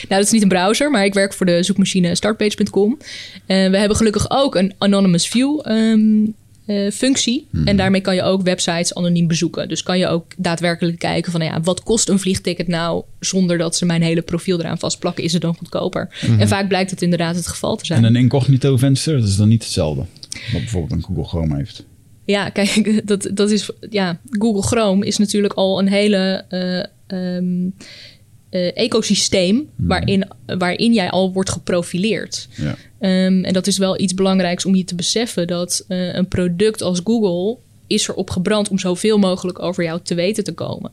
Nou, dat is niet een browser, maar ik werk voor de zoekmachine startpage.com. Eh, we hebben gelukkig ook een anonymous view ehm, eh, functie. En daarmee kan je ook websites anoniem bezoeken. Dus kan je ook daadwerkelijk kijken van... nou ja, wat kost een vliegticket nou... zonder dat ze mijn hele profiel eraan vastplakken? Is het dan goedkoper? En vaak blijkt het inderdaad het geval te zijn.
En een incognito venster, dat is dan niet hetzelfde. Wat bijvoorbeeld een Google Chrome heeft.
Ja, kijk, [LAUGHS] dat, dat is. Ja, Google Chrome is natuurlijk al een hele eh, ehm, eh, ecosysteem waarin, waarin jij al wordt geprofileerd.
Ja.
Ehm, en dat is wel iets belangrijks om je te beseffen dat eh, een product als Google is erop gebrand om zoveel mogelijk over jou te weten te komen.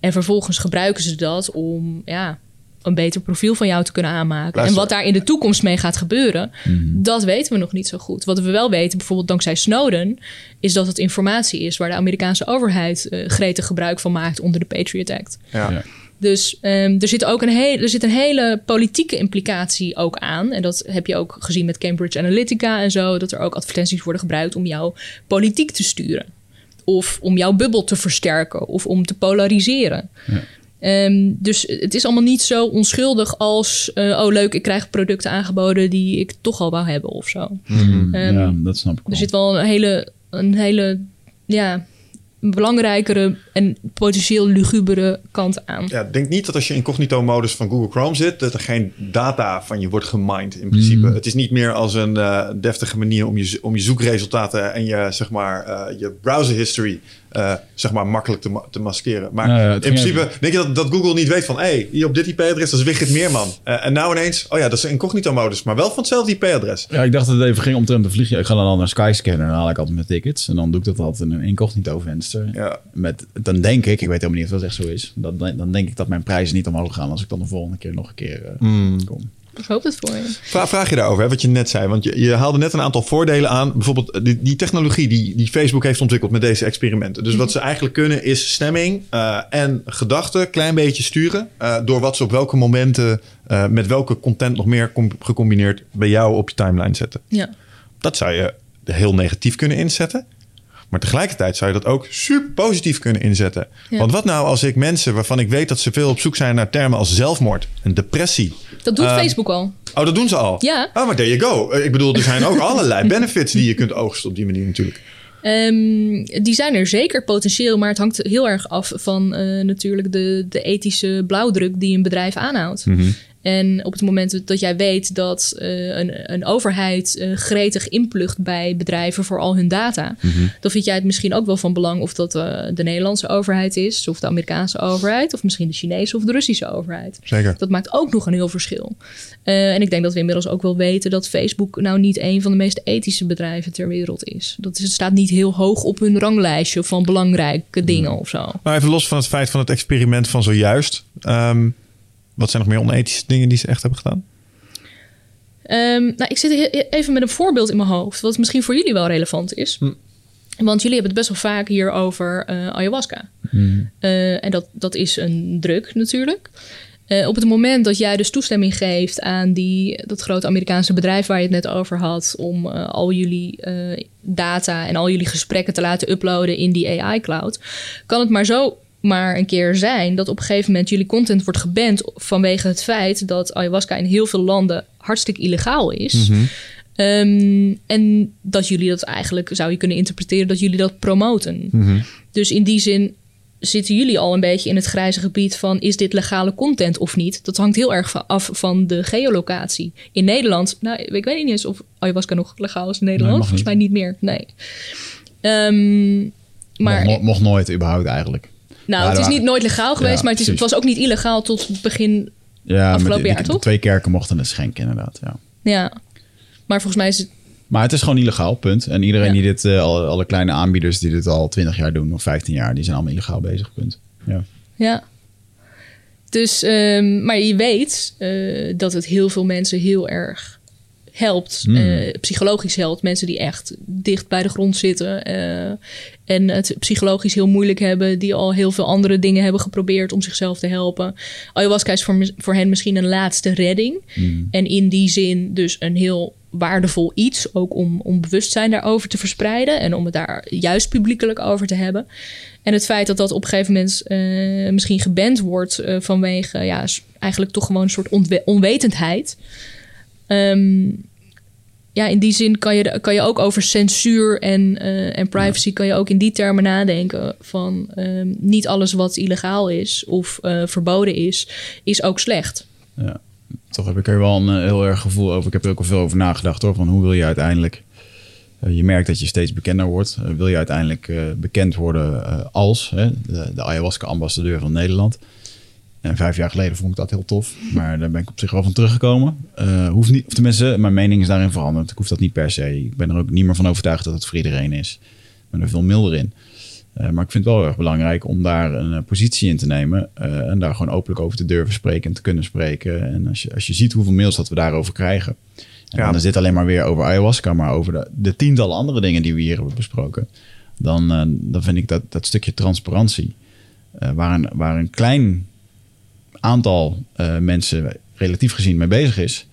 En vervolgens gebruiken ze dat om ja, een beter profiel van jou te kunnen aanmaken.
Luister.
En wat daar in de toekomst mee gaat gebeuren, dat weten we nog niet zo goed. Wat we wel weten, bijvoorbeeld dankzij Snowden, is dat het informatie is waar de Amerikaanse overheid eh, gretig gebruik van maakt onder de Patriot Act.
Ja.
Ja.
Dus ehm, er zit ook een, heel, er zit een hele politieke implicatie ook aan. En dat heb je ook gezien met Cambridge Analytica en zo. Dat er ook advertenties worden gebruikt om jouw politiek te sturen. Of om jouw bubbel te versterken. Of om te polariseren. Ehm, dus het is allemaal niet zo onschuldig als... eh, oh leuk, ik krijg producten aangeboden die ik toch al wou hebben of zo. Ehm,
ja, dat snap ik wel.
Er zit wel een hele, een hele ja, belangrijkere en potentieel lugubere kant aan.
Ja, denk niet dat als je in incognito-modus van Google Chrome zit, dat er geen data van je wordt gemined in principe. Het is niet meer als een eh, deftige manier om je, om je zoekresultaten en je, zeg maar, eh, je browser history eh, zeg maar, makkelijk te, ma- te maskeren. Maar
ja,
in principe denk je dat, dat Google niet weet van, hé, hey, hier op dit IP-adres, dat is Wigert [LAUGHS] Meerman. Eh, en nou ineens, oh ja, dat is een incognito-modus, maar wel van hetzelfde IP-adres.
Ja, ik dacht dat het even ging om te vliegen. Ik ga dan al naar Skyscanner en dan haal ik altijd mijn tickets. En dan doe ik dat altijd in een incognito venster.
Ja.
Met, dan denk ik, ik weet helemaal niet of dat echt zo is. Dan, dan denk ik dat mijn prijzen niet omhoog gaan als ik dan de volgende keer nog een keer eh, kom.
Ik hoop het voor je.
Vra- vraag je daarover, hè, wat je net zei. Want je, je haalde net een aantal voordelen aan. Bijvoorbeeld eh, die, die technologie die, die Facebook heeft ontwikkeld met deze experimenten. Dus wat ze eigenlijk kunnen is stemming eh, en gedachten klein beetje sturen. eh, door wat ze op welke momenten met welke content nog meer com- gecombineerd bij jou op je timeline zetten.
Ja.
Dat zou je heel negatief kunnen inzetten. Maar tegelijkertijd zou je dat ook super positief kunnen inzetten.
Ja.
Want wat nou als ik mensen waarvan ik weet dat ze veel op zoek zijn naar termen als zelfmoord en depressie.
Dat doet
Eh,
Facebook al.
Oh, dat doen ze al?
Ja.
Oh, maar there you go. Eh, Ik bedoel, er zijn ook [LAUGHS] allerlei benefits die je kunt oogsten op die manier natuurlijk.
Ehm, die zijn er zeker potentieel, maar het hangt heel erg af van eh, natuurlijk de, de ethische blauwdruk die een bedrijf aanhoudt. En op het moment dat jij weet dat eh, een, een overheid eh, gretig inplucht bij bedrijven voor al hun data, dan vind jij het misschien ook wel van belang of dat eh, de Nederlandse overheid is, of de Amerikaanse overheid, of misschien de Chinese of de Russische overheid.
Zeker.
Dat maakt ook nog een heel verschil. En ik denk dat we inmiddels ook wel weten dat Facebook nou niet een van de meest ethische bedrijven ter wereld is. Dat is, het staat niet heel hoog op hun ranglijstje van belangrijke dingen of zo.
Maar even los van het feit van het experiment van zojuist. ehm, wat zijn nog meer onethische dingen die ze echt hebben gedaan?
Ehm, nou, ik zit even met een voorbeeld in mijn hoofd, wat misschien voor jullie wel relevant is. Want jullie hebben het best wel vaak hier over eh, ayahuasca. Eh, en dat, dat is een druk natuurlijk. Eh, op het moment dat jij dus toestemming geeft aan die, dat grote Amerikaanse bedrijf waar je het net over had, om al jullie data en al jullie gesprekken te laten uploaden in die AI-cloud, kan het maar zo maar een keer zijn dat op een gegeven moment jullie content wordt geband vanwege het feit dat ayahuasca in heel veel landen hartstikke illegaal is. Ehm, en dat jullie dat eigenlijk, zou je kunnen interpreteren, dat jullie dat promoten. Dus in die zin zitten jullie al een beetje in het grijze gebied van is dit legale content of niet? Dat hangt heel erg van- af van de geolocatie. In Nederland, nou, ik weet niet eens of ayahuasca nog legaal is in Nederland. Volgens mij niet meer. Nee. Ehm, maar
mocht nooit überhaupt eigenlijk.
Nou, het is niet nooit legaal geweest, maar het, is, het
precies.
was ook niet illegaal tot begin.
Ja,
Afgelopen jaar, toch?
Twee kerken mochten het schenken inderdaad, ja.
Ja. Maar volgens mij is het.
Maar het is gewoon illegaal, punt. En iedereen
Ja.
die dit, alle, alle kleine aanbieders die dit al 20 jaar doen of 15 jaar, die zijn allemaal illegaal bezig, punt. Ja.
Ja. Dus, ehm, maar je weet eh, dat het heel veel mensen heel erg helpt.
Hmm.
eh, psychologisch helpt. Mensen die echt dicht bij de grond zitten. eh, en het psychologisch heel moeilijk hebben. Die al heel veel andere dingen hebben geprobeerd om zichzelf te helpen. Ayahuasca is voor, voor hen misschien een laatste redding. En in die zin dus een heel waardevol iets. Ook om, om bewustzijn daarover te verspreiden. En om het daar juist publiekelijk over te hebben. En het feit dat dat op een gegeven moment eh, misschien geband wordt vanwege ja, eigenlijk toch gewoon een soort onwetendheid. Ehm, ja, in die zin kan je, kan je ook over censuur en, eh, en privacy... kan je ook in die termen nadenken van... ehm, niet alles wat illegaal is of eh, verboden is, is ook slecht.
Ja. Toch heb ik er wel een eh, heel erg gevoel over. Ik heb er ook al veel over nagedacht hoor. Van hoe wil je uiteindelijk. je merkt dat je steeds bekender wordt. Wil je uiteindelijk bekend worden als hè, de, de ayahuasca-ambassadeur van Nederland? En vijf jaar geleden vond ik dat heel tof. Maar daar ben ik op zich wel van teruggekomen. Eh hoeft niet, of tenminste, mijn mening is daarin veranderd. Ik hoef dat niet per se. Ik ben er ook niet meer van overtuigd dat het voor iedereen is. Ik ben er veel milder in. Eh, maar ik vind het wel erg belangrijk om daar een eh, positie in te nemen. en daar gewoon openlijk over te durven spreken en te kunnen spreken. En als je, als je ziet hoeveel mails dat we daarover krijgen. En
Ja.
dan is dit alleen maar weer over ayahuasca, maar over de, de tientallen andere dingen die we hier hebben besproken. Dan, dan vind ik dat, dat stukje transparantie, waar, een, waar een klein aantal eh, mensen relatief gezien mee bezig is.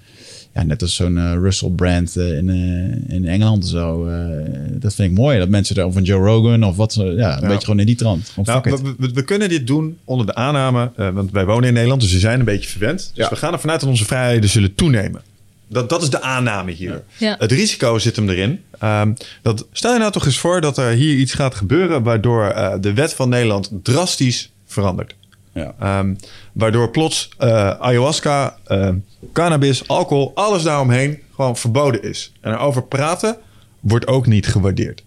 Ja, net als zo'n eh, Russell Brand eh, in, eh, in Engeland en zo. eh, dat vind ik mooi. Dat mensen er, of een Joe Rogan of wat. ze- Ja, een
Ja.
beetje gewoon in die trant.
Nou, we, we- we kunnen dit doen onder de aanname, eh, want wij wonen in Nederland, dus we zijn een beetje verwend. Dus
Ja.
we gaan ervan uit dat onze vrijheden zullen toenemen. Dat, dat is de aanname hier.
Ja.
Het risico zit hem erin. Ehm, dat, stel je nou toch eens voor dat er hier iets gaat gebeuren waardoor de wet van Nederland drastisch verandert.
Ja.
Ehm, waardoor plots eh, ayahuasca, eh, cannabis, alcohol, alles daaromheen gewoon verboden is. En erover praten wordt ook niet gewaardeerd.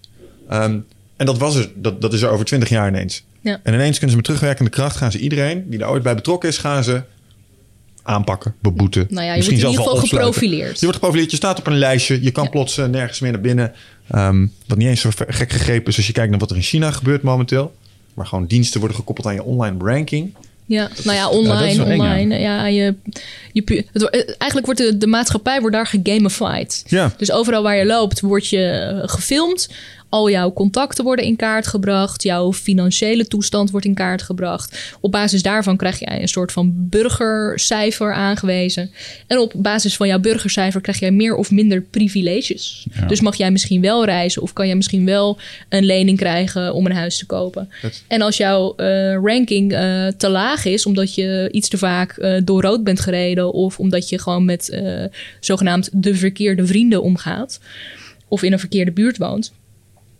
Ehm, en dat, was er, dat, dat is er over twintig jaar ineens.
Ja.
En ineens kunnen ze met terugwerkende kracht gaan ze iedereen die daar ooit bij betrokken is, gaan ze aanpakken, beboeten.
Nou ja, je
misschien
wordt in
zelfs
ieder
wel
geval
opsluiten.
geprofileerd.
Je wordt geprofileerd, je staat op een lijstje, je kan
Ja.
plots eh, nergens meer naar binnen. Ehm, wat niet eens zo gek gegrepen is als je kijkt naar wat er in China gebeurt momenteel. Maar gewoon diensten worden gekoppeld aan je online ranking.
Ja, nou ja, online,
wel eng, ja.
online. Ja, je, je, het, eh, eigenlijk wordt de, de maatschappij wordt daar gegamified.
Ja.
Dus overal waar je loopt, word je eh, gefilmd. Al jouw contacten worden in kaart gebracht. Jouw financiële toestand wordt in kaart gebracht. Op basis daarvan krijg je een soort van burgercijfer aangewezen. En op basis van jouw burgercijfer krijg jij meer of minder privileges.
Ja.
Dus mag jij misschien wel reizen of kan jij misschien wel een lening krijgen om een huis te kopen.
Dat-
En als jouw eh, ranking eh, te laag is, omdat je iets te vaak eh, door rood bent gereden, of omdat je gewoon met zogenaamd de verkeerde vrienden omgaat, of in een verkeerde buurt woont,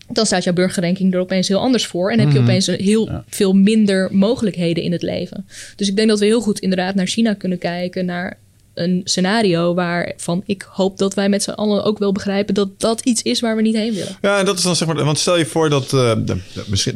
dan staat jouw burgerranking er opeens heel anders voor. En heb je opeens een heel
Ja.
veel minder mogelijkheden in het leven. Dus ik denk dat we heel goed inderdaad naar China kunnen kijken, naar een scenario waarvan ik hoop dat wij met z'n allen ook wel begrijpen dat dat iets is waar we niet heen willen.
Ja, en dat is dan zeg maar. Want stel je voor dat. eh,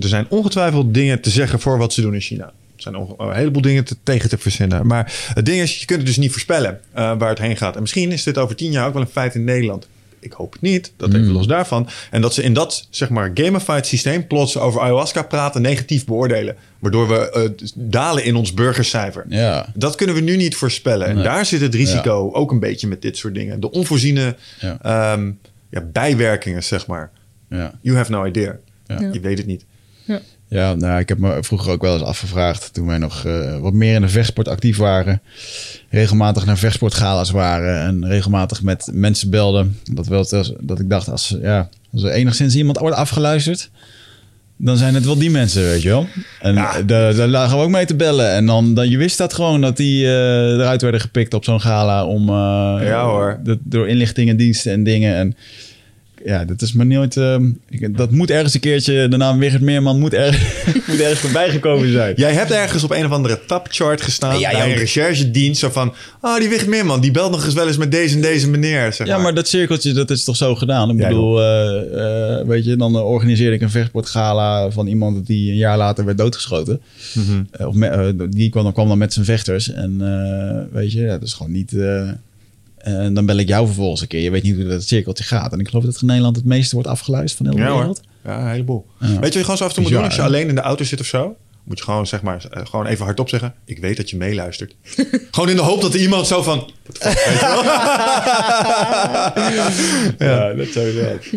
er zijn ongetwijfeld dingen te zeggen voor wat ze doen in China. Er zijn een heleboel dingen te, tegen te verzinnen. Maar het ding is, je kunt het dus niet voorspellen eh, waar het heen gaat. En misschien is dit over tien jaar ook wel een feit in Nederland. Ik hoop het niet, dat even los daarvan. En dat ze in dat, zeg maar, gamified systeem plots over ayahuasca praten, negatief beoordelen. Waardoor we eh, dalen in ons burgercijfer.
Ja.
Dat kunnen we nu niet voorspellen. En daar zit het risico ook een beetje met dit soort dingen. De onvoorziene
Ja.
ehm, ja, bijwerkingen, zeg maar.
Ja.
You have no idea.
Ja.
Je weet het niet.
Ja, nou, ik heb me vroeger ook wel eens afgevraagd toen wij nog eh, wat meer in de vechtsport actief waren. Regelmatig naar vechtsportgala's waren en regelmatig met mensen belden. Dat, wel, dat ik dacht, als, ja, als er enigszins iemand wordt afgeluisterd, dan zijn het wel die mensen, weet je wel. En
Ja.
daar, daar lagen we ook mee te bellen. En dan, dan je wist dat gewoon dat die eh, eruit werden gepikt op zo'n gala om eh,
Ja, hoor.
de- door inlichtingendiensten en dingen. En ja, dat is maar nooit. eh, ik- dat moet ergens een keertje. De naam Wigert Meerman moet, er, [LAUGHS] moet ergens voorbij gekomen zijn.
Jij hebt ergens op een of andere tapchart gestaan
Ja,
bij een
ook.
recherchedienst. Zo van, oh, die Wigert Meerman, die belt nog eens wel eens met deze en deze meneer. Zeg
Ja, maar dat cirkeltje, dat is toch zo gedaan? Ik
Ja,
bedoel, eh, eh, weet je, dan eh, organiseerde ik een vechtsportgala van iemand die een jaar later werd doodgeschoten.
Mhm.
Of me- die kwam dan, kwam dan met zijn vechters. En weet je, dat is gewoon niet... eh, en dan bel ik jou vervolgens een keer. Je weet niet hoe dat cirkeltje gaat. En ik geloof dat in Nederland het meeste wordt afgeluisterd van heel de
Ja hoor.
wereld.
Ja, een heleboel.
Ja.
Weet je wat je gewoon zo af en toe moet doen? Als je alleen in de auto zit of zo. Moet je gewoon, zeg maar, eh, gewoon even hardop zeggen. Ik weet dat je meeluistert. [LAUGHS] gewoon in de hoop dat er iemand zo van... "What the fuck," weet je wel? [LAUGHS]
Ja, dat.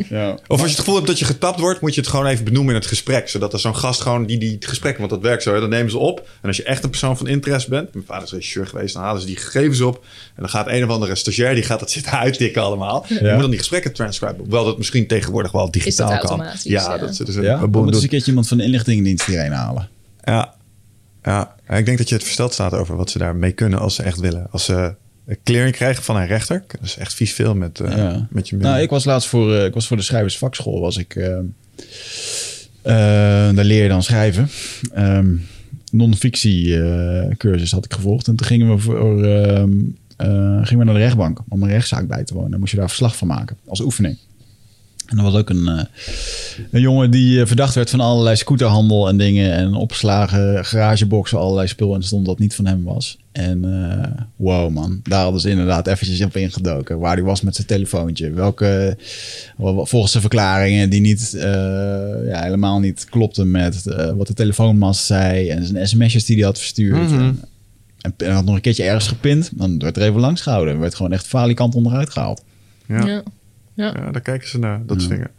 Ja.
Of als je het gevoel hebt dat je getapt wordt, moet je het gewoon even benoemen in het gesprek. Zodat er zo'n gast gewoon die, die het gesprek, want dat werkt zo, hè, dan nemen ze op. En als je echt een persoon van interesse bent, mijn vader is regisseur geweest, dan halen ze die gegevens op. En dan gaat een of andere stagiair, die gaat dat [LAUGHS] zitten uittikken allemaal. Je moet dan die gesprekken transcriben. Hoewel dat misschien tegenwoordig wel digitaal kan. Ja,
ja.
dat is een
Ja?
een
Dan
boel
moet eens een keertje iemand van de inlichtingendienst hierheen halen.
Ja. ja, ik denk dat je het versteld staat over wat ze daarmee kunnen als ze echt willen. Als ze clearing krijgen van een rechter. Dat is echt vies veel met, eh,
Ja.
met je
Nou, ik was laatst voor, eh, ik was voor de schrijversvakschool. Was ik, eh, daar leer je dan schrijven. Ehm Non-fictie cursus had ik gevolgd. En toen gingen we, voor, ehm, eh, gingen we naar de rechtbank om een rechtszaak bij te wonen. Dan moest je daar verslag van maken als oefening. En er was ook een, eh, een jongen die eh, verdacht werd van allerlei scooterhandel en dingen. En opgeslagen garageboxen, allerlei spul. En stond dat niet van hem was. En eh, wow man, daar hadden ze inderdaad eventjes op ingedoken. Waar hij was met zijn telefoontje. Welke, wel- volgens de verklaringen die niet, eh, ja, helemaal niet klopten met eh, wat de telefoonmast zei. En zijn sms'jes die hij had verstuurd.
Mhm.
En, en, en had nog een keertje ergens gepint. Dan werd er even langs gehouden. Er werd gewoon echt falikant onderuit gehaald.
Ja.
Ja. Ja.
Ja, daar kijken ze naar, dat soort dingen.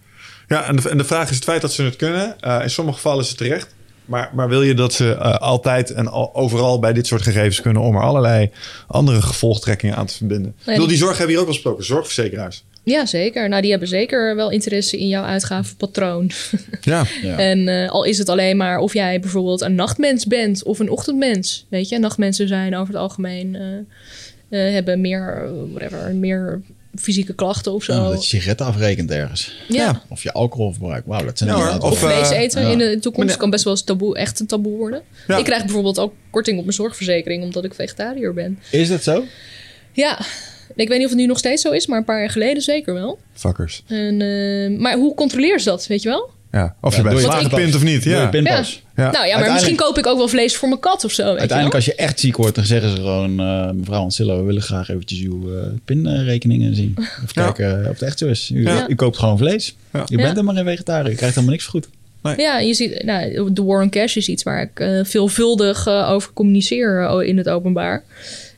Ja, en de, en de vraag is het feit dat ze het kunnen. Eh, in sommige gevallen is het terecht. Maar, maar wil je dat ze eh, altijd en al- overal bij dit soort gegevens kunnen... om er allerlei andere gevolgtrekkingen aan te verbinden? Ik bedoel, die zorg hebben we hier ook al besproken. Zorgverzekeraars.
Ja, zeker. Nou, die hebben zeker wel interesse in jouw uitgavenpatroon. [LAUGHS]
Ja.
Ja.
En eh, al is het alleen maar of jij bijvoorbeeld een nachtmens bent of een ochtendmens. Weet je, nachtmensen zijn over het algemeen eh, eh, hebben meer, whatever, meer fysieke klachten of zo.
Oh, dat je sigaretten afrekent ergens.
ja.
Of je alcoholverbruik. Wauw, dat zijn
Ja,
Of vlees eten
ja.
in de toekomst kan best wel eens taboe, echt een taboe worden.
Ja.
Ik krijg bijvoorbeeld ook korting op mijn zorgverzekering omdat ik vegetariër ben.
Is dat zo?
Ja, ik weet niet of het nu nog steeds zo is, maar een paar jaar geleden zeker wel.
Fuckers.
En, eh, maar hoe controleer je dat, weet je wel?
Ja. Of je
je pinpas.
pint of niet.
Doe je
Ja.
pinpas.
Ja.
Nou ja, maar misschien koop ik ook wel vlees voor mijn kat of zo. Weet
Uiteindelijk,
je
als je echt ziek wordt, dan zeggen ze gewoon... eh, mevrouw Ancilla, we willen graag eventjes uw eh, pinrekeningen zien. Even
Ja.
kijken of het echt zo is. U,
Ja.
u koopt gewoon vlees. U
Ja.
bent helemaal geen vegetariër. U krijgt helemaal niks vergoed.
wel? Ja, je ziet, nou, de war on cash is iets waar ik eh, veelvuldig eh, over communiceer eh, in het openbaar.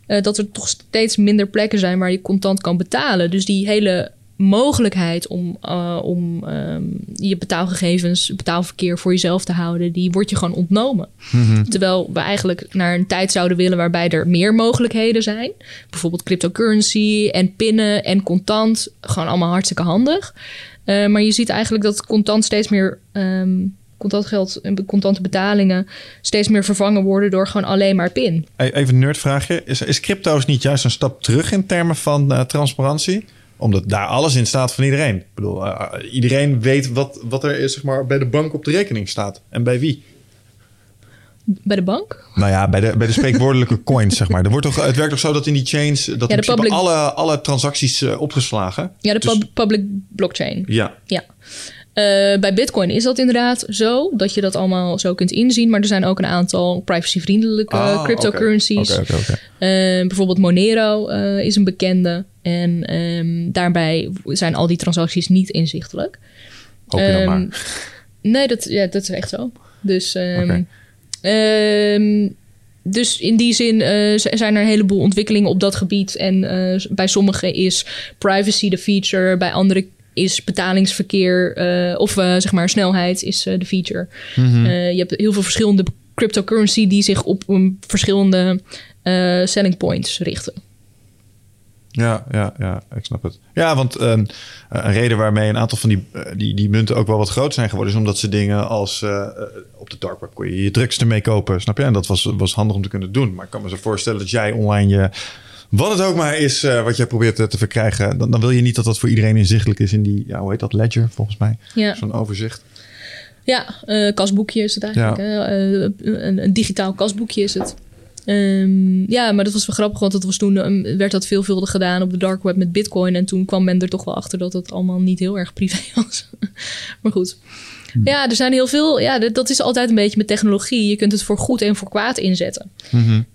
Eh, dat er toch steeds minder plekken zijn waar je contant kan betalen. Dus die hele mogelijkheid om, eh, om ehm, je betaalgegevens, betaalverkeer voor jezelf te houden, die wordt je gewoon ontnomen. Terwijl we eigenlijk naar een tijd zouden willen waarbij er meer mogelijkheden zijn. Bijvoorbeeld cryptocurrency en pinnen en contant. Gewoon allemaal hartstikke handig. Eh, maar je ziet eigenlijk dat contant steeds meer. ehm contant geld en contante betalingen steeds meer vervangen worden door gewoon alleen maar pin.
E- Even een nerdvraagje. Is, is crypto's niet juist een stap terug in termen van eh, transparantie? Omdat daar alles in staat van iedereen. Ik bedoel, eh, iedereen weet wat, wat er is, zeg maar, bij de bank op de rekening staat. En bij wie.
Bij de bank?
Nou ja, bij de, bij de spreekwoordelijke [LAUGHS] coins, zeg maar. Er wordt toch, het werkt toch zo dat in die chains... dat
de public-
alle, alle transacties eh, opgeslagen.
Ja, de
Dus-
pub- public blockchain.
Ja,
Ja. Eh, bij Bitcoin is dat inderdaad zo, dat je dat allemaal zo kunt inzien. Maar er zijn ook een aantal privacyvriendelijke
Ah,
cryptocurrencies. Eh, bijvoorbeeld Monero eh, is een bekende. En ehm, daarbij zijn al die transacties niet inzichtelijk.
Hoop je dan
Ehm,
maar.
Nee, dat, ja, dat is echt zo. Dus, ehm, dus in die zin eh, zijn er een heleboel ontwikkelingen op dat gebied. En eh, bij sommigen is privacy de feature, bij anderen is betalingsverkeer eh, of zeg maar snelheid is de feature.
Mhm.
Eh, je hebt heel veel verschillende cryptocurrency die zich op verschillende selling points richten.
Ja, ja, ja, ik snap het. Ja, want een, een reden waarmee een aantal van die, eh, die, die munten ook wel wat groot zijn geworden... is omdat ze dingen als... eh, eh, op de dark web kon je je drugs ermee kopen, snap je? En dat was, was handig om te kunnen doen. Maar ik kan me zo voorstellen dat jij online je... Wat het ook maar is wat jij probeert te, verkrijgen... Dan, dan wil je niet dat dat voor iedereen inzichtelijk is in die... Ja, hoe heet dat? Ledger, volgens mij.
Ja,
Zo'n overzicht.
ja kasboekje is het eigenlijk. een, een digitaal kasboekje is het. Ehm, ja, maar dat was wel grappig, want dat was toen ehm, werd dat veelvuldig gedaan op de dark web met Bitcoin. En toen kwam men er toch wel achter dat het allemaal niet heel erg privé was. [LAUGHS] maar goed. Ja, er zijn heel veel. Ja, dat is altijd een beetje met technologie. Je kunt het voor goed en voor kwaad inzetten.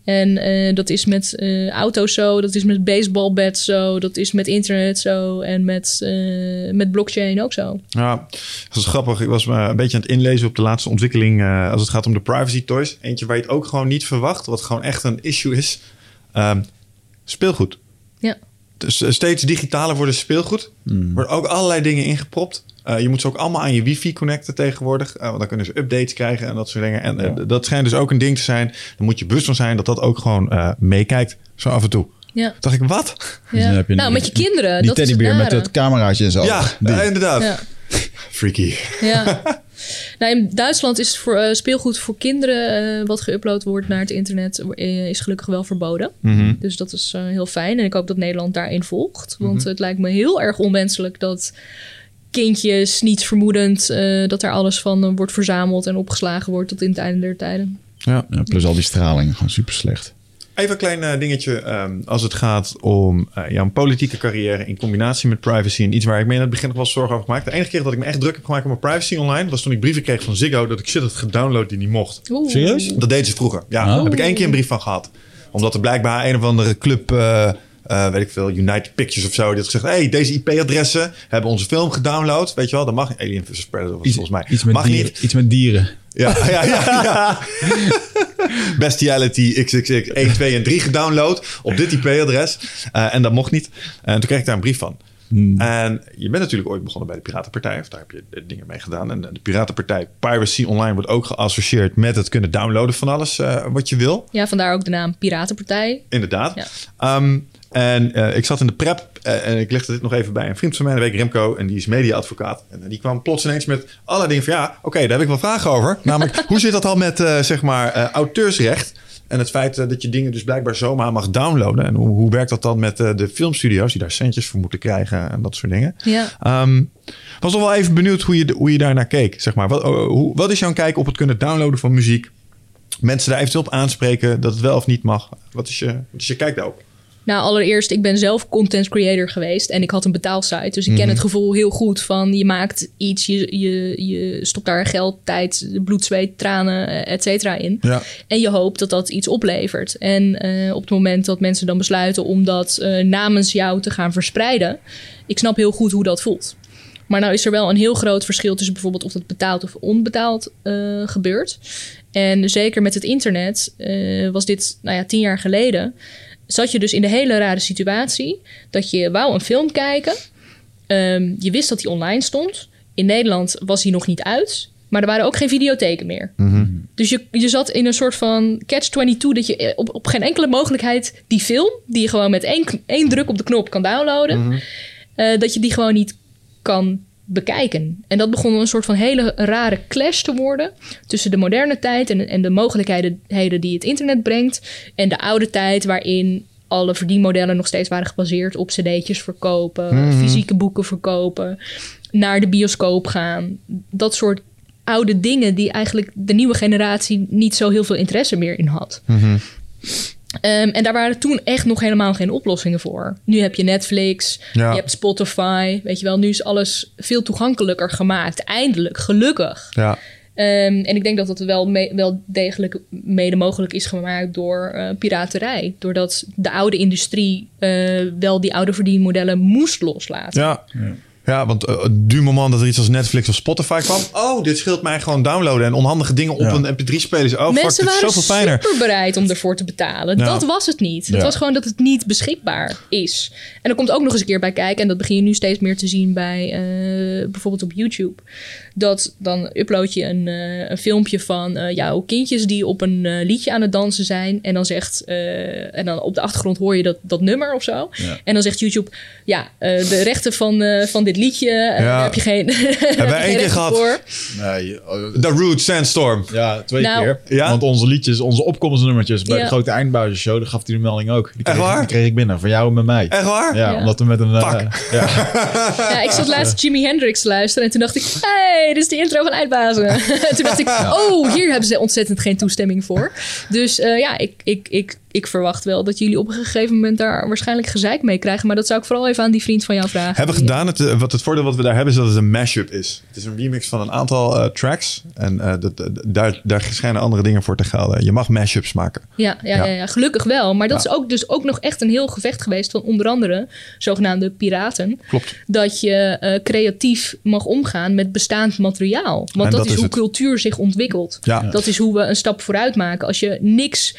En eh, dat is met eh, auto's zo, dat is met baseballbats zo, dat is met internet zo en met, eh, met blockchain ook zo.
Ja, dat is grappig. Ik was me een beetje aan het inlezen op de laatste ontwikkeling als het gaat om de privacy toys. Eentje waar je het ook gewoon niet verwacht, wat gewoon echt een issue is. Ehm, speelgoed.
Ja.
Dus eh, steeds digitaler worden speelgoed. Er worden ook allerlei dingen ingepropt. Eh, je moet ze ook allemaal aan je wifi connecten tegenwoordig. eh, want dan kunnen ze updates krijgen en dat soort dingen. En
Ja.
dat schijnt dus ook een ding te zijn. Dan moet je bewust van zijn dat dat ook gewoon eh, meekijkt. Zo af en toe.
Ja.
dacht ik, wat?
Dus
ja.
heb je
nou, met je kinderen.
Die
dat
teddybeer met het cameraatje en zo.
Ja,
Die.
inderdaad.
Ja,
Freaky.
ja. [LAUGHS] Nou, in Duitsland is voor, eh, speelgoed voor kinderen... eh, wat geüpload wordt naar het internet... eh, is gelukkig wel verboden.
Mhm.
Dus dat is heel fijn. En ik hoop dat Nederland daarin volgt. Want
Mhm.
het lijkt me heel erg onwenselijk dat kindjes, niets vermoedend... eh, dat daar alles van wordt verzameld en opgeslagen wordt... tot in het einde der tijden.
Ja.
Ja, plus al die straling, gewoon super slecht.
Even een klein eh, dingetje ehm, als het gaat om eh, jouw politieke carrière in combinatie met privacy. En iets waar ik me in het begin nog wel zorgen over gemaakt. De enige keer dat ik me echt druk heb gemaakt op mijn privacy online was toen ik brieven kreeg van Ziggo dat ik shit had gedownload die niet mocht.
Oeh.
Serieus?
Dat deden ze vroeger. Ja,
Oh.
daar heb ik één keer een brief van gehad. Omdat er blijkbaar een of andere club, eh, eh, weet ik veel, United Pictures of zo, die had gezegd: hey, deze IP-adressen hebben onze film gedownload. Weet je wel, dat mag Alien vs. Predator was volgens mij.
Iets met,
mag
dieren,
niet.
iets met dieren. [LAUGHS]
Ja, ja, ja. ja. [LAUGHS] Bestiality XXX 1, 2 en 3 gedownload op dit IP-adres. Eh, en dat mocht niet. En toen kreeg ik daar een brief van. En je bent natuurlijk ooit begonnen bij de Piratenpartij. Of daar heb je eh, dingen mee gedaan. En de Piratenpartij Piracy Online wordt ook geassocieerd met het kunnen downloaden van alles eh, wat je wil.
Ja, vandaar ook de naam Piratenpartij.
Inderdaad.
Ja.
Ehm, en eh, ik zat in de prep eh, en ik legde dit nog even bij een vriend van mij, de week Remco, en die is mediaadvocaat. En eh, die kwam plots ineens met allerlei dingen van ja, oké, daar heb ik wel vragen over. [LAUGHS] Namelijk, hoe zit dat al met zeg maar auteursrecht? En het feit dat je dingen dus blijkbaar zomaar mag downloaden. En hoe, hoe werkt dat dan met de filmstudio's die daar centjes voor moeten krijgen en dat soort dingen?
Ja.
Ehm, was nog wel even benieuwd hoe je, hoe je daar naar keek. Zeg maar. wat, oh, hoe, wat is jouw kijk op het kunnen downloaden van muziek? Mensen daar eventueel op aanspreken dat het wel of niet mag. Wat is je, wat is je kijk daarop?
Nou, allereerst, ik ben zelf content creator geweest en ik had een betaalsite. Dus ik ken
Mhm.
het gevoel heel goed van je maakt iets, je, je, je stopt daar geld, tijd, bloed, zweet, tranen, eh, et cetera in.
Ja.
En je hoopt dat dat iets oplevert. En eh, op het moment dat mensen dan besluiten om dat eh, namens jou te gaan verspreiden, ik snap heel goed hoe dat voelt. Maar nou is er wel een heel groot verschil tussen bijvoorbeeld of dat betaald of onbetaald gebeurt. En zeker met het internet was dit, nou ja, tien jaar geleden, zat je dus in de hele rare situatie dat je wou een film kijken. Ehm, je wist dat die online stond. In Nederland was hij nog niet uit. Maar er waren ook geen videotheken meer. Dus je, je zat in een soort van catch-22... dat je eh, op, op geen enkele mogelijkheid die film... die je gewoon met één, één druk op de knop kan downloaden... eh, dat je die gewoon niet kan bekijken. En dat begon een soort van hele rare clash te worden... tussen de moderne tijd en, en de mogelijkheden heden die het internet brengt... en de oude tijd waarin alle verdienmodellen nog steeds waren gebaseerd op cd'tjes verkopen... fysieke boeken verkopen, naar de bioscoop gaan. Dat soort oude dingen die eigenlijk de nieuwe generatie niet zo heel veel interesse meer in had. Ehm, en daar waren toen echt nog helemaal geen oplossingen voor. Nu heb je Netflix,
Ja.
je hebt Spotify, weet je wel. Nu is alles veel toegankelijker gemaakt. Eindelijk, gelukkig.
Ja.
Ehm, en ik denk dat dat wel, me- wel degelijk mede mogelijk is gemaakt door eh, piraterij. Doordat de oude industrie eh, wel die oude verdienmodellen moest loslaten.
Ja. Ja, want eh, du moment dat er iets als Netflix of Spotify kwam... oh, dit scheelt mij gewoon downloaden... en onhandige dingen op
Ja.
een mp3-speler. Oh, fuck,
Mensen
is
waren
zoveel fijner.
super bereid om ervoor te betalen.
Ja.
Dat was het niet. Het
Ja.
was gewoon dat het niet beschikbaar is. En er komt ook nog eens een keer bij kijken... en dat begin je nu steeds meer te zien bij eh, bijvoorbeeld op YouTube... dat dan upload je een, eh, een filmpje van eh, jouw kindjes... die op een liedje aan het dansen zijn... en dan zegt... eh, en dan op de achtergrond hoor je dat, dat nummer of zo.
Ja.
En dan zegt YouTube... ja, eh, de rechten van, eh, van dit liedje...
Ja.
daar heb je geen,
Hebben wij [LAUGHS] één keer gehad.
voor.
Nee, oh,
The Root Sandstorm.
ja, twee
Nou.
keer.
Ja?
Want onze liedjes, onze opkomstnummertjes bij
Ja.
de grote eindbuizenshow, daar gaf hij de melding ook. Die kreeg,
Echt waar?
Die kreeg ik binnen, van jou en met mij.
Echt waar?
Ja,
Ja.
omdat we met een... eh. [LAUGHS] Ja,
ik zat laatst Jimi Hendrix te luisteren en toen dacht ik, hey, dit is de intro van Eindbazen. [LAUGHS] toen dacht ik, oh, hier hebben ze ontzettend geen toestemming voor. Dus eh, ja, ik, ik, ik, ik verwacht wel dat jullie op een gegeven moment daar waarschijnlijk gezeik mee krijgen. Maar dat zou ik vooral even aan die vriend van jou vragen.
Hebben we gedaan. Het, eh, wat het voordeel wat we daar hebben is dat het een mashup is. Het is een remix van een aantal eh, tracks. En eh, dat, dat- daar, daar schijnen andere dingen voor te gelden. Je mag mashups maken.
Ja, ja,
Ja.
ja. ja, gelukkig wel. Maar dat
Ja.
is ook dus ook nog echt een heel gevecht geweest van onder andere zogenaamde piraten.
Klopt.
Dat je creatief mag omgaan met bestaand materiaal. Want dat,
dat
is
is
hoe
het.
cultuur zich ontwikkelt.
Ja.
Dat is hoe we een stap vooruit maken. Als je niks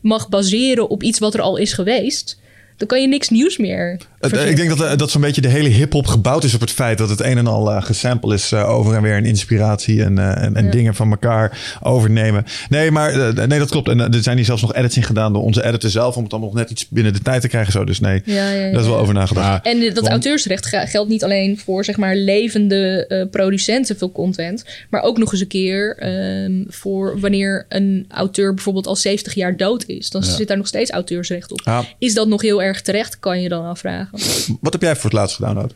mag baseren op iets wat er al is geweest, dan kan je niks nieuws meer Verzin.
ik denk dat, eh, dat zo'n beetje de hele hip-hop gebouwd is op het feit dat het een en al eh gesample is eh, over en weer en inspiratie en, eh, en, en
Ja.
dingen van elkaar overnemen. Nee, maar eh, nee, dat klopt. En eh, er zijn hier zelfs nog edits in gedaan door onze editor zelf om het allemaal nog net iets binnen de tijd te krijgen. Zo. Dus nee,
Ja, ja, ja,
daar is wel
ja.
over nagedacht.
En dat
Want-
auteursrecht geldt niet alleen voor zeg maar levende eh, producenten veel content, maar ook nog eens een keer ehm, voor wanneer een auteur bijvoorbeeld al 70 jaar dood is, dan
Ja.
zit daar nog steeds auteursrecht op.
Ja.
Is dat nog heel erg terecht, kan je dan afvragen.
Wat heb jij voor het laatst gedownload?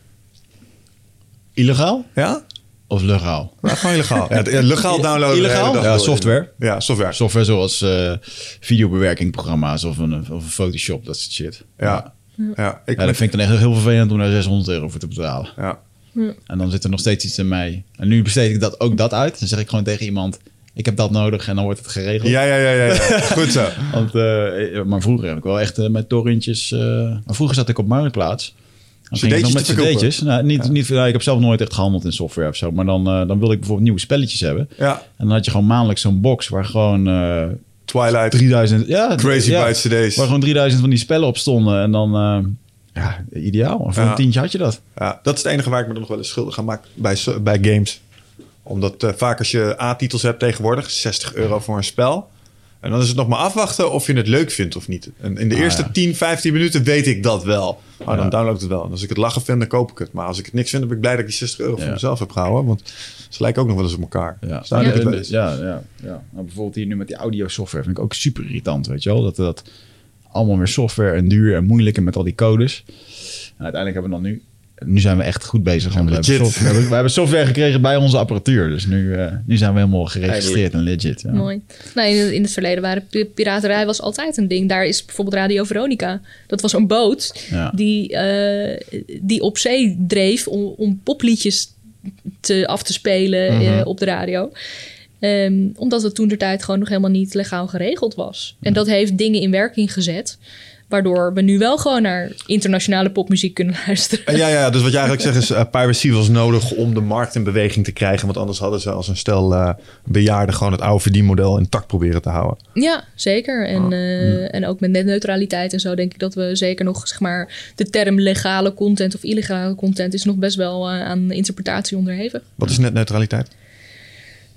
Illegaal
Ja?
of legaal?
Nou, gewoon illegaal. [LAUGHS] Ja, ja, legaal downloaden.
Illegaal? Ja, software.
Ja, software.
Software zoals eh videobewerkingprogramma's of een, of een Photoshop, dat soort shit.
Ja. Ja, ik
Ja, dat vind ik dan echt heel vervelend om daar 600 euro voor te betalen.
ja.
En dan zit er nog steeds iets in mij. En nu besteed ik dat, ook dat uit. Dan zeg ik gewoon tegen iemand, ik heb dat nodig en dan wordt het geregeld.
Ja, ja, ja, ja, ja. [LAUGHS] Goed zo.
Want, eh, maar vroeger heb ik wel echt eh, met torrentjes... maar vroeger zat ik op Marktplaats. Dan ging ik nog met
CD'tjes.
Nou, niet, niet, nou, ik heb zelf nooit echt gehandeld in software of zo. Maar dan, dan wilde ik bijvoorbeeld nieuwe spelletjes hebben.
Ja.
En dan had je gewoon maandelijks zo'n box waar gewoon...
Twilight.
3000... Ja,
Crazy
ja,
Bytes CD's.
Waar gewoon 3000 van die spellen op stonden. En dan... ja, ideaal. Voor
Ja.
een tientje had je dat.
Ja, dat is het enige waar ik me dan nog wel eens schuldig aan maak bij, bij games. Omdat eh, vaak als je A-titels hebt tegenwoordig, 60 euro voor een spel. En dan is het nog maar afwachten of je het leuk vindt of niet. En in de
Ah,
eerste
ja.
10, 15 minuten weet ik dat wel. Maar dan
Ja.
download ik het wel. En als ik het lachen vind, dan koop ik het. Maar als ik het niks vind, dan ben ik blij dat ik die 60 euro voor
Ja.
mezelf heb gehouden. Want ze lijken ook nog wel eens op elkaar.
Ja,
Dus
ja, ja, ja. Nou, bijvoorbeeld hier nu met die audio software vind ik ook super irritant, weet je wel. Dat dat allemaal weer software en duur en moeilijk en met al die codes. En uiteindelijk hebben we dan nu... Nu zijn we echt goed bezig. Want we, hebben software, we, hebben, we hebben software gekregen bij onze apparatuur. Dus nu, eh, nu zijn we helemaal geregistreerd en legit. Ja.
Mooi. Nou, in, in het verleden waren pi- piraterij was altijd een ding. Daar is bijvoorbeeld Radio Veronica. Dat was een boot
Ja.
die, eh, die op zee dreef om, om popliedjes te, af te spelen eh, op de radio. Ehm, omdat het toen de tijd gewoon nog helemaal niet legaal geregeld was. En dat heeft dingen in werking gezet. Waardoor we nu wel gewoon naar internationale popmuziek kunnen [LAUGHS] luisteren.
En Ja, ja, dus wat je eigenlijk zegt is, eh, piracy was nodig om de markt in beweging te krijgen. Want anders hadden ze als een stel eh, bejaarden gewoon het oude verdienmodel intact proberen te houden.
Ja, zeker. En, eh, en ook met netneutraliteit en zo denk ik dat we zeker nog, zeg maar, de term legale content of illegale content is nog best wel aan interpretatie onderhevig.
Wat is netneutraliteit?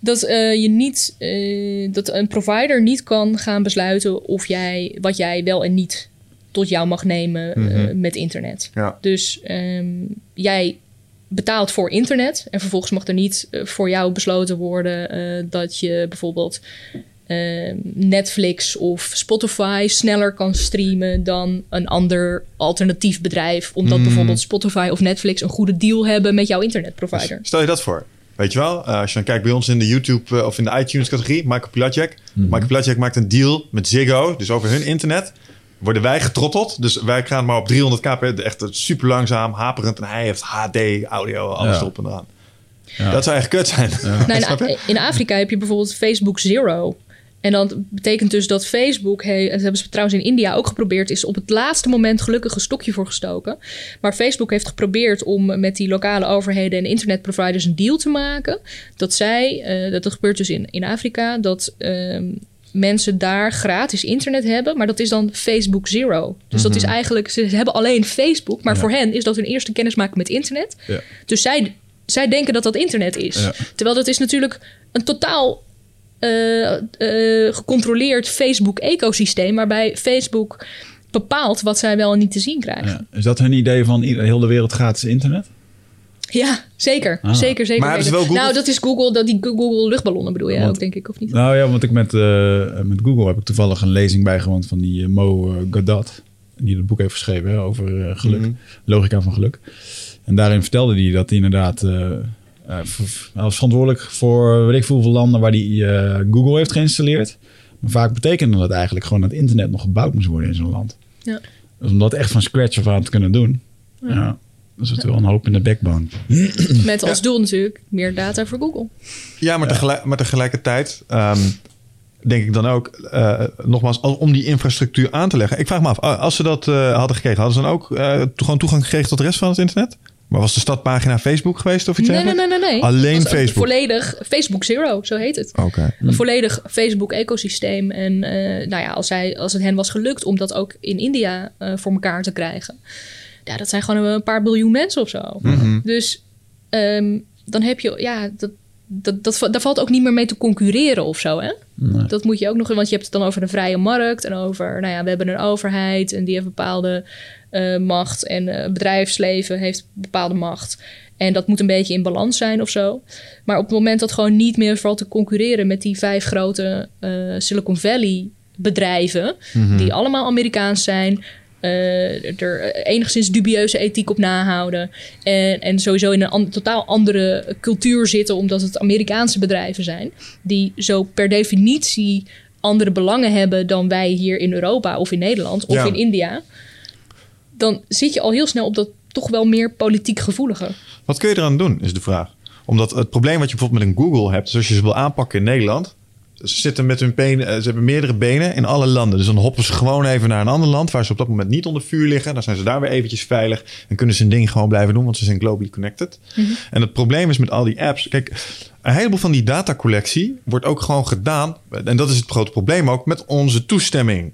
Dat je niet, dat een provider niet kan gaan besluiten of jij, wat jij wel en niet tot jou mag nemen eh, met internet.
Ja.
Dus ehm, jij betaalt voor internet en vervolgens mag er niet eh, voor jou besloten worden eh, dat je bijvoorbeeld ehm, Netflix of Spotify sneller kan streamen dan een ander alternatief bedrijf, omdat bijvoorbeeld Spotify of Netflix een goede deal hebben met jouw internetprovider.
Stel je dat voor. Weet je wel, eh, als je dan kijkt bij ons in de YouTube of in de iTunes categorie, Michael Pilatjek. Michael Pilatjek maakt een deal met Ziggo, dus over hun internet worden wij getrotteld. Dus wij gaan maar op 300 kp, echt super langzaam, haperend. En hij heeft HD, audio, alles
Ja.
erop en eraan. Dat zou echt kut zijn. [LAUGHS]
Nou, in, in Afrika heb je bijvoorbeeld Facebook Zero. En dat betekent dus dat Facebook, he- en dat hebben ze trouwens in India ook geprobeerd, is op het laatste moment gelukkig een stokje voor gestoken. Maar Facebook heeft geprobeerd om met die lokale overheden en internetproviders een deal te maken. Dat zij, eh, dat, dat gebeurt dus in, in Afrika, dat ehm, mensen daar gratis internet hebben. Maar dat is dan Facebook Zero. Dus dat is eigenlijk, ze hebben alleen Facebook, maar voor hen is dat hun eerste kennismaking met internet.
Ja.
Dus zij, zij denken dat dat internet is.
Ja.
Terwijl dat is natuurlijk een totaal eh, eh, gecontroleerd Facebook-ecosysteem... waarbij Facebook bepaalt wat zij wel en niet te zien krijgen.
Is dat hun idee van heel de wereld gratis internet?
Ja, zeker.
Ah.
Zeker, zeker.
Maar
zeker.
wel Google-
Nou, dat is Google, dat die Google luchtballonnen bedoel je
Want-
ook, denk ik, of niet?
Nou ja, want ik met, eh, met Google heb ik toevallig een lezing bijgewoond van die eh, Mo eh, Godat. Die het boek heeft geschreven hè, over geluk,
Mhm.
logica van geluk. En daarin vertelde hij dat hij inderdaad... hij was verantwoordelijk voor weet ik veel hoeveel landen waar hij Google heeft geïnstalleerd. Maar vaak betekende dat eigenlijk gewoon dat internet nog gebouwd moest worden in zo'n land.
Ja.
Dus om dat echt van scratch af aan te kunnen doen. Ja. Dat is wel een hoop in de backbone.
Met als doel natuurlijk meer data voor Google.
Ja, maar, Tegelijk, maar tegelijkertijd ehm, denk ik dan ook, eh, nogmaals, al- om die infrastructuur aan te leggen. Ik vraag me af, als ze dat eh, hadden gekregen, hadden ze dan ook eh, gewoon toegang gekregen tot de rest van het internet? Maar was de stadpagina Facebook geweest of iets
Nee, nee, nee, nee. nee.
Alleen
Het was een
Facebook?
Volledig Facebook Zero, zo heet het.
Oké.
Een volledig Facebook-ecosysteem. En eh, nou ja, als, hij, als het hen was gelukt om dat ook in India eh, voor elkaar te krijgen. Ja, dat zijn gewoon een paar biljoen mensen of zo. Dus ehm, dan heb je, ja, dat, dat, dat, daar valt ook niet meer mee te concurreren of zo, hè?
Nee.
Dat moet je ook nog, want je hebt het dan over de vrije markt en over, nou ja, we hebben een overheid en die heeft bepaalde eh, macht en eh, bedrijfsleven heeft bepaalde macht. En dat moet een beetje in balans zijn of zo. Maar op het moment dat gewoon niet meer valt te concurreren met die vijf grote eh, Silicon Valley bedrijven, die allemaal Amerikaans zijn, eh, er enigszins dubieuze ethiek op nahouden. En, en sowieso in een an- totaal andere cultuur zitten, omdat het Amerikaanse bedrijven zijn. Die zo per definitie andere belangen hebben dan wij hier in Europa of in Nederland of
Ja.
in India. Dan zit je al heel snel op dat toch wel meer politiek gevoelige.
Wat kun je eraan doen, is de vraag. Omdat het probleem wat je bijvoorbeeld met een Google hebt... is als je ze wil aanpakken in Nederland... ze zitten met hun benen... eh, ze hebben meerdere benen in alle landen. Dus dan hoppen ze gewoon even naar een ander land... waar ze op dat moment niet onder vuur liggen. Dan zijn ze daar weer eventjes veilig... en kunnen ze hun ding gewoon blijven doen... want ze zijn globally connected. En het probleem is met al die apps... kijk, een heleboel van die datacollectie... wordt ook gewoon gedaan... en dat is het grote probleem ook... met onze toestemming.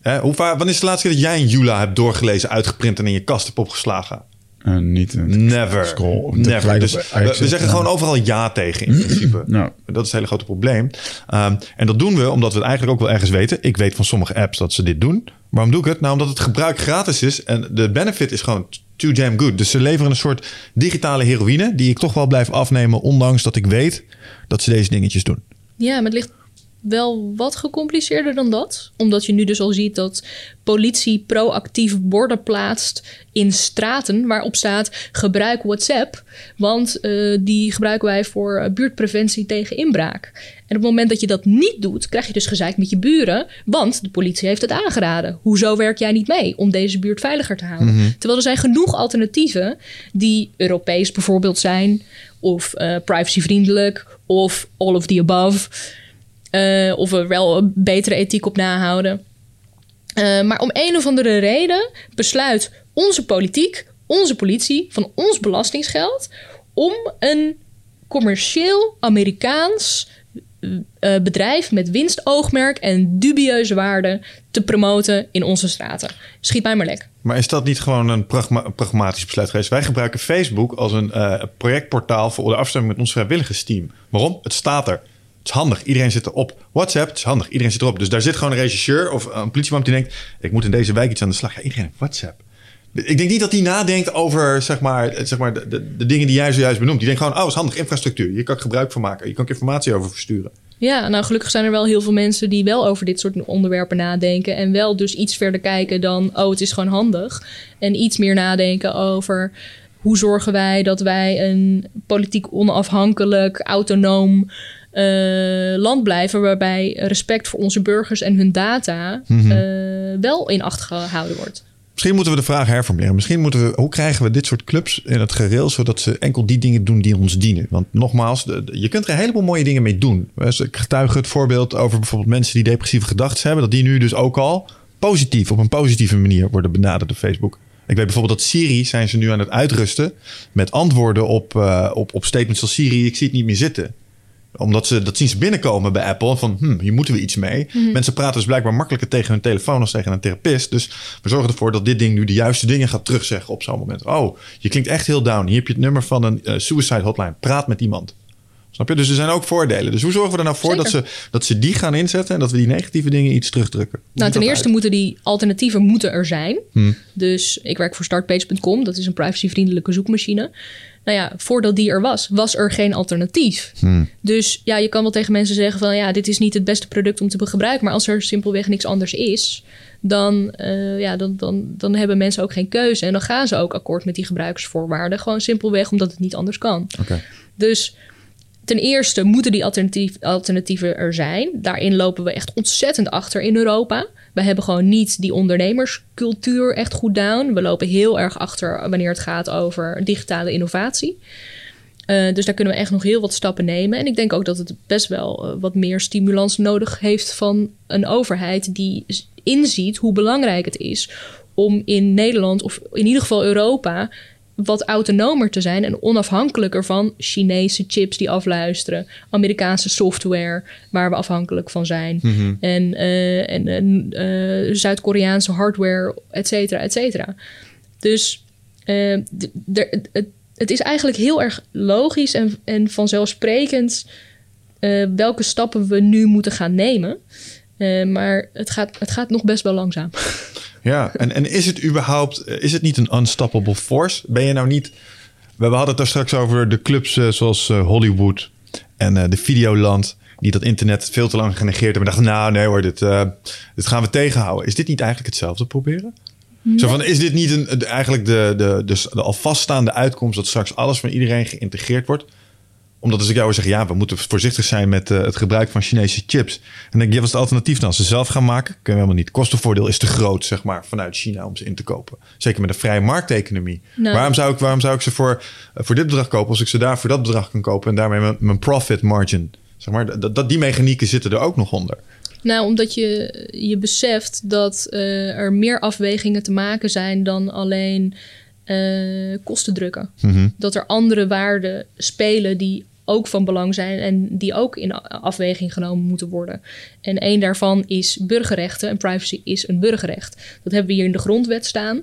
Hè, hoe vaak, wanneer is de laatste keer dat jij een Jula hebt doorgelezen... uitgeprint en in je kast hebt opgeslagen?
Eh, niet. eh,
Never.
Scroll,
Never. Dus we, zeggen gewoon overal ja tegen in [CLEARS THROAT] principe.
Nou.
Dat is het hele grote probleem. Ehm, en dat doen we omdat we het eigenlijk ook wel ergens weten. Ik weet van sommige apps dat ze dit doen. Waarom doe ik het? Nou, omdat het gebruik gratis is. En de benefit is gewoon too damn good. Dus ze leveren een soort digitale heroïne... die ik toch wel blijf afnemen... ondanks dat ik weet dat ze deze dingetjes doen.
Ja, maar het ligt wel wat gecompliceerder dan dat. Omdat je nu dus al ziet dat politie proactief borden plaatst in straten waarop staat gebruik WhatsApp. Want eh, die gebruiken wij voor eh, buurtpreventie tegen inbraak. En op het moment dat je dat niet doet, krijg je dus gezeik met je buren. Want de politie heeft het aangeraden. Hoezo werk jij niet mee om deze buurt veiliger te houden? Terwijl er zijn genoeg alternatieven die Europees bijvoorbeeld zijn. Of eh, privacyvriendelijk. Of all of the above. Eh, of er wel een betere ethiek op nahouden. Eh, maar om een of andere reden besluit onze politiek, onze politie, van ons belastingsgeld om een commercieel Amerikaans eh, bedrijf met winstoogmerk en dubieuze waarden te promoten in onze straten. Schiet mij maar lek.
Maar is dat niet gewoon een, pragma- een pragmatisch besluit geweest? Wij gebruiken Facebook als een projectportaal voor de afstemming met ons vrijwilligersteam. Waarom? Het staat er. Het is handig. Iedereen zit erop. WhatsApp, het is handig. Iedereen zit erop. Dus daar zit gewoon een regisseur of een politieman die denkt... ik moet in deze wijk iets aan de slag. Ja, iedereen heeft WhatsApp. Ik denk niet dat hij nadenkt over zeg maar, zeg maar, de, dingen die jij zojuist benoemt. Die denkt gewoon, oh, het is handig. Infrastructuur. Hier kan ik gebruik van maken. Je kan informatie over versturen.
Ja, nou gelukkig zijn er wel heel veel mensen die wel over dit soort onderwerpen nadenken. En wel dus iets verder kijken dan, oh het is gewoon handig. En iets meer nadenken over hoe zorgen wij dat wij een politiek onafhankelijk, autonoom eh, land blijven. Waarbij respect voor onze burgers en hun data eh, wel in acht gehouden wordt.
Misschien moeten we de vraag herformuleren. Misschien moeten we, hoe krijgen we dit soort clubs in het gereel, zodat ze enkel die dingen doen die ons dienen? Want nogmaals, de- de- je kunt er een heleboel mooie dingen mee doen. Dus ik getuig het voorbeeld over bijvoorbeeld mensen die depressieve gedachten hebben, dat die nu dus ook al positief, op een positieve manier worden benaderd door Facebook. Ik weet bijvoorbeeld dat Siri zijn ze nu aan het uitrusten met antwoorden op, eh, op, op statements als Siri, ik zie het niet meer zitten omdat ze dat zien ze binnenkomen bij Apple. Van hm, hier moeten we iets mee. Mensen praten dus blijkbaar makkelijker tegen hun telefoon als tegen een therapeut. Dus we zorgen ervoor dat dit ding nu de juiste dingen gaat terugzeggen op zo'n moment. Oh, je klinkt echt heel down. Hier heb je het nummer van een eh, suicide hotline. Praat met iemand. Snap je? Dus er zijn ook voordelen. Dus hoe zorgen we er nou voor dat ze, dat ze die gaan inzetten en dat we die negatieve dingen iets terugdrukken?
Nou, ten eerste
uit?
moeten die alternatieven moeten er zijn. Dus ik werk voor startpage.com. Dat is een privacyvriendelijke zoekmachine. Nou ja, voordat die er was, was er geen alternatief. Dus ja, je kan wel tegen mensen zeggen van... ja, dit is niet het beste product om te gebruiken... maar als er simpelweg niks anders is... dan, eh, ja, dan, dan, dan hebben mensen ook geen keuze. En dan gaan ze ook akkoord met die gebruikersvoorwaarden. Gewoon simpelweg omdat het niet anders kan. Dus ten eerste moeten die alternatief, alternatieven er zijn. Daarin lopen we echt ontzettend achter in Europa. We hebben gewoon niet die ondernemerscultuur echt goed down. We lopen heel erg achter wanneer het gaat over digitale innovatie. Eh, dus daar kunnen we echt nog heel wat stappen nemen. En ik denk ook dat het best wel eh, wat meer stimulans nodig heeft van een overheid die inziet hoe belangrijk het is om in Nederland of in ieder geval Europa wat autonomer te zijn en onafhankelijker van Chinese chips die afluisteren, Amerikaanse software waar we afhankelijk van zijn en, eh, en eh, eh, Zuid-Koreaanse hardware, et cetera, et cetera. Dus eh, het, het is eigenlijk heel erg logisch en, en vanzelfsprekend welke stappen we nu moeten gaan nemen. Maar het gaat, het gaat nog best wel langzaam. [LAUGHS]
Ja, en, en is het überhaupt, eh, is het niet een unstoppable force? Ben je nou niet, we hadden het daar straks over de clubs eh, zoals eh, Hollywood en de Videoland, die dat internet veel te lang genegeerd hebben. dachten, nou nee hoor, dit, dit gaan we tegenhouden. Is dit niet eigenlijk hetzelfde proberen? Zo van, is dit niet een, de- eigenlijk de, de, de, de al vaststaande uitkomst dat straks alles van iedereen geïntegreerd wordt? Omdat als ik jou zeggen, ja, we moeten voorzichtig zijn met eh, het gebruik van Chinese chips. En dan denk ja, wat is het alternatief dan? Ze zelf gaan maken, kunnen we helemaal niet. Kostenvoordeel is te groot, zeg maar, vanuit China om ze in te kopen. Zeker met een vrije markteconomie. Waarom, zou ik, waarom zou ik ze voor, eh, voor dit bedrag kopen als ik ze daar voor dat bedrag kan kopen en daarmee mijn, mijn profit margin, zeg maar, dat, dat, die mechanieken zitten er ook nog onder.
Nou, omdat je, je beseft dat eh, er meer afwegingen te maken zijn dan alleen kosten drukken.
Mhm.
Dat er andere waarden spelen die ook van belang zijn en die ook in afweging genomen moeten worden. En één daarvan is burgerrechten en privacy is een burgerrecht. Dat hebben we hier in de grondwet staan.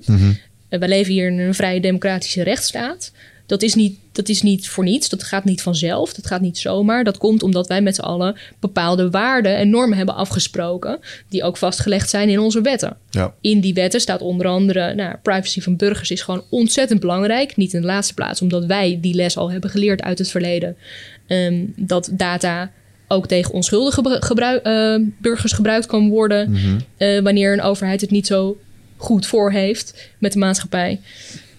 En wij leven hier in een vrije democratische rechtsstaat. Dat is, niet, dat is niet voor niets. Dat gaat niet vanzelf. Dat gaat niet zomaar. Dat komt omdat wij met z'n allen bepaalde waarden en normen hebben afgesproken. Die ook vastgelegd zijn in onze wetten.
Ja.
In die wetten staat onder andere, nou, privacy van burgers is gewoon ontzettend belangrijk. Niet in de laatste plaats, omdat wij die les al hebben geleerd uit het verleden. Ehm, dat data ook tegen onschuldige gebru- gebruik- eh, burgers gebruikt kan worden. eh, wanneer een overheid het niet zo goed voor heeft met de maatschappij.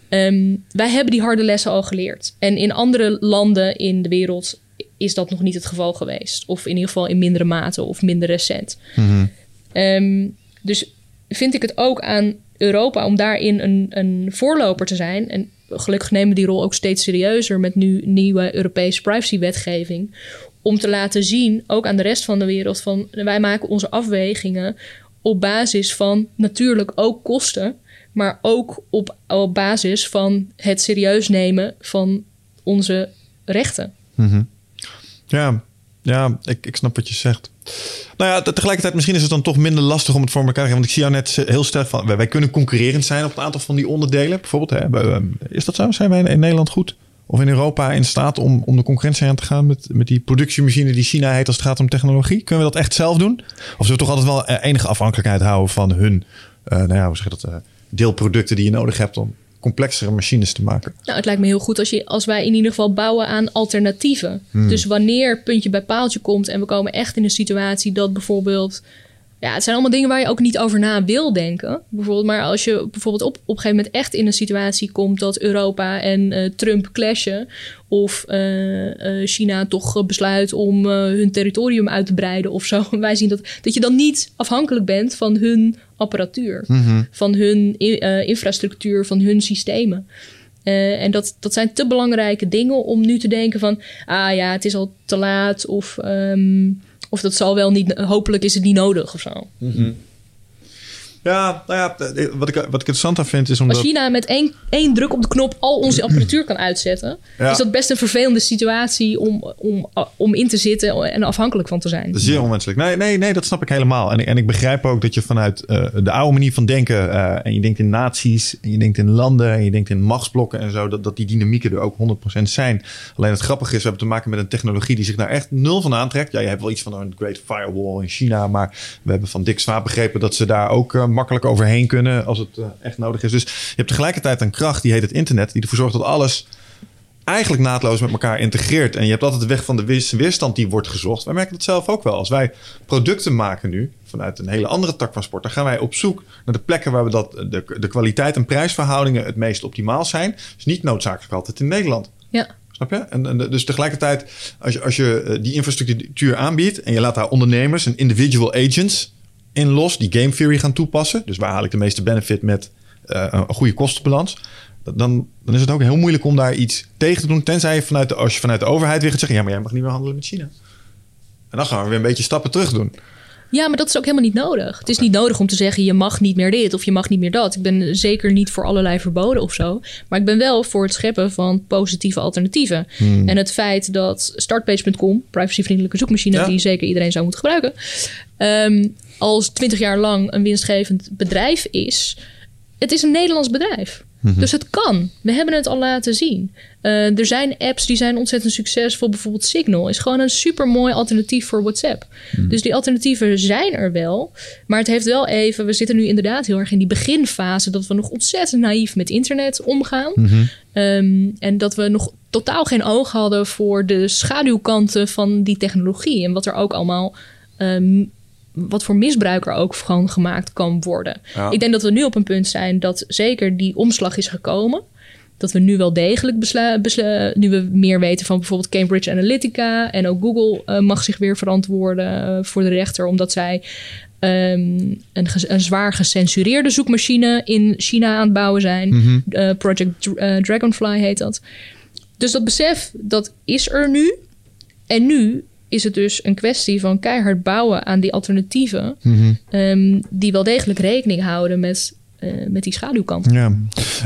Ehm, wij hebben die harde lessen al geleerd. En in andere landen in de wereld is dat nog niet het geval geweest. Of in ieder geval in mindere mate of minder recent. Ehm, dus vind ik het ook aan Europa om daarin een, een voorloper te zijn. En gelukkig nemen we die rol ook steeds serieuzer met nu nieuwe Europese privacywetgeving. Om te laten zien, ook aan de rest van de wereld, van wij maken onze afwegingen op basis van natuurlijk ook kosten, maar ook op, op basis van het serieus nemen van onze rechten.
Ja, ja ik, ik snap wat je zegt. Nou ja, te- tegelijkertijd misschien is het dan toch minder lastig om het voor elkaar te krijgen. Want ik zie jou net heel sterk van... Wij, kunnen concurrerend zijn op een aantal van die onderdelen. Bijvoorbeeld, hè, ehm, is dat zo? Zijn wij in, Nederland goed? Of in Europa in staat om, om de concurrentie aan te gaan met, met die productiemachine die China heet als het gaat om technologie? Kunnen we dat echt zelf doen? Of zullen we toch altijd wel eh, enige afhankelijkheid houden van hun, eh, nou ja, hoe zeg je dat, eh, deelproducten die je nodig hebt om complexere machines te maken?
Nou, het lijkt me heel goed als, je, als wij in ieder geval bouwen aan alternatieven. Dus wanneer puntje bij paaltje komt en we komen echt in een situatie dat bijvoorbeeld. Ja, het zijn allemaal dingen waar je ook niet over na wil denken. Bijvoorbeeld, maar als je bijvoorbeeld op, op een gegeven moment echt in een situatie komt dat Europa en eh, Trump clashen. Of eh, eh, China toch besluit om hun territorium uit te breiden of zo. [LAUGHS] Wij zien dat, dat je dan niet afhankelijk bent van hun apparatuur, van hun eh, infrastructuur, van hun systemen. Eh, en dat, dat zijn te belangrijke dingen om nu te denken van... ah ja, het is al te laat of, ehm, of dat zal wel niet... hopelijk is het niet nodig of zo.
Ja, nou ja, eh, wat ik, wat ik interessant aan vind is omdat...
Als China met één, één druk op de knop al onze apparatuur kan uitzetten...
Ja.
is dat best een vervelende situatie om, om, om in te zitten en afhankelijk van te zijn.
Zeer onwenselijk. Nee, nee, nee, dat snap ik helemaal. En, en ik begrijp ook dat je vanuit eh, de oude manier van denken... eh, en je denkt in naties, en je denkt in landen... en je denkt in machtsblokken en zo... dat, dat die dynamieken er ook 100% zijn. Alleen het grappige is, we hebben te maken met een technologie... die zich daar echt nul van aantrekt. Ja, je hebt wel iets van een Great Firewall in China... maar we hebben van Dick Swaap begrepen... dat ze daar ook eh, makkelijk overheen kunnen... als het eh, echt nodig is. Dus je hebt tegelijkertijd een kracht, die heet het internet... die ervoor zorgt dat alles eigenlijk naadloos met elkaar integreert. En je hebt altijd de weg van de weers- weerstand die wordt gezocht. Wij merken dat zelf ook wel. Als wij producten maken nu, vanuit een hele andere tak van sport, dan gaan wij op zoek naar de plekken waar we dat, de, de kwaliteit en prijsverhoudingen het meest optimaal zijn. Dus niet noodzakelijk altijd in Nederland.
Ja.
Snap je? En, en dus tegelijkertijd, als je, als je eh, die infrastructuur aanbiedt en je laat daar ondernemers en individual agents in los, die game theory gaan toepassen. Dus waar haal ik de meeste benefit met eh, een goede kostenbalans? Dan, dan is het ook heel moeilijk om daar iets tegen te doen. Tenzij je vanuit de, als je vanuit de overheid weer gaat zeggen: ja, maar jij mag niet meer handelen met China. En dan gaan we weer een beetje stappen terug doen.
Ja, maar dat is ook helemaal niet nodig. Het is niet nodig om te zeggen je mag niet meer dit of je mag niet meer dat. Ik ben zeker niet voor allerlei verboden of zo. Maar ik ben wel voor het scheppen van positieve alternatieven. En het feit dat startpage.com, privacyvriendelijke zoekmachine
Ja.
die zeker iedereen zou moeten gebruiken, ehm, als twintig jaar lang een winstgevend bedrijf is. Het is een Nederlands bedrijf. Dus het kan. We hebben het al laten zien. Eh, er zijn apps die zijn ontzettend succesvol. Bijvoorbeeld Signal is gewoon een super mooi alternatief voor WhatsApp. Dus die alternatieven zijn er wel. Maar het heeft wel even. We zitten nu inderdaad heel erg in die beginfase dat we nog ontzettend naïef met internet omgaan. Ehm, en dat we nog totaal geen oog hadden voor de schaduwkanten van die technologie. En wat er ook allemaal. ehm, wat voor misbruik er ook gewoon gemaakt kan worden.
Ja.
Ik denk dat we nu op een punt zijn dat zeker die omslag is gekomen. Dat we nu wel degelijk besla- nu we meer weten van bijvoorbeeld Cambridge Analytica en ook Google eh, mag zich weer verantwoorden eh, voor de rechter, omdat zij ehm, een, zwaar gecensureerde zoekmachine in China aan het bouwen zijn. Eh, Project Dr- Dragonfly heet dat. Dus dat besef, dat is er nu. En nu is het dus een kwestie van keihard bouwen aan die alternatieven. ehm, die wel degelijk rekening houden met, eh, met die schaduwkant.
Ja.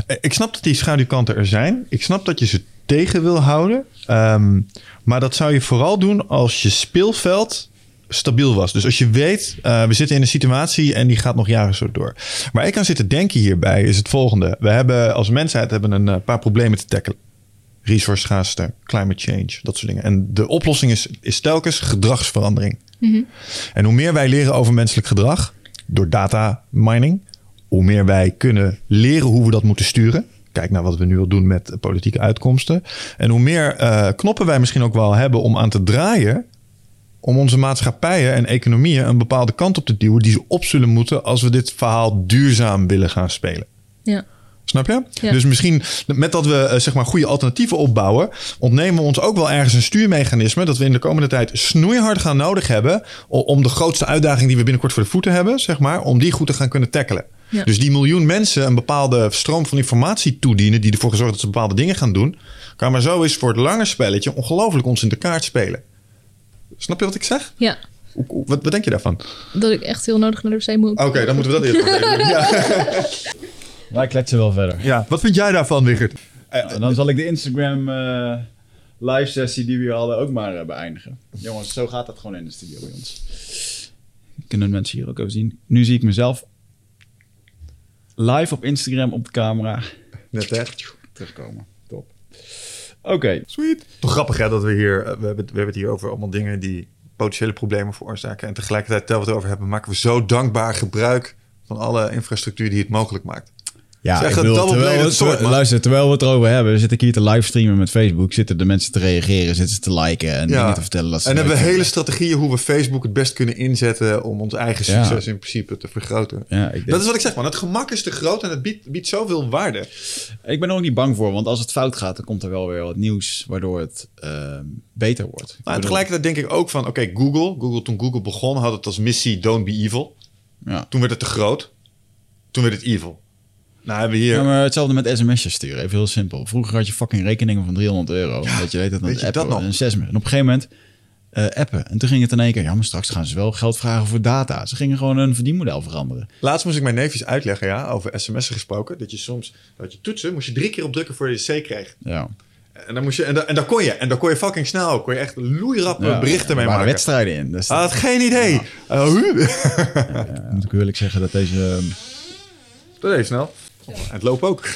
Eh, Ik snap dat die schaduwkanten er zijn. Ik snap dat je ze tegen wil houden. Ehm, maar dat zou je vooral doen als je speelveld stabiel was. Dus als je weet, eh, we zitten in een situatie en die gaat nog jaren zo door. Waar ik aan zit te denken hierbij is het volgende. We hebben als mensheid hebben een paar problemen te tackelen. Resource schaarste, climate change, dat soort dingen. En de oplossing is, is telkens gedragsverandering. En hoe meer wij leren over menselijk gedrag door data mining, hoe meer wij kunnen leren hoe we dat moeten sturen. Kijk naar wat we nu al doen met politieke uitkomsten. En hoe meer eh, knoppen wij misschien ook wel hebben om aan te draaien. Om onze maatschappijen en economieën een bepaalde kant op te duwen die ze op zullen moeten als we dit verhaal duurzaam willen gaan spelen.
Ja.
Snap je?
Ja.
Dus misschien met dat we eh, zeg maar goede alternatieven opbouwen, ontnemen we ons ook wel ergens een stuurmechanisme dat we in de komende tijd snoeihard gaan nodig hebben om de grootste uitdaging die we binnenkort voor de voeten hebben, zeg maar, om die goed te gaan kunnen tackelen.
Ja.
Dus die miljoen mensen een bepaalde stroom van informatie toedienen die ervoor zorgt dat ze bepaalde dingen gaan doen, kan maar zo eens voor het lange spelletje ongelooflijk ons in de kaart spelen. Snap je wat ik zeg?
ja,
Wat, wat denk je daarvan?
dat ik echt heel nodig naar de wc moet.
Oké, dan moeten we dat eerst nog even doen. Ja. [LAUGHS]
Wij kletsen wel verder.
ja. Wat vind jij daarvan, Wigert?
En dan zal ik de Instagram eh, live sessie die we hier hadden ook maar eh, beëindigen. Jongens, zo gaat dat gewoon in de studio bij ons. Kunnen mensen hier ook even zien. Nu zie ik mezelf live op Instagram op de camera
Net hè?
terugkomen. Top. Oké.
Sweet. Toch grappig hè, dat we hier, eh, we hebben, het- we hebben het hier over allemaal dingen die potentiële problemen veroorzaken. En tegelijkertijd, terwijl we het over hebben, maken we zo dankbaar gebruik van alle infrastructuur die het mogelijk maakt.
Ja,
Zeg
ik bedoel, terwijl, we,
man.
luister, terwijl we het erover hebben, zit ik hier te livestreamen met Facebook. Zitten de mensen te reageren, zitten ze te liken en dingen te vertellen. Dat ze
en hebben we hele strategieën hoe we Facebook het best kunnen inzetten om ons eigen
Ja.
succes in principe te vergroten.
Ja, ik, denk-
Dat is wat ik zeg, man. Het gemak is te groot en het biedt, biedt zoveel waarde.
ik ben er ook niet bang voor, want als het fout gaat, dan komt er wel weer wat nieuws waardoor het ehm, beter wordt.
Maar tegelijkertijd denk ik ook van, oké, Google, Google, toen Google begon, had het als missie don't be evil.
Ja.
Toen werd het te groot. Toen werd het evil. Nou hebben we hier...
Ja, maar hetzelfde met sms'jes sturen. Even heel simpel. Vroeger had je fucking rekeningen van 300 euro. dat je
weet je
appen.
dat nog?
Sms. En op een gegeven moment eh, appen. En toen ging het in één keer... Ja, maar straks gaan ze wel geld vragen voor data. Ze gingen gewoon een verdienmodel veranderen.
Laatst moest ik mijn neefjes uitleggen, ja, over sms'en gesproken. Dat je soms, dat je toetsen, moest je drie keer op drukken voor je C kreeg.
Ja.
En dan moest je, en, dan, en dan kon je, en dan kon je fucking snel, kon je echt loeirappe
ja.
berichten mee maken.
wedstrijden in. Dus
Ah, had geen idee. Uh, huh?
dat moet ik eerlijk zeggen dat deze...
dat deed snel. En het lopen ook. [LAUGHS]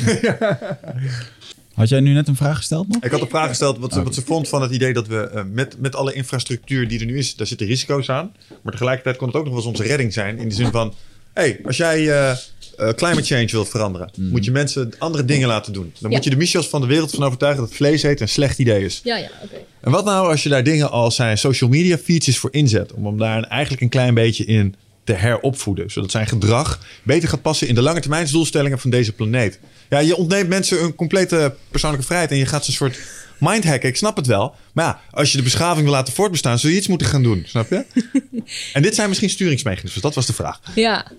Had jij nu net een vraag gesteld nog?
ik had de vraag gesteld wat ze, wat ze vond van het idee dat we eh, met, met alle infrastructuur die er nu is, daar zitten risico's aan. Maar tegelijkertijd kon het ook nog wel eens onze redding zijn. In de zin van, [LAUGHS] hey, als jij eh, eh, climate change wilt veranderen, moet je mensen andere dingen laten doen. Dan
Ja.
moet je de Michels van de wereld van overtuigen dat vlees eten een slecht idee is.
Ja, ja, oké.
En wat nou als je daar dingen als zijn social media features voor inzet? Om hem daar eigenlijk een klein beetje in te heropvoeden. Zodat zijn gedrag beter gaat passen in de lange termijnsdoelstellingen van deze planeet. Ja, je ontneemt mensen een complete persoonlijke vrijheid en je gaat ze een soort mindhacken. Ik snap het wel. Maar ja, als je de beschaving wil laten voortbestaan, zul je iets moeten gaan doen. Snap je? [LAUGHS] en dit zijn misschien sturingsmechanismen. Dat was de vraag.
Ja,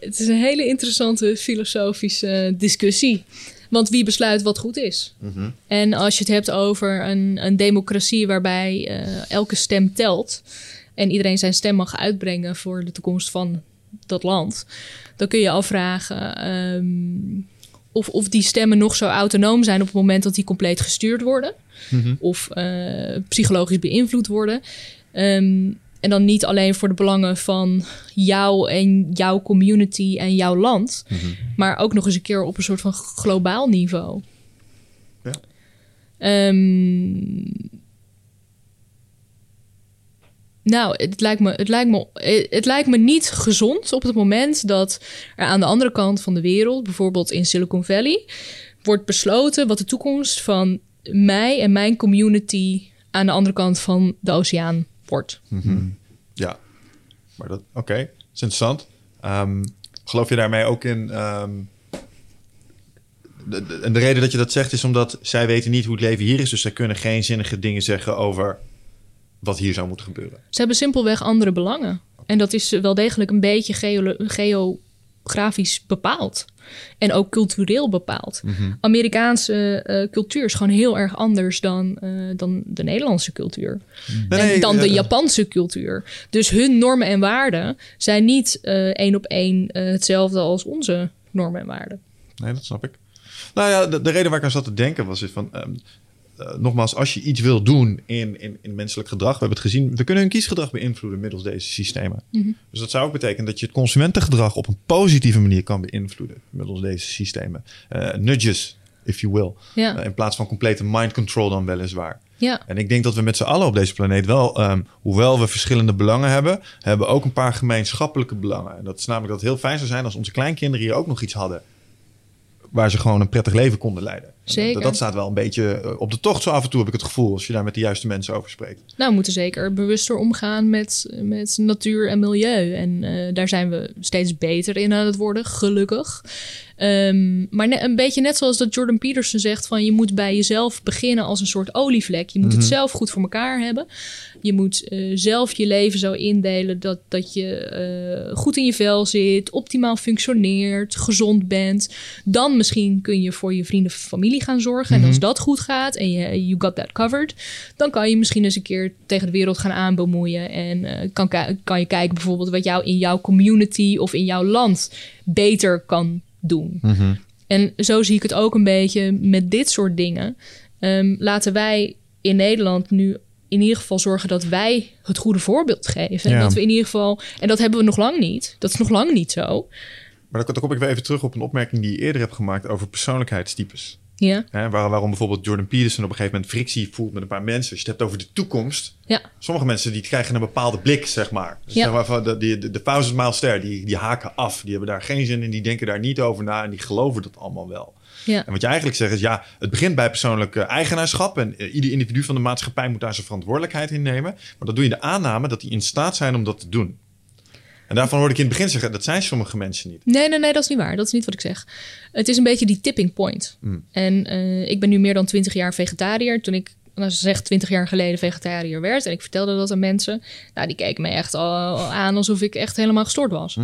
het is een hele interessante filosofische discussie. Want wie besluit wat goed is? En als je het hebt over een, een democratie waarbij eh, elke stem telt en iedereen zijn stem mag uitbrengen voor de toekomst van dat land, dan kun je afvragen ehm, of, of die stemmen nog zo autonoom zijn op het moment dat die compleet gestuurd worden of eh, psychologisch beïnvloed worden. Ehm, En dan niet alleen voor de belangen van jou en jouw community en jouw land, maar ook nog eens een keer op een soort van globaal niveau.
Ja.
Ehm, nou, het lijkt, me, het, lijkt me, het lijkt me niet gezond op het moment dat er aan de andere kant van de wereld, bijvoorbeeld in Silicon Valley, wordt besloten wat de toekomst van mij en mijn community aan de andere kant van de oceaan wordt.
Ja, maar dat, oké, dat is interessant. Ehm, geloof je daarmee ook in... ehm, de, de- en de reden dat je dat zegt is omdat zij weten niet hoe het leven hier is. Dus zij kunnen geen zinnige dingen zeggen over wat hier zou moeten gebeuren.
Ze hebben simpelweg andere belangen. En dat is wel degelijk een beetje geo- geografisch bepaald. En ook cultureel bepaald. Amerikaanse eh, cultuur is gewoon heel erg anders dan, eh, dan de Nederlandse cultuur.
Nee,
en dan de
eh,
Japanse cultuur. Dus hun normen en waarden zijn niet eh, één op één hetzelfde als onze normen en waarden.
Nee, dat snap ik. Nou ja, de, de reden waar ik aan zat te denken was is van... ehm, eh, nogmaals, als je iets wil doen in, in, in menselijk gedrag... we hebben het gezien, we kunnen hun kiesgedrag beïnvloeden middels deze systemen. Dus dat zou ook betekenen dat je het consumentengedrag... op een positieve manier kan beïnvloeden middels deze systemen. Eh, nudges, if you will. Eh, in plaats van complete mind control dan weliswaar.
Ja,
En ik denk dat we met z'n allen op deze planeet wel, ehm, hoewel we verschillende belangen hebben, hebben ook een paar gemeenschappelijke belangen. En dat is namelijk dat het heel fijn zou zijn als onze kleinkinderen hier ook nog iets hadden. Waar ze gewoon een prettig leven konden leiden.
Zeker.
Dat, staat wel een beetje eh, op de tocht zo af en toe, heb ik het gevoel, als je daar met de juiste mensen over spreekt.
nou we moeten zeker bewuster omgaan met, met natuur en milieu. En eh, daar zijn we steeds beter in aan het worden, gelukkig. Ehm, maar ne- een beetje net zoals dat Jordan Peterson zegt: van je moet bij jezelf beginnen als een soort olievlek. Je moet het zelf goed voor elkaar hebben. Je moet eh, zelf je leven zo indelen dat, dat je eh, goed in je vel zit, optimaal functioneert, gezond bent. Dan misschien kun je voor je vrienden en familie gaan zorgen. En als dat goed gaat en je you got that covered, dan kan je misschien eens een keer tegen de wereld gaan aanbemoeien. En eh, kan, kan je kijken bijvoorbeeld wat jou in jouw community of in jouw land beter kan doen. En zo zie ik het ook een beetje met dit soort dingen. Ehm, laten wij in Nederland nu in ieder geval zorgen dat wij het goede voorbeeld geven. En dat we in ieder geval, en dat hebben we nog lang niet. Dat is nog lang niet zo.
Maar dan, kom ik weer even terug op een opmerking die je eerder hebt gemaakt over persoonlijkheidstypes.
Ja,
Hè, waar, waarom bijvoorbeeld Jordan Peterson op een gegeven moment frictie voelt met een paar mensen. Als je het hebt over de toekomst,
ja,
Sommige mensen die krijgen een bepaalde blik, zeg maar. Dus
Ja.
zeg maar de, de, de, thousand mile stare, die, die haken af. Die hebben daar geen zin in, die denken daar niet over na en die geloven dat allemaal wel.
Ja.
En wat je eigenlijk zegt is, ja, het begint bij persoonlijk eigenaarschap. En eh, ieder individu van de maatschappij moet daar zijn verantwoordelijkheid in nemen. Maar dat doe je de aanname dat die in staat zijn om dat te doen. En daarvan hoorde ik in het begin zeggen, dat zijn sommige mensen niet.
Nee, nee, nee, dat is niet waar. Dat is niet wat ik zeg. Het is een beetje die tipping point. En eh, ik ben nu meer dan twintig jaar vegetariër. Toen ik, nou, ze zegt twintig jaar geleden vegetariër werd... en ik vertelde dat aan mensen... nou, die keken me echt al aan alsof ik echt helemaal gestoord was.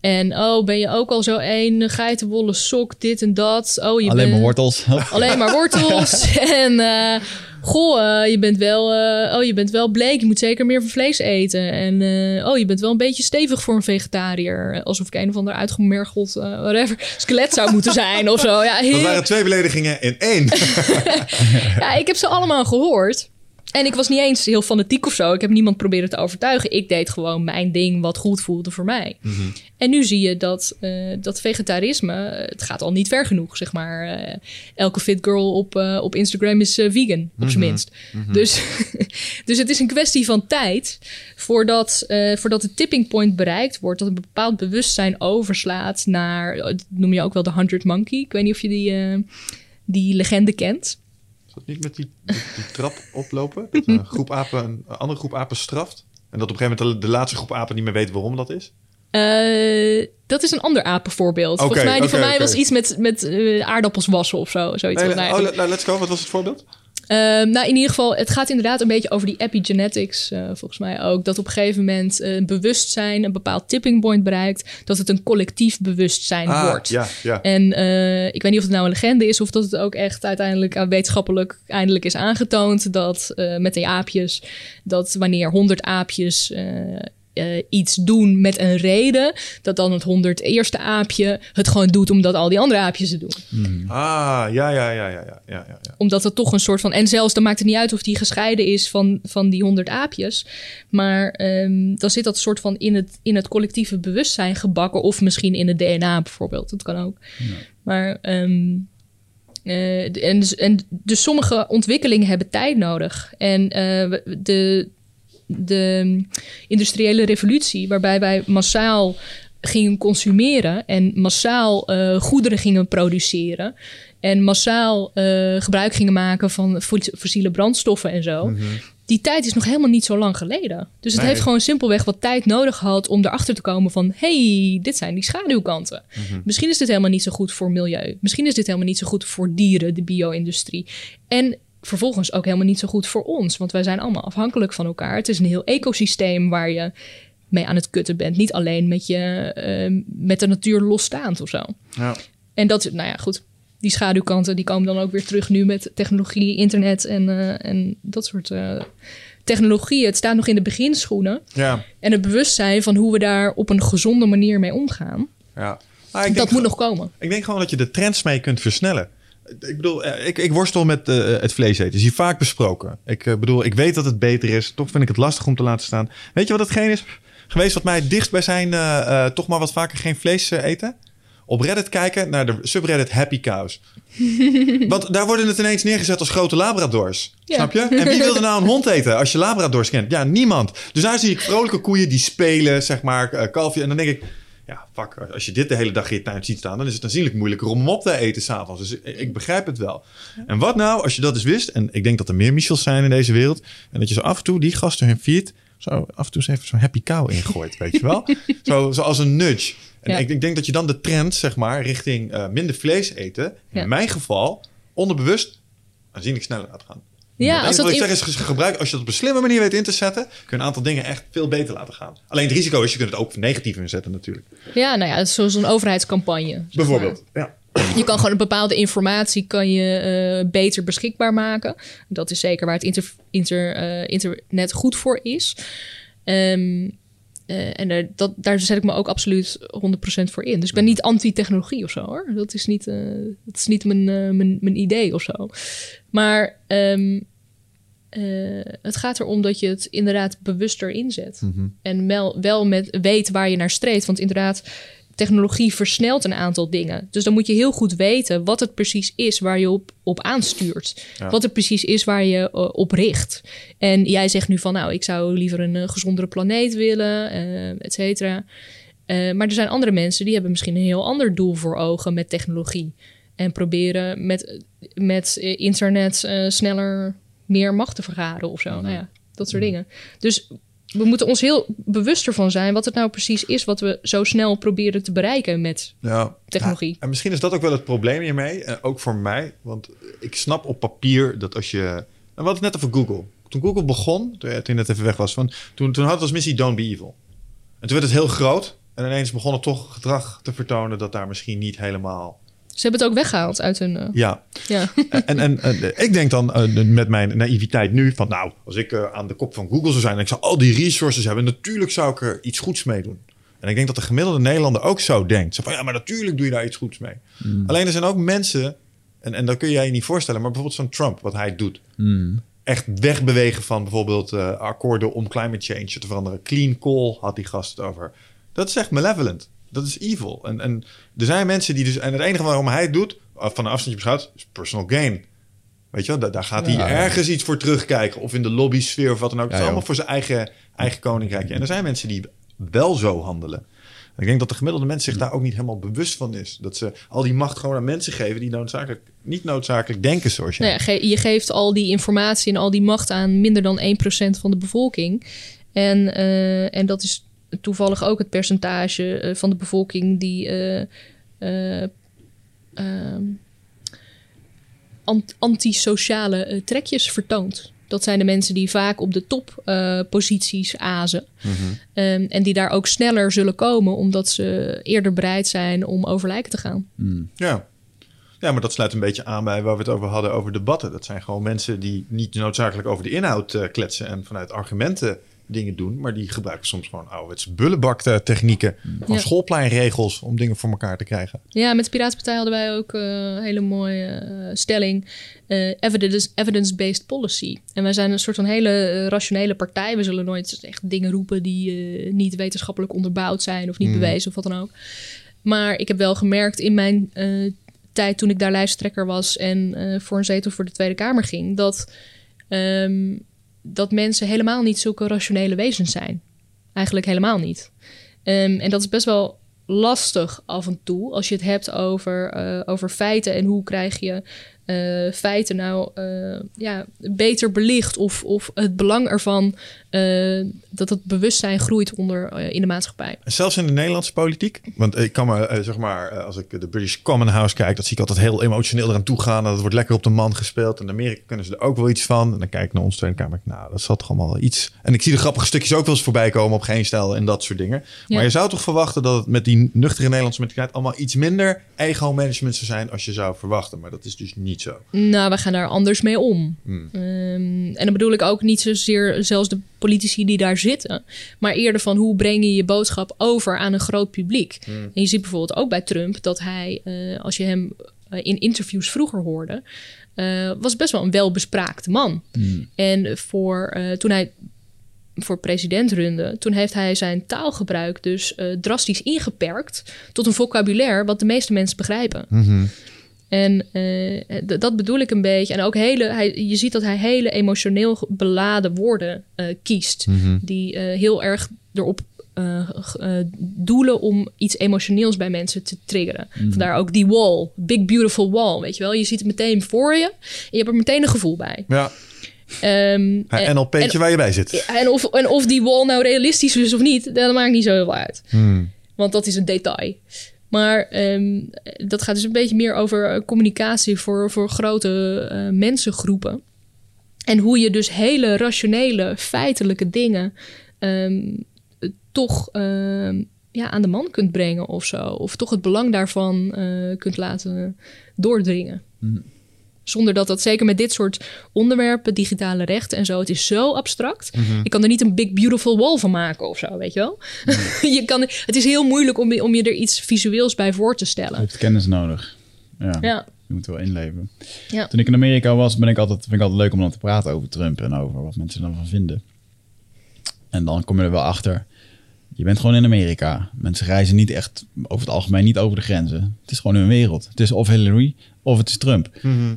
En oh, ben je ook al zo één geitenwolle sok, dit en dat. Oh, je
Alleen
bent-
maar wortels. [LAUGHS]
Alleen maar wortels. [LAUGHS] en eh, goh, eh, je bent wel, eh, oh, je bent wel bleek. Je moet zeker meer van vlees eten. En eh, oh, je bent wel een beetje stevig voor een vegetariër. Alsof ik een of ander uitgemergeld, whatever, skelet zou moeten zijn of zo. Ja,
Dat
heel,
waren twee beledigingen in één. [LAUGHS]
ja, ik heb ze allemaal gehoord. En ik was niet eens heel fanatiek of zo. Ik heb niemand proberen te overtuigen. Ik deed gewoon mijn ding wat goed voelde voor mij. En nu zie je dat, eh, dat vegetarisme, eh, het gaat al niet ver genoeg, zeg maar. Eh, elke fit girl op, op Instagram is vegan, op zijn minst. Dus, [LAUGHS] dus het is een kwestie van tijd voordat, voordat de tipping point bereikt wordt. Dat een bepaald bewustzijn overslaat naar, dat noem je ook wel de 100 Monkey. Ik weet niet of je die, die legende kent.
Dat niet met die, trap oplopen? Dat een, [LAUGHS] groep apen, een andere groep apen straft? En dat op een gegeven moment de, de laatste groep apen niet meer weet waarom dat is?
Eh, dat is een ander apenvoorbeeld. Volgens mij, die van mij was iets met, met eh, aardappels wassen of zo. Zoiets
Nee, oh, le- let's go. Wat was het voorbeeld?
Ehm, nou, in ieder geval, het gaat inderdaad een beetje over die epigenetics, eh, volgens mij ook. Dat op een gegeven moment eh, een bewustzijn een bepaald tipping point bereikt. Dat het een collectief bewustzijn wordt.
Ah, ja, ja.
En eh, ik weet niet of het nou een legende is of dat het ook echt uiteindelijk aan wetenschappelijk eindelijk is aangetoond dat eh, met die aapjes, dat wanneer 100 aapjes eh, iets doen met een reden, dat dan het 101ste aapje het gewoon doet omdat al die andere aapjes het doen.
Ah, ja, ja, ja, ja, ja, ja.
Omdat het toch een soort van. En zelfs dan maakt het niet uit of die gescheiden is van, van die 100 aapjes. Maar ehm, dan zit dat soort van in het, in het collectieve bewustzijn gebakken. Of misschien in het DNA bijvoorbeeld. Dat kan ook. Maar. de- en, dus- en dus sommige ontwikkelingen hebben tijd nodig. En eh, we- de, de industriële revolutie, waarbij wij massaal gingen consumeren en massaal eh, goederen gingen produceren en massaal eh, gebruik gingen maken van fo- fossiele brandstoffen en zo. Die tijd is nog helemaal niet zo lang geleden. Dus het
Nee.
heeft gewoon simpelweg wat tijd nodig gehad om erachter te komen van... hey, dit zijn die schaduwkanten. Misschien is dit helemaal niet zo goed voor milieu. Misschien is dit helemaal niet zo goed voor dieren, de bio-industrie. En vervolgens ook helemaal niet zo goed voor ons. Want wij zijn allemaal afhankelijk van elkaar. Het is een heel ecosysteem waar je mee aan het kutten bent. Niet alleen met, je, eh, met de natuur losstaand of zo.
Ja.
En dat, nou ja, goed. Die schaduwkanten die komen dan ook weer terug nu met technologie, internet en, eh, en dat soort eh technologieën. Het staat nog in de beginschoenen.
ja.
En het bewustzijn van hoe we daar op een gezonde manier mee omgaan.
ja.
Dat moet nog komen.
Ik denk gewoon dat je de trends mee kunt versnellen. Ik bedoel, eh, ik, ik worstel met eh, het vlees eten. Is hier vaak besproken. Ik eh, bedoel, ik weet dat het beter is. Toch vind ik het lastig om te laten staan. Weet je wat hetgeen is geweest wat mij het dichtst bij zijn... toch maar wat vaker geen vlees eten? Op Reddit kijken naar de subreddit Happy Cows. [LAUGHS] Want daar worden het ineens neergezet als grote labradors.
Ja.
Snap je? En wie wil er nou een hond eten als je labradors kent? Ja, niemand. Dus daar zie ik vrolijke koeien die spelen, zeg maar, kalfje. En dan denk ik, ja, fuck, als je dit de hele dag in je tuin ziet staan, dan is het aanzienlijk moeilijker om hem op te eten s'avonds. Dus ik, begrijp het wel. En wat nou, als je dat eens wist, en ik denk dat er meer Michels zijn in deze wereld, en dat je zo af en toe die gasten hun feed, zo af en toe eens even zo'n happy cow ingooit, weet je wel? [LAUGHS] Zo, zo als een nudge. En
Ja.
ik, ik denk dat je dan de trend, zeg maar, richting eh, minder vlees eten, in
Ja.
mijn geval, onderbewust, aanzienlijk sneller laat gaan.
Ja, als
enige
dat
wat ik
in-
zeg is ge- gebruik, als je dat op een slimme manier weet in te zetten, kun je een aantal dingen echt veel beter laten gaan. Alleen het risico is, je kunt het ook negatief inzetten natuurlijk.
Ja, nou ja, zoals een overheidscampagne.
Bijvoorbeeld. Ja.
Je kan gewoon een bepaalde informatie kan je, eh, beter beschikbaar maken. Dat is zeker waar het inter, inter, eh, internet goed voor is. Ehm, eh, en er- dat, daar zet ik me ook absoluut 100% voor in. Dus ik ben niet anti-technologie of zo hoor. Dat is niet, eh, dat is niet mijn, eh, mijn, mijn idee of zo. Maar ehm, eh, het gaat erom dat je het inderdaad bewuster inzet. En wel, wel met weet waar je naar streeft. Want inderdaad, technologie versnelt een aantal dingen. Dus dan moet je heel goed weten wat het precies is waar je op, op aanstuurt.
Ja.
Wat het precies is waar je eh, op richt. En jij zegt nu van, nou, ik zou liever een eh, gezondere planeet willen, eh et cetera. Maar er zijn andere mensen die hebben misschien een heel ander doel voor ogen met technologie. En proberen met, met internet sneller meer macht te vergaren of zo. Nou ja, dat soort dingen. Dus we moeten ons heel bewust ervan zijn wat het nou precies is wat we zo snel proberen te bereiken met
Ja.
Technologie.
Ja, en misschien is dat ook wel het probleem hiermee. eh, ook voor mij. Want ik snap op papier dat als je... En we hadden het net over Google. Toen Google begon, toen toen je net even weg was... Van, toen, toen had het als missie Don't Be Evil. En toen werd het heel groot. En ineens begon het toch gedrag te vertonen... dat daar misschien niet helemaal...
Ze hebben het ook weggehaald uit hun... eh,
Ja,
ja.
en, en, en ik denk dan eh, met mijn naïviteit nu van nou, als ik eh, aan de kop van Google zou zijn en ik zou al die resources hebben, natuurlijk zou ik er iets goeds mee doen. En ik denk dat de gemiddelde Nederlander ook zo denkt. Zo van ja, maar natuurlijk doe je daar iets goeds mee. Alleen er zijn ook mensen, en, en dat kun jij je niet voorstellen, maar bijvoorbeeld zo'n Trump, wat hij doet. Echt wegbewegen van bijvoorbeeld eh, akkoorden om climate change te veranderen. Clean coal had die gast het over. Dat is echt malevolent. Dat is evil. En, en er zijn mensen die dus... En het enige waarom hij het doet, af- van een afstandje beschouwd, is personal gain. Weet je wel, daar, daar gaat hij
Ja.
ergens iets voor terugkijken. Of in de lobby-sfeer of wat dan ook. Het is allemaal voor zijn eigen, eigen koninkrijkje. En er zijn mensen die wel zo handelen. Ik denk dat de gemiddelde mens zich daar ook niet helemaal bewust van is. Dat ze al die macht gewoon aan mensen geven die noodzakelijk, niet noodzakelijk denken zoals jij.
Nou ge- je geeft al die informatie en al die macht aan minder dan 1% van de bevolking. En, eh, en dat is toevallig ook het percentage eh, van de bevolking die eh, eh, ehm, ant- antisociale trekjes vertoont. Dat zijn de mensen die vaak op de topposities azen. Ehm, en die daar ook sneller zullen komen, omdat ze eerder bereid zijn om over lijken te gaan.
Ja. ja, maar dat sluit een beetje aan bij waar we het over hadden over debatten. Dat zijn gewoon mensen die niet noodzakelijk over de inhoud kletsen en vanuit argumenten dingen doen. Maar die gebruiken soms gewoon ouderwetse bullenbak technieken. Van
Ja.
schoolpleinregels om dingen voor elkaar te krijgen.
Ja, met de Piratenpartij hadden wij ook eh, een hele mooie eh, stelling. eh, evidence- evidence-based policy. En wij zijn een soort van hele rationele partij. We zullen nooit echt dingen roepen die niet wetenschappelijk onderbouwd zijn of niet
Mm.
bewezen of wat dan ook. Maar ik heb wel gemerkt in mijn tijd toen ik daar lijsttrekker was en voor een zetel voor de Tweede Kamer ging, dat, ehm, dat mensen helemaal niet zulke rationele wezens zijn. Eigenlijk helemaal niet. Ehm, en dat is best wel lastig af en toe als je het hebt over, eh, over feiten en hoe krijg je eh, feiten nou eh, ja, beter belicht of, of het belang ervan eh, dat het bewustzijn groeit onder, in de maatschappij.
En zelfs in de Nederlandse politiek. Want ik kan me, zeg maar, als ik de British Common House kijk, dat zie ik altijd heel emotioneel eraan toe gaan. Dat wordt lekker op de man gespeeld. En in Amerika kunnen ze er ook wel iets van. En dan kijk ik naar ons Tweede Kamer. Nou, dat zat toch allemaal iets. En ik zie de grappige stukjes ook wel eens voorbij komen op geen stijl en dat soort dingen.
Ja.
Maar je zou toch verwachten dat het met die nuchtere Nederlandse mentaliteit allemaal iets minder ego-management zou zijn als je zou verwachten. Maar dat is dus niet zo.
Nou, we gaan daar anders mee om.
Hmm.
Ehm, en dan bedoel ik ook niet zozeer zelfs de politici die daar zitten, maar eerder van hoe breng je je boodschap over aan een groot publiek. En je ziet bijvoorbeeld ook bij Trump dat hij, eh, als je hem eh, in interviews vroeger hoorde, eh, was best wel een welbespraakte man. En voor, eh, toen hij voor president runde, toen heeft hij zijn taalgebruik dus eh, drastisch ingeperkt tot een vocabulaire wat de meeste mensen begrijpen. En eh, dat bedoel ik een beetje. En ook hele, hij, je ziet dat hij hele emotioneel beladen woorden eh, kiest. Die eh, heel erg erop doelen om iets emotioneels bij mensen te triggeren. Vandaar ook die wall, big beautiful wall, weet je wel. Je ziet het meteen voor je en je hebt er meteen een gevoel bij.
Ja, een
en,
NLP'tje waar je bij zit.
en, of, en of die wall nou realistisch is of niet, dat maakt niet zo heel veel uit.
Hmm.
Want dat is een detail. Maar ehm, dat gaat dus een beetje meer over eh, communicatie voor, voor grote eh, mensengroepen. En hoe je dus hele rationele, feitelijke dingen ehm, eh, toch ehm, ja, aan de man kunt brengen of zo. Of toch het belang daarvan eh, kunt laten doordringen. Zonder dat dat zeker met dit soort onderwerpen, digitale rechten en zo, het is zo abstract. Je kan er niet een big beautiful wall van maken of zo, weet je wel? [LAUGHS] je kan, het is heel moeilijk om, je- om je er iets visueels bij voor te
Je
stellen.
hebt kennis nodig. Ja,
Ja,
je moet wel inleven.
ja.
Toen ik in Amerika was, ben ik altijd, vind ik altijd leuk om dan te praten over Trump en over wat mensen ervan vinden. En dan kom je er wel achter. Je bent gewoon in Amerika. Mensen reizen niet echt over het algemeen niet over de grenzen. Het is gewoon hun wereld. Het is of Hillary of het is Trump.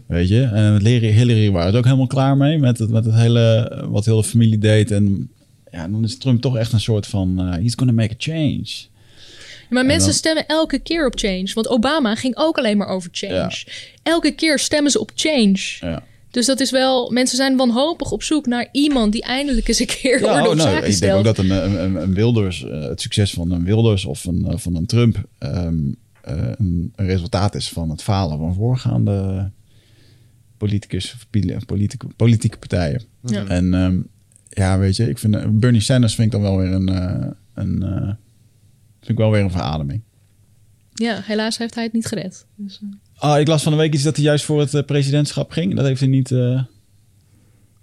Weet je? En Hillary, Hillary waren het ook helemaal klaar mee met het, met het hele wat heel de familie deed. En ja, dan is Trump toch echt een soort van eh, he's gonna make a change.
Maar mensen
dan-
stemmen elke keer op change. Want Obama ging ook alleen maar over change. Elke keer stemmen ze op change.
Ja.
Dus dat is wel... Mensen zijn wanhopig op zoek naar iemand die eindelijk eens een keer
Ja, [LAUGHS]
orde
oh,
op
nou,
zaken
ik denk ook dat een, een, een Wilders, eh, het succes van een Wilders of een, eh, van een Trump ehm, eh, een, een resultaat is van het falen van voorgaande politicus of poli- politieke, politieke partijen.
Ja.
En ehm, ja, weet je, ik vind eh, Bernie Sanders vind ik dan wel weer een, eh, een eh, vind ik wel weer een verademing.
Ja, helaas heeft hij het niet gered. Dus, eh,
Ah, ik las van de week iets dat hij juist voor het eh, presidentschap ging. Dat heeft hij niet. eh,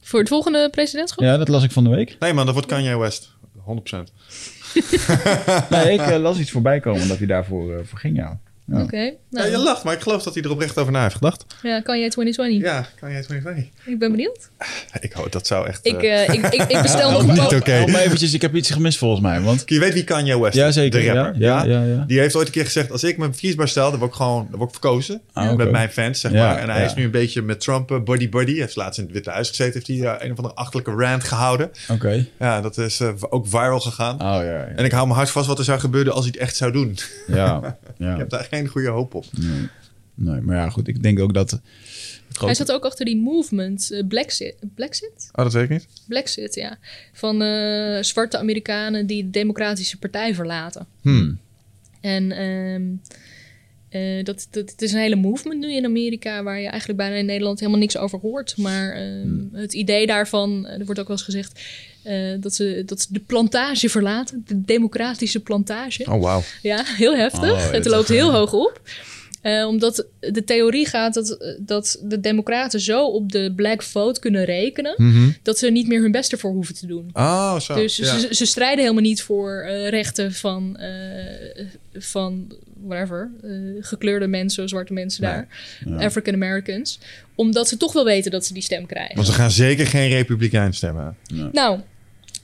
voor het volgende presidentschap?
ja, dat las ik van de week.
Nee man, dat wordt Kanye West. 100%. [LAUGHS]
Nee, ik eh, las iets voorbij komen dat hij daarvoor eh, ging, ja. Ja.
Oké.
Ja,
nou,
je lacht, maar ik geloof dat hij er oprecht over na heeft gedacht.
ja, kan jij 2020?
Ja, Kanye 2020.
Ik ben benieuwd.
Ik hoop, dat zou echt...
Ik,
eh,
eh, ik, ik, ik bestel [LAUGHS] nog
niet
een
oké.
Eventjes, ik heb iets gemist volgens mij. Want
Je weet wie Kanye West is?
Ja, zeker,
De rapper.
ja, ja, ja, ja.
Die heeft ooit een keer gezegd... als ik me verkiesbaar stel, dan word ik gewoon dan word ik verkozen.
Ah.
Met mijn fans, zeg
Ja,
maar. En hij
ja.
is nu een beetje met Trump uh, body buddy. Hij heeft laatst in het Witte Huis gezeten. Heeft hij eh, een of andere achterlijke rant gehouden.
Oké.
Ja, dat is eh, ook viral gegaan.
Oh ja. Ja.
En ik hou me hard vast wat er zou gebeuren als hij het echt zou doen.
ja, [LAUGHS] ja.
ik heb daar geen goede hoop op.
Nee. nee, maar ja, goed. Ik denk ook dat. Grote...
Hij zat ook achter die movement, eh, Blacksit. Blacksit?
Oh, dat weet ik niet.
Blacksit, ja. Van eh, zwarte Amerikanen die de Democratische Partij verlaten.
Hmm.
En ehm, eh, dat, dat, het is een hele movement nu in Amerika... waar je eigenlijk bijna in Nederland helemaal niks over hoort. Maar ehm, het idee daarvan, er wordt ook wel eens gezegd... eh, dat, ze, dat ze de plantage verlaten. De democratische plantage.
Oh, wauw.
Ja, heel heftig.
Oh,
het loopt heel
eh,
hoog op. Eh, omdat de theorie gaat dat, dat de democraten zo op de black vote kunnen rekenen...
Mhm.
dat ze niet meer hun best ervoor hoeven te doen.
Oh, zo.
Dus
ja.
ze, ze strijden helemaal niet voor eh, rechten van, eh, van whatever, eh, gekleurde mensen, zwarte mensen
Nee.
daar,
Ja.
African Americans, omdat ze toch wel weten dat ze die stem krijgen.
Want ze gaan zeker geen republikein stemmen.
Nou,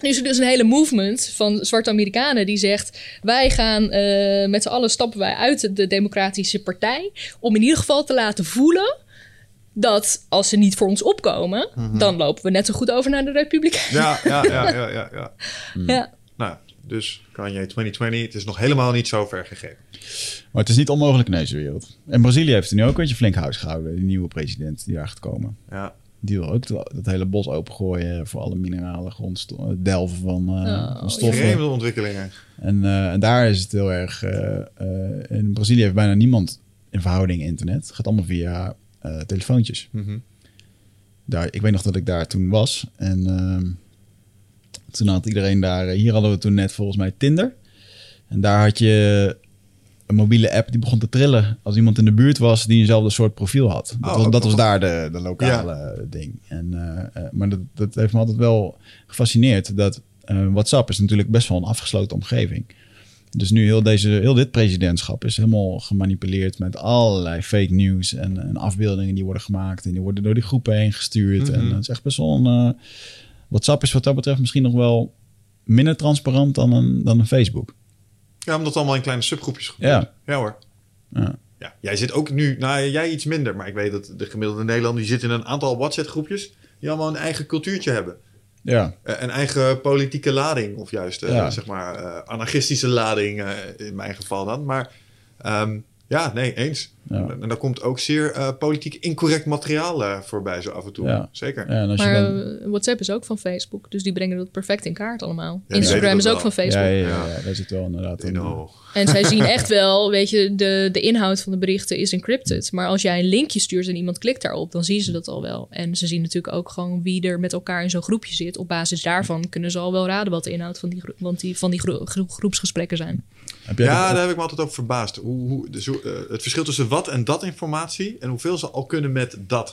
nu is er dus een hele movement van zwarte Amerikanen die zegt: wij gaan eh, met z'n allen stappen wij uit de Democratische Partij om in ieder geval te laten voelen. Dat als ze niet voor ons opkomen, dan lopen we net zo goed over naar de Republikein.
Ja, ja, ja, ja, ja. ja. [LAUGHS]
Ja.
Nou, dus Kanye 2020, het is nog helemaal niet zo ver gegeven.
Maar het is niet onmogelijk in deze wereld. En Brazilië heeft er nu ook een beetje flink huis gehouden. Die nieuwe president die daar gaat komen.
Ja.
Die wil ook dat, dat hele bos opengooien voor alle mineralen, grondstoffen, delven van, eh,
Oh,
van stoffen.
Vreemde ontwikkelingen.
En, eh, en daar is het heel erg. eh, eh, in Brazilië heeft bijna niemand in verhouding internet. Het gaat allemaal via eh, telefoontjes.
Mhm.
Daar, ik weet nog dat ik daar toen was. En ehm, toen had iedereen daar. eh, Hier hadden we toen net volgens mij Tinder. En daar had je een mobiele app die begon te trillen als iemand in de buurt was die eenzelfde soort profiel had. Dat,
Oh,
was, dat was
nog.
daar de, de lokale ding. En, eh, eh, maar dat, dat heeft me altijd wel gefascineerd. Dat eh, WhatsApp is natuurlijk best wel een afgesloten omgeving. Dus nu heel, deze, heel dit presidentschap is helemaal gemanipuleerd met allerlei fake news en, en afbeeldingen die worden gemaakt. En die worden door die groepen heen gestuurd. En
Mhm.
het is echt best wel een... WhatsApp is wat dat betreft misschien nog wel minder transparant dan een, dan een Facebook.
Ja, omdat het allemaal in kleine subgroepjes gebeurt.
Ja.
Ja hoor.
Ja.
Ja, jij zit ook nu, nou jij iets minder, maar ik weet dat de gemiddelde Nederlander die zit in een aantal WhatsApp-groepjes die allemaal een eigen cultuurtje hebben.
Ja,
Eh, een eigen politieke lading, of juist eh,
Ja.
zeg maar eh, anarchistische lading in mijn geval dan. Maar ehm, ja, nee, eens.
Ja.
En, en daar komt ook zeer eh, politiek incorrect materiaal eh, voorbij zo af en toe.
Ja.
Zeker.
ja en als je
Maar
dan...
eh, WhatsApp is ook van Facebook, dus die brengen dat perfect in kaart allemaal. Instagram is ook
wel.
van Facebook.
ja, ja, ja, ja, daar zit wel inderdaad
know.
En zij zien [LAUGHS] echt wel, weet je, de, de inhoud van de berichten is encrypted. Maar als jij een linkje stuurt en iemand klikt daarop, dan zien ze dat al wel. En ze zien natuurlijk ook gewoon wie er met elkaar in zo'n groepje zit. Op basis daarvan kunnen ze al wel raden wat de inhoud van die, gro- want die, van die gro- gro- groepsgesprekken zijn.
Heb jij
Ja,
dat-
daar heb ik me altijd over verbaasd. Hoe, hoe, dus hoe, eh, het verschil tussen wat en dat informatie en hoeveel ze al kunnen met dat.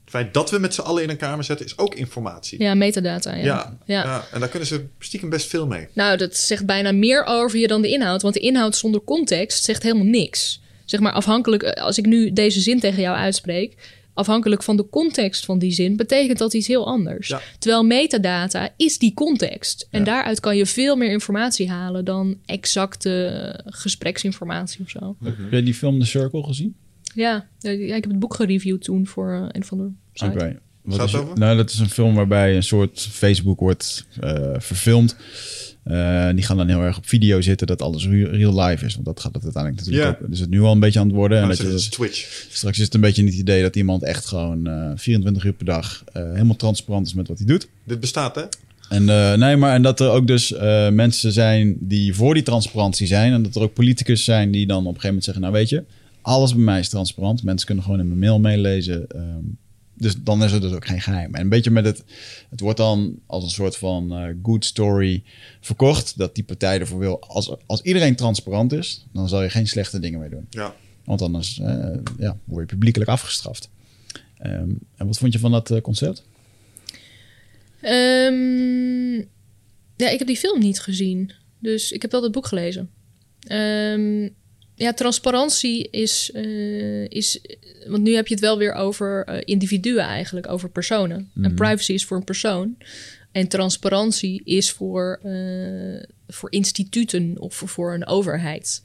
Het feit dat we met z'n allen in een kamer zetten is ook informatie.
Ja, metadata. Ja.
Ja,
Ja.
ja, en daar kunnen ze stiekem best veel mee.
Nou, dat zegt bijna meer over je dan de inhoud. Want de inhoud zonder context zegt helemaal niks. Zeg maar afhankelijk, eh, als ik nu deze zin tegen jou uitspreek, afhankelijk van de context van die zin, betekent dat iets heel anders.
Ja.
Terwijl metadata is die context. En
Ja.
daaruit kan je veel meer informatie halen dan exacte eh, gespreksinformatie of zo.
Heb jij die film The Circle gezien?
Ja, ja, ik heb het boek gereviewd toen voor eh, een van de site.
Oké. Wat
Gaat
is je-? Nou, dat is een film waarbij een soort Facebook wordt eh, verfilmd. Eh, die gaan dan heel erg op video zitten dat alles re- real life is. Want dat gaat het uiteindelijk natuurlijk. Dus het nu al een beetje aan het worden. En dat
dat
je,
is Twitch.
straks is het een beetje het idee dat iemand echt gewoon eh 24 uur per dag eh, helemaal transparant is met wat hij doet.
Dit bestaat, hè?
En, eh, nee, maar, en dat er ook dus eh, mensen zijn die voor die transparantie zijn. En dat er ook politicus zijn die dan op een gegeven moment zeggen... nou weet je, alles bij mij is transparant. Mensen kunnen gewoon in mijn mail meelezen. ehm, dus dan is er dus ook geen geheim. En een beetje met het... Het wordt dan als een soort van eh, good story verkocht... dat die partij ervoor wil... Als, als iedereen transparant is, dan zal je geen slechte dingen meer doen.
Ja.
Want anders eh, ja, word je publiekelijk afgestraft. Ehm, en wat vond je van dat eh, concept?
Ehm, ja, ik heb die film niet gezien. Dus ik heb wel het boek gelezen. Ehm, ja, transparantie is, eh, is... Want nu heb je het wel weer over eh, individuen eigenlijk, over personen. En privacy is voor een persoon. En transparantie is voor, eh, voor instituten of voor, voor een overheid.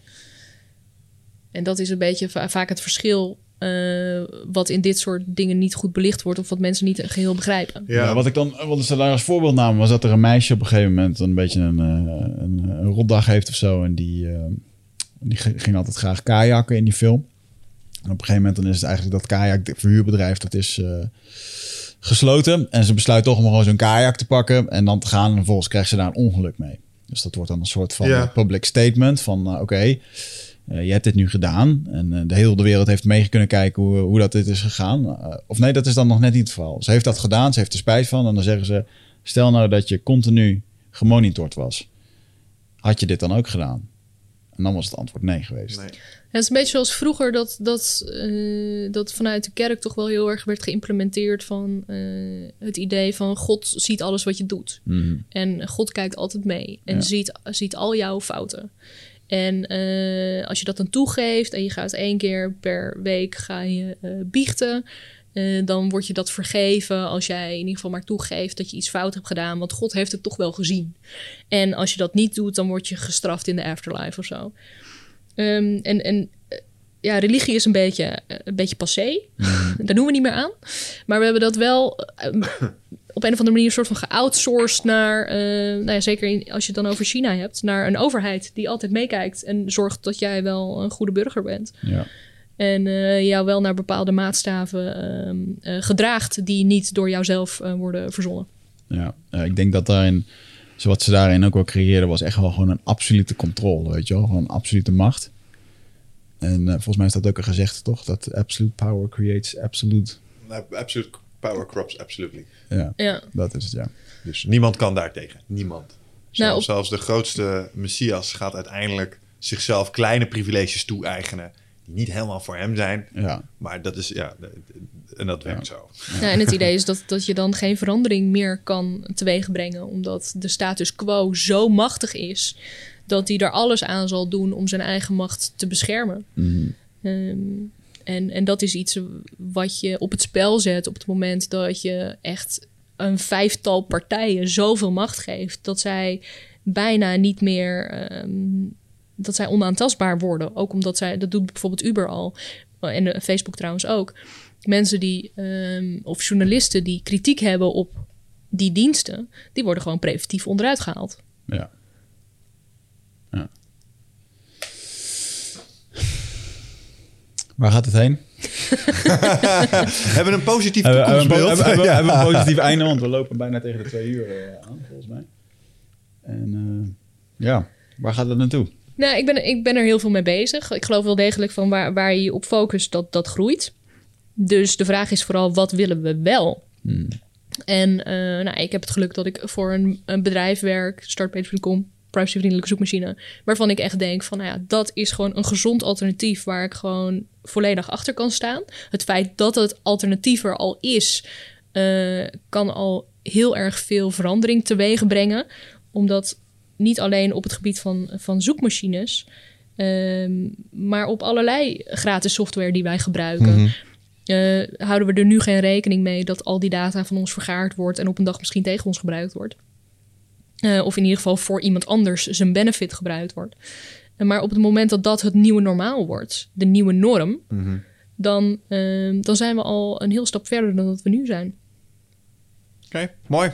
En dat is een beetje va- vaak het verschil... eh, wat in dit soort dingen niet goed belicht wordt... of wat mensen niet geheel begrijpen.
Ja.
Ja, wat ik dan wat ze daar als voorbeeld namen, was dat er een meisje op een gegeven moment een beetje een, eh, een, een rotdag heeft of zo. En die, die ging altijd graag kajakken in die film. En op een gegeven moment dan is het eigenlijk dat kajakverhuurbedrijf, dat is eh, gesloten. En ze besluit toch om gewoon zo'n kajak te pakken en dan te gaan. En vervolgens krijgt ze daar een ongeluk mee. Dus dat wordt dan een soort van eh, public statement van eh, oké, je hebt dit nu gedaan. En de hele wereld heeft mee kunnen kijken hoe, hoe dat dit is gegaan. Of nee, dat is dan nog net niet het verhaal. Ze heeft dat gedaan, ze heeft er spijt van. En dan zeggen ze, stel nou dat je continu gemonitord was. Had je dit dan ook gedaan? En dan was het antwoord nee geweest.
Nee.
Het is een beetje zoals vroeger dat, dat, eh, dat vanuit de kerk toch wel heel erg werd geïmplementeerd van eh, het idee van God ziet alles wat je doet.
Mhm.
En God kijkt altijd mee en
Ja.
ziet, ziet al jouw fouten. En eh, als je dat dan toegeeft en je gaat één keer per week ga je eh, biechten, eh, dan wordt je dat vergeven als jij in ieder geval maar toegeeft dat je iets fout hebt gedaan, want God heeft het toch wel gezien. En als je dat niet doet, dan word je gestraft in de afterlife of zo. Ehm, en en eh, ja, religie is een beetje, eh, een beetje passé. Daar doen we niet meer aan. Maar we hebben dat wel eh, op een of andere manier een soort van geoutsourced naar, nou ja, zeker in, als je het dan over China hebt, naar een overheid die altijd meekijkt en zorgt dat jij wel een goede burger bent.
Ja.
En eh, jou wel naar bepaalde maatstaven ehm, eh, gedraagt die niet door jouzelf eh, worden verzonnen.
Ja, eh, ik denk dat daarin, zo wat ze daarin ook wel creëerden, was echt wel gewoon een absolute controle, weet je wel? Gewoon absolute macht. En eh, volgens mij is dat ook een gezegde, toch? Dat absolute power creates absolute...
Absolute power crops, absolutely.
Ja,
Ja,
dat is het, ja.
Dus niemand kan daar tegen. Niemand.
Nou,
zelfs de grootste Messias gaat uiteindelijk zichzelf kleine privileges toe-eigenen. Die niet helemaal voor hem zijn.
Ja,
Maar dat is, ja, en dat werkt zo.
Nou, en het idee is dat, dat je dan geen verandering meer kan teweegbrengen, omdat de status quo zo machtig is dat hij er alles aan zal doen om zijn eigen macht te beschermen.
Mhm.
Ehm, en, en dat is iets wat je op het spel zet op het moment dat je echt een vijftal partijen zoveel macht geeft dat zij bijna niet meer. ehm, dat zij onaantastbaar worden. Ook omdat zij, dat doet bijvoorbeeld Uber al. En de- Facebook trouwens ook. Mensen die, ehm, of journalisten die kritiek hebben op die diensten, die worden gewoon preventief onderuit gehaald.
ja. ja. Waar gaat het heen? [LAUGHS]
Hebben we een positief toekomstbeeld?
hebben we- hebben we-
Ja.
hebben we een [LAUGHS] positief einde, want we lopen bijna tegen de twee uur eh, aan, volgens mij. En eh, ja, waar gaat het naartoe?
Nou, ik ben, ik ben er heel veel mee bezig. Ik geloof wel degelijk van waar, waar je op focust, dat dat groeit. Dus de vraag is vooral, wat willen we wel? En eh, nou, ik heb het geluk dat ik voor een, een bedrijf werk, startpage.com, privacyvriendelijke zoekmachine, waarvan ik echt denk van, nou ja, dat is gewoon een gezond alternatief waar ik gewoon volledig achter kan staan. Het feit dat het alternatief er al is, eh, kan al heel erg veel verandering teweeg brengen, omdat niet alleen op het gebied van, van zoekmachines, ehm, maar op allerlei gratis software die wij gebruiken. eh, houden we er nu geen rekening mee dat al die data van ons vergaard wordt en op een dag misschien tegen ons gebruikt wordt. Eh, of in ieder geval voor iemand anders zijn benefit gebruikt wordt. Eh, maar op het moment dat dat het nieuwe normaal wordt, de nieuwe norm, dan, ehm, dan zijn we al een heel stap verder dan dat we nu zijn.
Oké, mooi.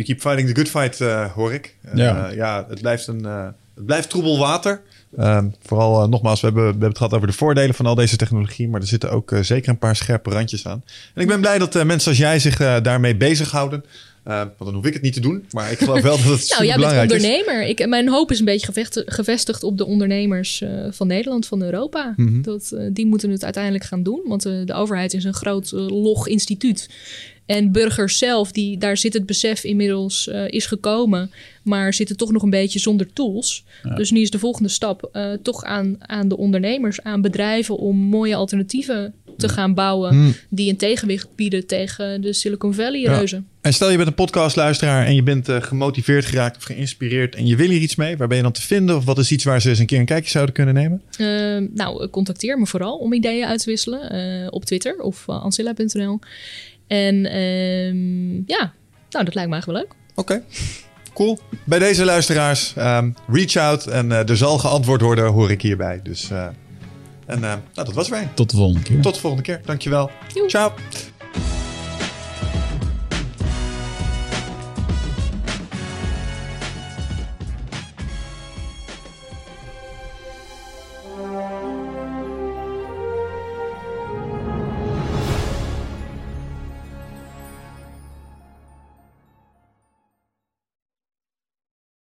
We keep fighting the good fight, eh, hoor ik.
Ja.
eh, ja, het blijft, een, eh, het blijft troebel water. Ehm, vooral, nogmaals, we hebben, we hebben het gehad over de voordelen van al deze technologie. Maar er zitten ook zeker een paar scherpe randjes aan. En ik ben blij dat eh, mensen als jij zich eh, daarmee bezighouden. Eh, want dan hoef ik het niet te doen. Maar ik geloof wel [LAUGHS] dat het
Nou,
super
jij bent
belangrijk is.
ondernemer. Ik, mijn hoop is een beetje gevecht- gevestigd op de ondernemers eh, van Nederland, van Europa.
Mhm.
dat, die moeten het uiteindelijk gaan doen. Want de overheid is een groot log instituut. En burgers zelf, die, daar zit het besef inmiddels eh, is gekomen. Maar zitten toch nog een beetje zonder tools. Dus nu is de volgende stap eh, toch aan, aan de ondernemers, aan bedrijven... om mooie alternatieven te gaan bouwen... die een tegenwicht bieden tegen de Silicon Valley-reuzen.
En stel je bent een podcastluisteraar en je bent eh, gemotiveerd geraakt of geïnspireerd en je wil hier iets mee. Waar ben je dan te vinden? Of wat is iets waar ze eens een keer een kijkje zouden kunnen nemen?
Nou, contacteer me vooral om ideeën uit te wisselen eh, op Twitter of uh, ancilla.nl. En ehm, ja, nou, dat lijkt me eigenlijk wel leuk.
Oké, cool. Bij deze luisteraars, ehm, reach out en eh, er zal geantwoord worden, hoor ik hierbij. Dus, eh, en eh, nou, dat was wij.
Tot de volgende keer.
Tot de volgende keer. Dankjewel.
Joe.
Ciao.